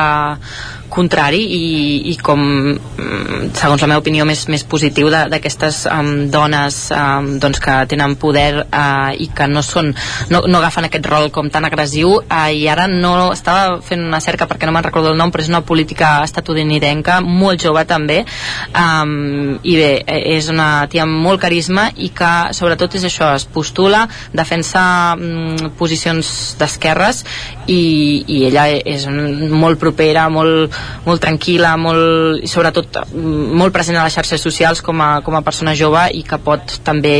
contrari i, i com mm, segons la meva opinió més, més positiu d'aquestes um, dones um, doncs que tenen poder uh, i que no són no, no agafen aquest rol com tan agressiu. Uh, i ara no estava fent una cerca perquè no me'n recordo el nom però és una política estatunidenca molt jove també. Um, i bé, és una tia amb molt carisma i que sobretot és això, es postula defensa um, posicions d'esquerres i, i ella és molt propera, molt, molt tranquil·la, molt, i sobretot molt present a les xarxes socials com a, com a persona jove i que pot també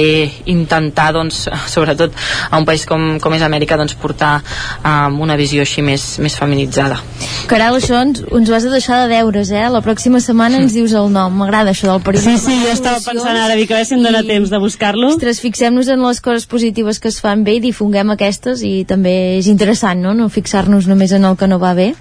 intentar, doncs, sobretot a un país com, com és Amèrica, doncs, portar um, una visió així més, més feminitzada. Caral, això ens, ens ho has de deixar de deures, eh? La pròxima setmana ens dius el nom. M'agrada això del període. Sí, sí, jo estava pensant ara, dic, a veure si em dóna i... temps de buscar-lo. Ostres, fixem-nos en les coses positives que es fan bé i difonguem aquestes i també és interessant, no? No fixar-nos només en el que no va bé.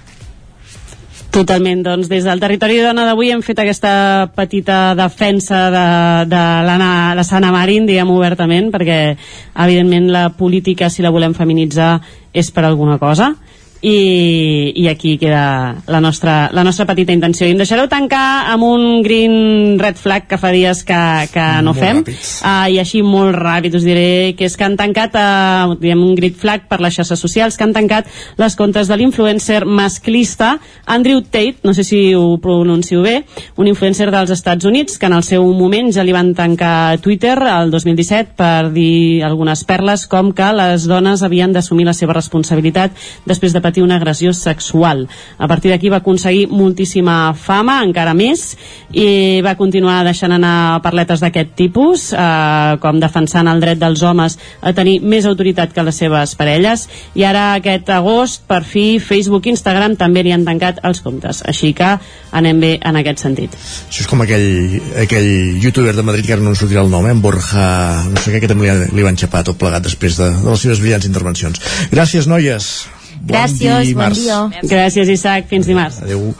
Totalment, doncs des del territori de dona d'avui hem fet aquesta petita defensa de, de l'Anna, la Sana Marin, diguem obertament, perquè evidentment la política, si la volem feminitzar, és per alguna cosa i, i aquí queda la nostra, la nostra petita intenció. I em deixareu tancar amb un green red flag que fa dies que, que no molt fem. uh, i així molt ràpid us diré que és que han tancat uh, diguem, un green flag per les xarxes socials que han tancat les comptes de l'influencer masclista Andrew Tate, no sé si ho pronuncio bé un influencer dels Estats Units que en el seu moment ja li van tancar Twitter el 2017 per dir algunes perles com que les dones havien d'assumir la seva responsabilitat després de patir una agressió sexual. A partir d'aquí va aconseguir moltíssima fama, encara més, i va continuar deixant anar parletes d'aquest tipus, eh, com defensant el dret dels homes a tenir més autoritat que les seves parelles, i ara aquest agost, per fi, Facebook i Instagram també li han tancat els comptes. Així que anem bé en aquest sentit. Això és com aquell, aquell youtuber de Madrid que ara no ens sortirà el nom, eh? en Borja, no sé què, que també li, li van xapar tot plegat després de, de les seves brillants intervencions. Gràcies, noies. Gràcies, bon, bon dia. Gràcies, Isaac. Fins dimarts. Adéu.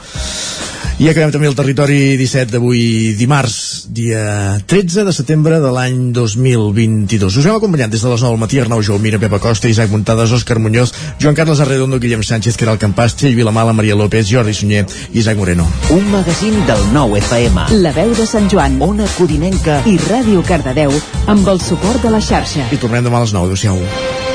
I acabem també el territori 17 d'avui dimarts dia 13 de setembre de l'any 2022. Us hem acompanyat des de les 9 del matí Arnau Jaumira, Pepa Costa, Isaac Muntades, Òscar Muñoz, Joan Carles Arredondo, Guillem Sánchez, Caral Campàs, Txell Vilamala, Maria López, Jordi Sunyer i Isaac Moreno. Un magazín del nou FM. La veu de Sant Joan, Ona Codinenca i Ràdio Cardedeu amb el suport de la xarxa. I tornem demà a les 9. Adéu-siau.